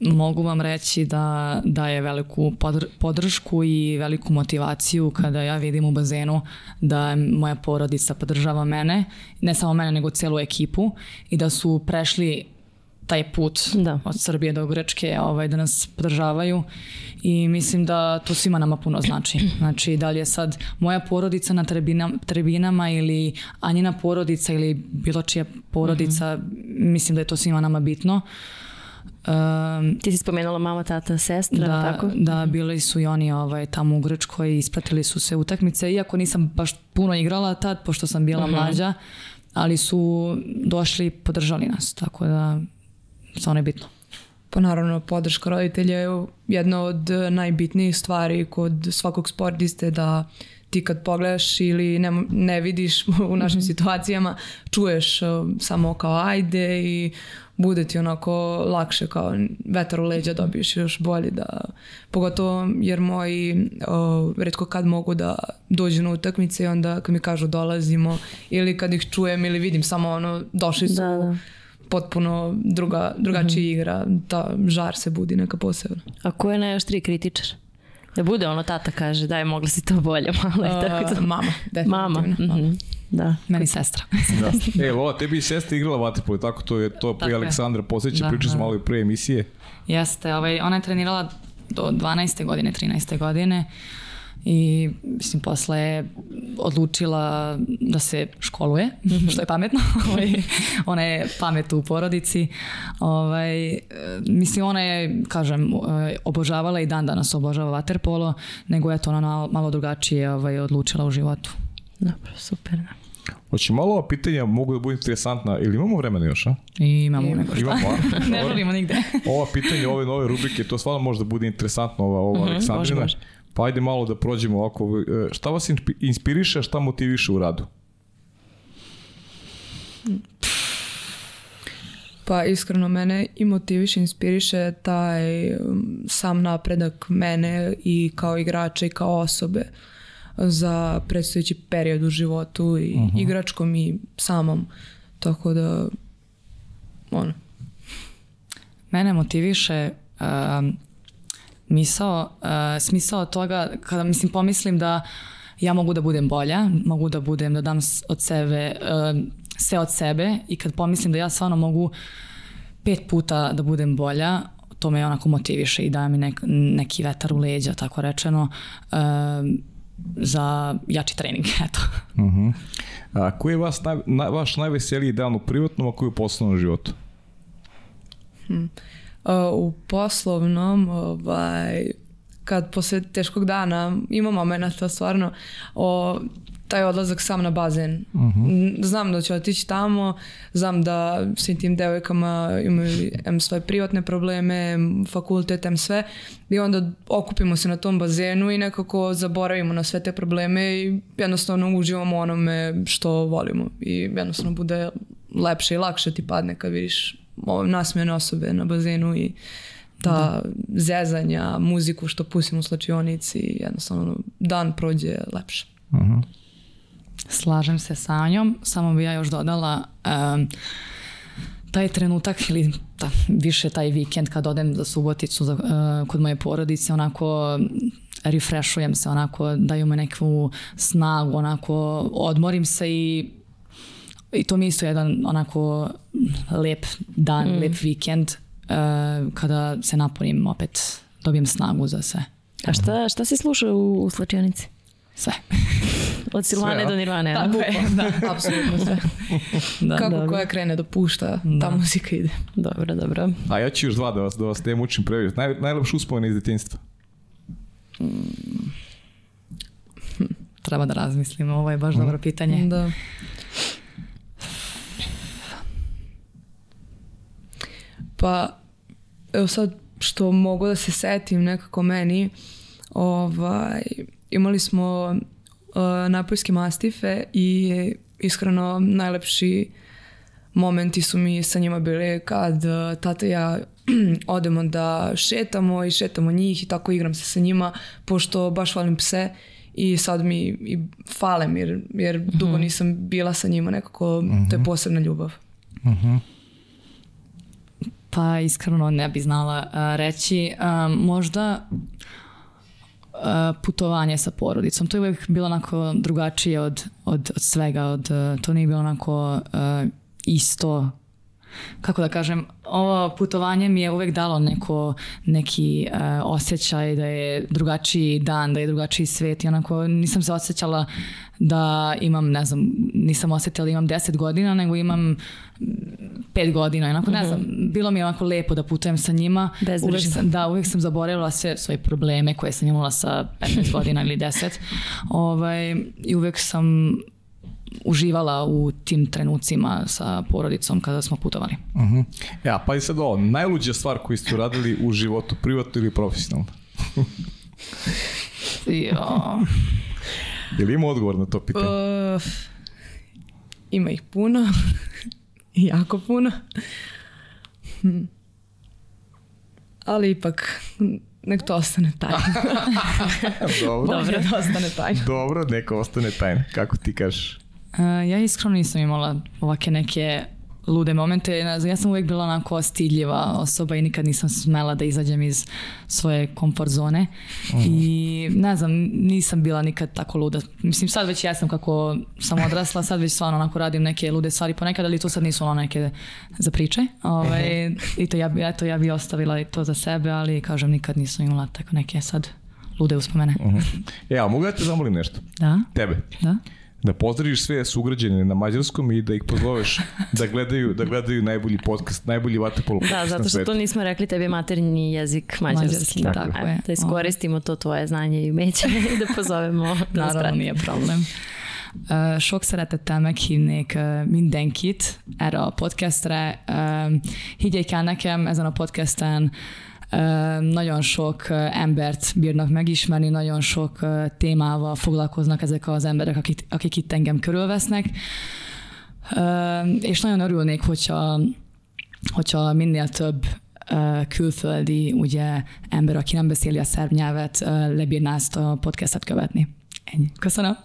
Mogu vam reći da daje veliku podršku i veliku motivaciju kada ja vidim u bazenu da moja porodica podržava mene, ne samo mene nego celu ekipu i da su prešli taj put da. od Srbije do Grčke ovaj, da nas podržavaju i mislim da to svima nama puno znači. Znači da li je sad moja porodica na trebinama, trebinama ili Anjina porodica ili bilo čija porodica, mm -hmm. mislim da je to svima nama bitno. Um, Ti si spomenula mama, tata, sestra, da, tako? Da, bili su i oni ovaj, tamo u Grčkoj i ispratili su se utakmice, iako nisam baš puno igrala tad, pošto sam bila uh mhm. -huh. mlađa, ali su došli i podržali nas, tako da stvarno je bitno. Pa naravno, podrška roditelja je jedna od najbitnijih stvari kod svakog sportiste da ti kad pogledaš ili ne, ne vidiš u našim mm -hmm. situacijama, čuješ uh, samo kao ajde i bude ti onako lakše kao vetar u leđa dobiješ još bolje da pogotovo jer moji o, redko kad mogu da dođu na utakmice i onda kad mi kažu dolazimo ili kad ih čujem ili vidim samo ono došli su da, da potpuno druga, drugačija mm -hmm. igra, ta žar se budi neka posebna. A ko je najoštriji kritičar? Da bude ono tata kaže daj mogli si to bolje malo. Uh, tako to. Mama, definitivno. Mama. Mm -hmm. Da. Meni sestra. da. E, Lola, tebi i sestra igrala vaterpolo, tako to je to pri Aleksandra posjeća, da, pričali smo da. malo i pre emisije. Jeste, ovaj, ona je trenirala do 12. godine, 13. godine. I mislim posle je odlučila da se školuje, mhm. što je pametno. Ovaj, ona je pamet u porodici. Ovaj, mislim, ona je, kažem, obožavala i dan danas obožava vaterpolo, nego je to ona malo drugačije ovaj, odlučila u životu. Dobro, super. Hoće malo ova pitanja mogu da budu interesantna, ili imamo vremena još, a? I imamo nego šta. Imamo, a? ne volimo nigde. ova pitanja, ove nove rubrike, to stvarno može da bude interesantno, ova, ova uh mhm, -huh, Aleksandrina. Može, može. Pa ajde malo da prođemo ovako. E, šta vas inspiriše, šta motiviše u radu? Pa iskreno mene i motiviše, inspiriše taj um, sam napredak mene i kao igrača i kao osobe za predstojeći period u životu i uh mhm. -huh. igračkom i samom. Tako da, ono. Mene motiviše um, misao, uh, smisao toga kada mislim pomislim da ja mogu da budem bolja, mogu da budem, da dam od sebe, uh, sve od sebe i kad pomislim da ja stvarno mogu pet puta da budem bolja, to me onako motiviše i daje mi nek, neki vetar u leđa, tako rečeno, uh, za jači trening, eto. Uh mhm. -huh. A koji je vas, naj, na, vaš najveseliji dan u privatnom, a koji u poslovnom životu? Hmm u poslovnom, ovaj, kad posle teškog dana ima momenta stvarno o taj odlazak sam na bazen. Uh mhm. -huh. Znam da ću otići tamo, znam da svim tim devojkama imaju em svoje privatne probleme, em fakultet, em sve i onda okupimo se na tom bazenu i nekako zaboravimo na sve te probleme i jednostavno uživamo onome što volimo i jednostavno bude lepše i lakše ti padne kad vidiš nasmejane osobe na bazenu i ta da. zezanja, muziku što pustimo u slačionici jednostavno dan prođe lepše. Uh mhm. -huh. Slažem se sa njom, samo bi ja još dodala um, taj trenutak ili ta, više taj vikend kad odem za Suboticu za, uh, kod moje porodice, onako refreshujem se, onako daju me neku snagu, onako odmorim se i i to mi isto jedan onako lep dan, mm. lep vikend uh, kada se napunim opet, dobijem snagu za sve. A šta, šta se sluša u, u slačionici? Sve. Od Silvane Sve, do Nirvane. a? Tako je, da. Apsolutno sve. da. Kako dobro. koja krene da pušta, ta muzika ide. Dobro, dobro. A ja ću još dva da vas, da vas ne mučim previše. Naj, najlepše uspomene iz detinjstva. Treba da razmislimo, ovo je baš dobro pitanje. Da. Pa, evo sad što mogu da se setim nekako meni, ovaj, imali smo uh, napoljske mastife i iskreno najlepši momenti su mi sa njima bili kad uh, tata i ja odemo da šetamo i šetamo njih i tako igram se sa njima pošto baš volim pse i sad mi i fale mi jer, jer dugo nisam bila sa njima nekako to je posebna ljubav. Pa iskreno ne bi znala a, reći. A, možda a, putovanje sa porodicom. To je uvijek bilo onako drugačije od, od, od svega. Od, to nije bilo onako isto kako da kažem, ovo putovanje mi je uvek dalo neko, neki uh, osjećaj da je drugačiji dan, da je drugačiji svet i onako nisam se osjećala da imam, ne znam, nisam osjetila da imam 10 godina, nego imam pet godina. I Onako, ne znam, bilo mi je onako lepo da putujem sa njima. Bezbrižno. Uvek sam, da, uvijek sam zaboravila sve svoje probleme koje sam imala sa 15 godina ili 10. Ovaj, I uvijek sam uživala u tim trenucima sa porodicom kada smo putovali. Uh-huh. Ja, pa i sad ovo, najluđa stvar koju ste uradili u životu, privatno ili profesionalno? Jo. Je li ima odgovor na to pitanje? Uh, ima ih puno. jako puno. Hm. Ali ipak, nek to ostane tajno. Dobro. Dobro, da ostane tajno. Dobro, neka ostane tajna. Kako ti kažeš? Ja iskreno nisam imala ovake neke lude momente. Ja sam uvijek bila onako stidljiva osoba i nikad nisam smela da izađem iz svoje komfort zone. I ne znam, nisam bila nikad tako luda. Mislim, sad već jesam kako sam odrasla, sad već stvarno onako radim neke lude stvari ponekad, ali to sad nisu ono neke za priče. Ovaj, I to ja eto, ja bi ostavila i to za sebe, ali kažem, nikad nisam imala tako neke sad lude uspomene. E, a mogu ja te zamolim nešto? Da, Tebe. da. Da pozdraviš sve sugrađane na mađarskom i da ih pozoveš da gledaju, da gledaju najbolji podcast, najbolji vaterpolo podcast Da, zato što to nismo rekli, tebi je maternji jezik mađarski. Mađarski, tako E, je. Da iskoristimo to tvoje znanje i umeće i da pozovemo da Naravno, nije problem. Uh, sok szeretettel meghívnék uh, mindenkit erre a podcastre. Uh, higgyék el nekem, ezen a podcasten nagyon sok embert bírnak megismerni, nagyon sok témával foglalkoznak ezek az emberek, akik, akik itt engem körülvesznek. És nagyon örülnék, hogyha, hogyha minél több külföldi ugye, ember, aki nem beszéli a szerb nyelvet, lebírná ezt a podcastet követni. Ennyi. Köszönöm.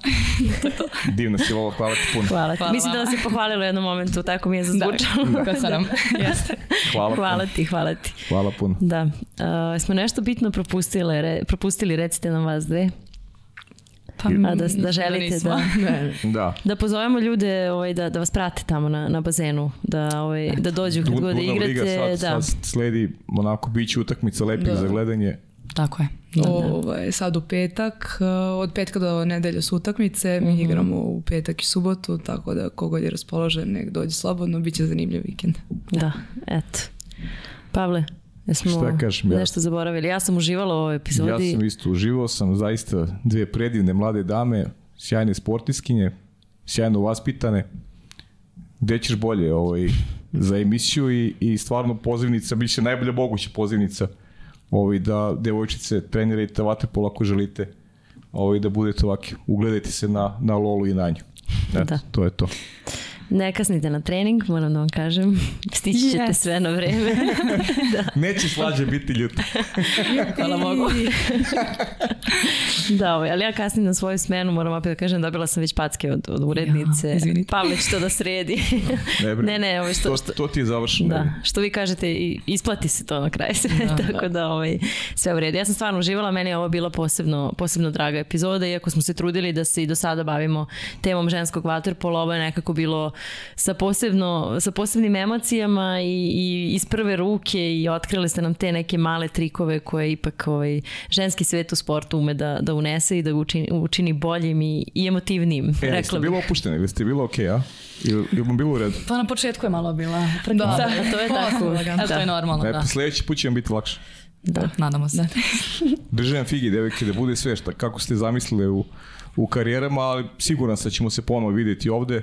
Divna si ovo, hvala ti puno. Hvala ti. Hvala Mislim da vama. nas je pohvalila u jednom momentu, tako mi je zazvučalo. Köszönöm. Jeste. Hvala, Hvala puno. ti, hvala ti. Hvala puno. Da. Uh, smo nešto bitno propustile, re, propustili, recite nam vas dve. Pa, A da, da želite nismo. da, Da. da pozovemo ljude ovaj, da, da vas prate tamo na, na bazenu, da, ovaj, da dođu kad god igrate. Liga sad, da. sad sledi onako biće utakmica lepih Da. za gledanje. Tako je. Da. Ovaj, sad u petak, uh, od petka do nedelje su utakmice, mi igramo u petak i subotu, tako da kogod je raspoložen nek dođe slobodno, bit će zanimljiv vikend. Da, eto. Pavle, jesmo Šta kažem, ja- nešto zaboravili? Ja sam uživala u ovoj Ja epizodi. sam isto uživao sam zaista dve predivne mlade dame, sjajne sportiskinje, sjajno vaspitane. Gde ćeš bolje ovaj, za emisiju i, i stvarno pozivnica, bit će najbolja moguća pozivnica ovaj, da devojčice trenirajte vaterpolo ako želite ovaj, da budete ovaki. Ugledajte se na, na Lolu i na nju. Eto, Da. to je to. Ne kasnite na trening, moram da vam kažem. Stići ćete Yes. sve na vreme. Neće slađe biti ljuta. Hvala Bogu. da, ovaj, ali ja kasnim na svoju smenu, moram opet da kažem, dobila sam već packe od, od urednice. Ja, izvinite. Pavle će to da sredi. Ne, ne, ne, ovaj, što, to, što, to ti je završeno. Da, što vi kažete, i isplati se to na kraju sve, tako da ovaj, sve u redu. Ja sam stvarno uživala, meni je ovo bila posebno, posebno draga epizoda, iako smo se trudili da se i do sada bavimo temom ženskog vaterpola, ovo je nekako bilo sa, posebno, sa posebnim emocijama i, i iz prve ruke i otkrili ste nam te neke male trikove koje ipak ovaj, ženski svet u sportu ume da, da unese i da učini, učini boljim i, i emotivnijim. E, rekla bih. bilo opušteni ili ste bilo okej, a? Ili, ili vam bilo u redu? Pa na početku je malo bila. Da, to je tako. Ali to je normalno, Ne, da. pa sledeći put će vam biti lakše. da. Nadamo se. Držim figi, devojke, da bude sve šta, kako ste zamislili u, u karijerama, ali siguran sam da ćemo se ponovo vidjeti ovde.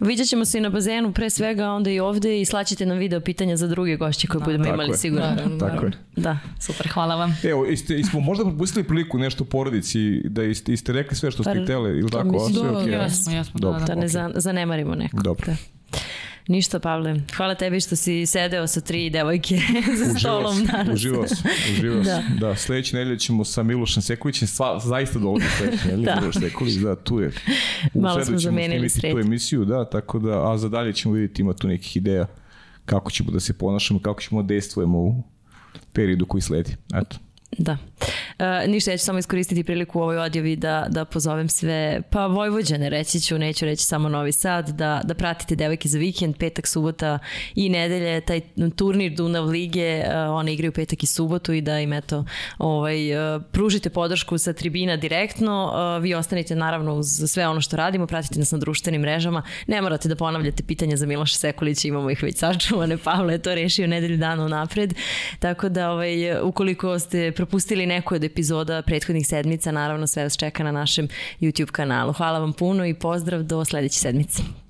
Vidjet ćemo se i na bazenu pre svega, onda i ovde i slaćete nam video pitanja za druge gošće koje budemo Tako imali je. sigurno. Naravno, Tako je. Da. Super, hvala vam. Evo, jeste, smo možda propustili priliku nešto u porodici, da jeste, jeste rekli sve što ste Pa, htjeli, ili tako? mislim- Da, okej, a? Jesmo, jesmo, da, Dobro. da. Da ne zanemarimo nekog. Dobro. Da. Ništa, Pavle. Hvala tebi što si sedeo sa tri devojke za stolom danas. uživao sam, uživao Da. sam. Da, sledeće nedelje ćemo sa Milošem Sekulićem, sva, zaista dolazi sledeće nedelje, Da. Miloš Sekulić, da, tu je. U Malo smo zamenili sred. tu emisiju, da, tako da, a za dalje ćemo vidjeti, ima tu nekih ideja kako ćemo da se ponašamo, kako ćemo da dejstvujemo u periodu koji sledi. Eto. Da. E, ništa, ja ću samo iskoristiti priliku u ovoj odjavi da, da pozovem sve, pa Vojvođane reći ću, neću reći samo Novi Sad, da, da pratite Devojke za vikend, petak, subota i nedelje, taj turnir Dunav Lige, e, one igraju petak i subotu i da im eto, ovaj, e, pružite podršku sa tribina direktno, e, vi ostanite naravno uz sve ono što radimo, pratite nas na društvenim mrežama, ne morate da ponavljate pitanja za Miloša Sekulića, imamo ih već sačuvane, Pavle je to rešio nedelju dana unapred, tako da ovaj, ukoliko ste propustili neku od epizoda prethodnih sedmica, naravno sve vas čeka na našem YouTube kanalu. Hvala vam puno i pozdrav do sledeće sedmice.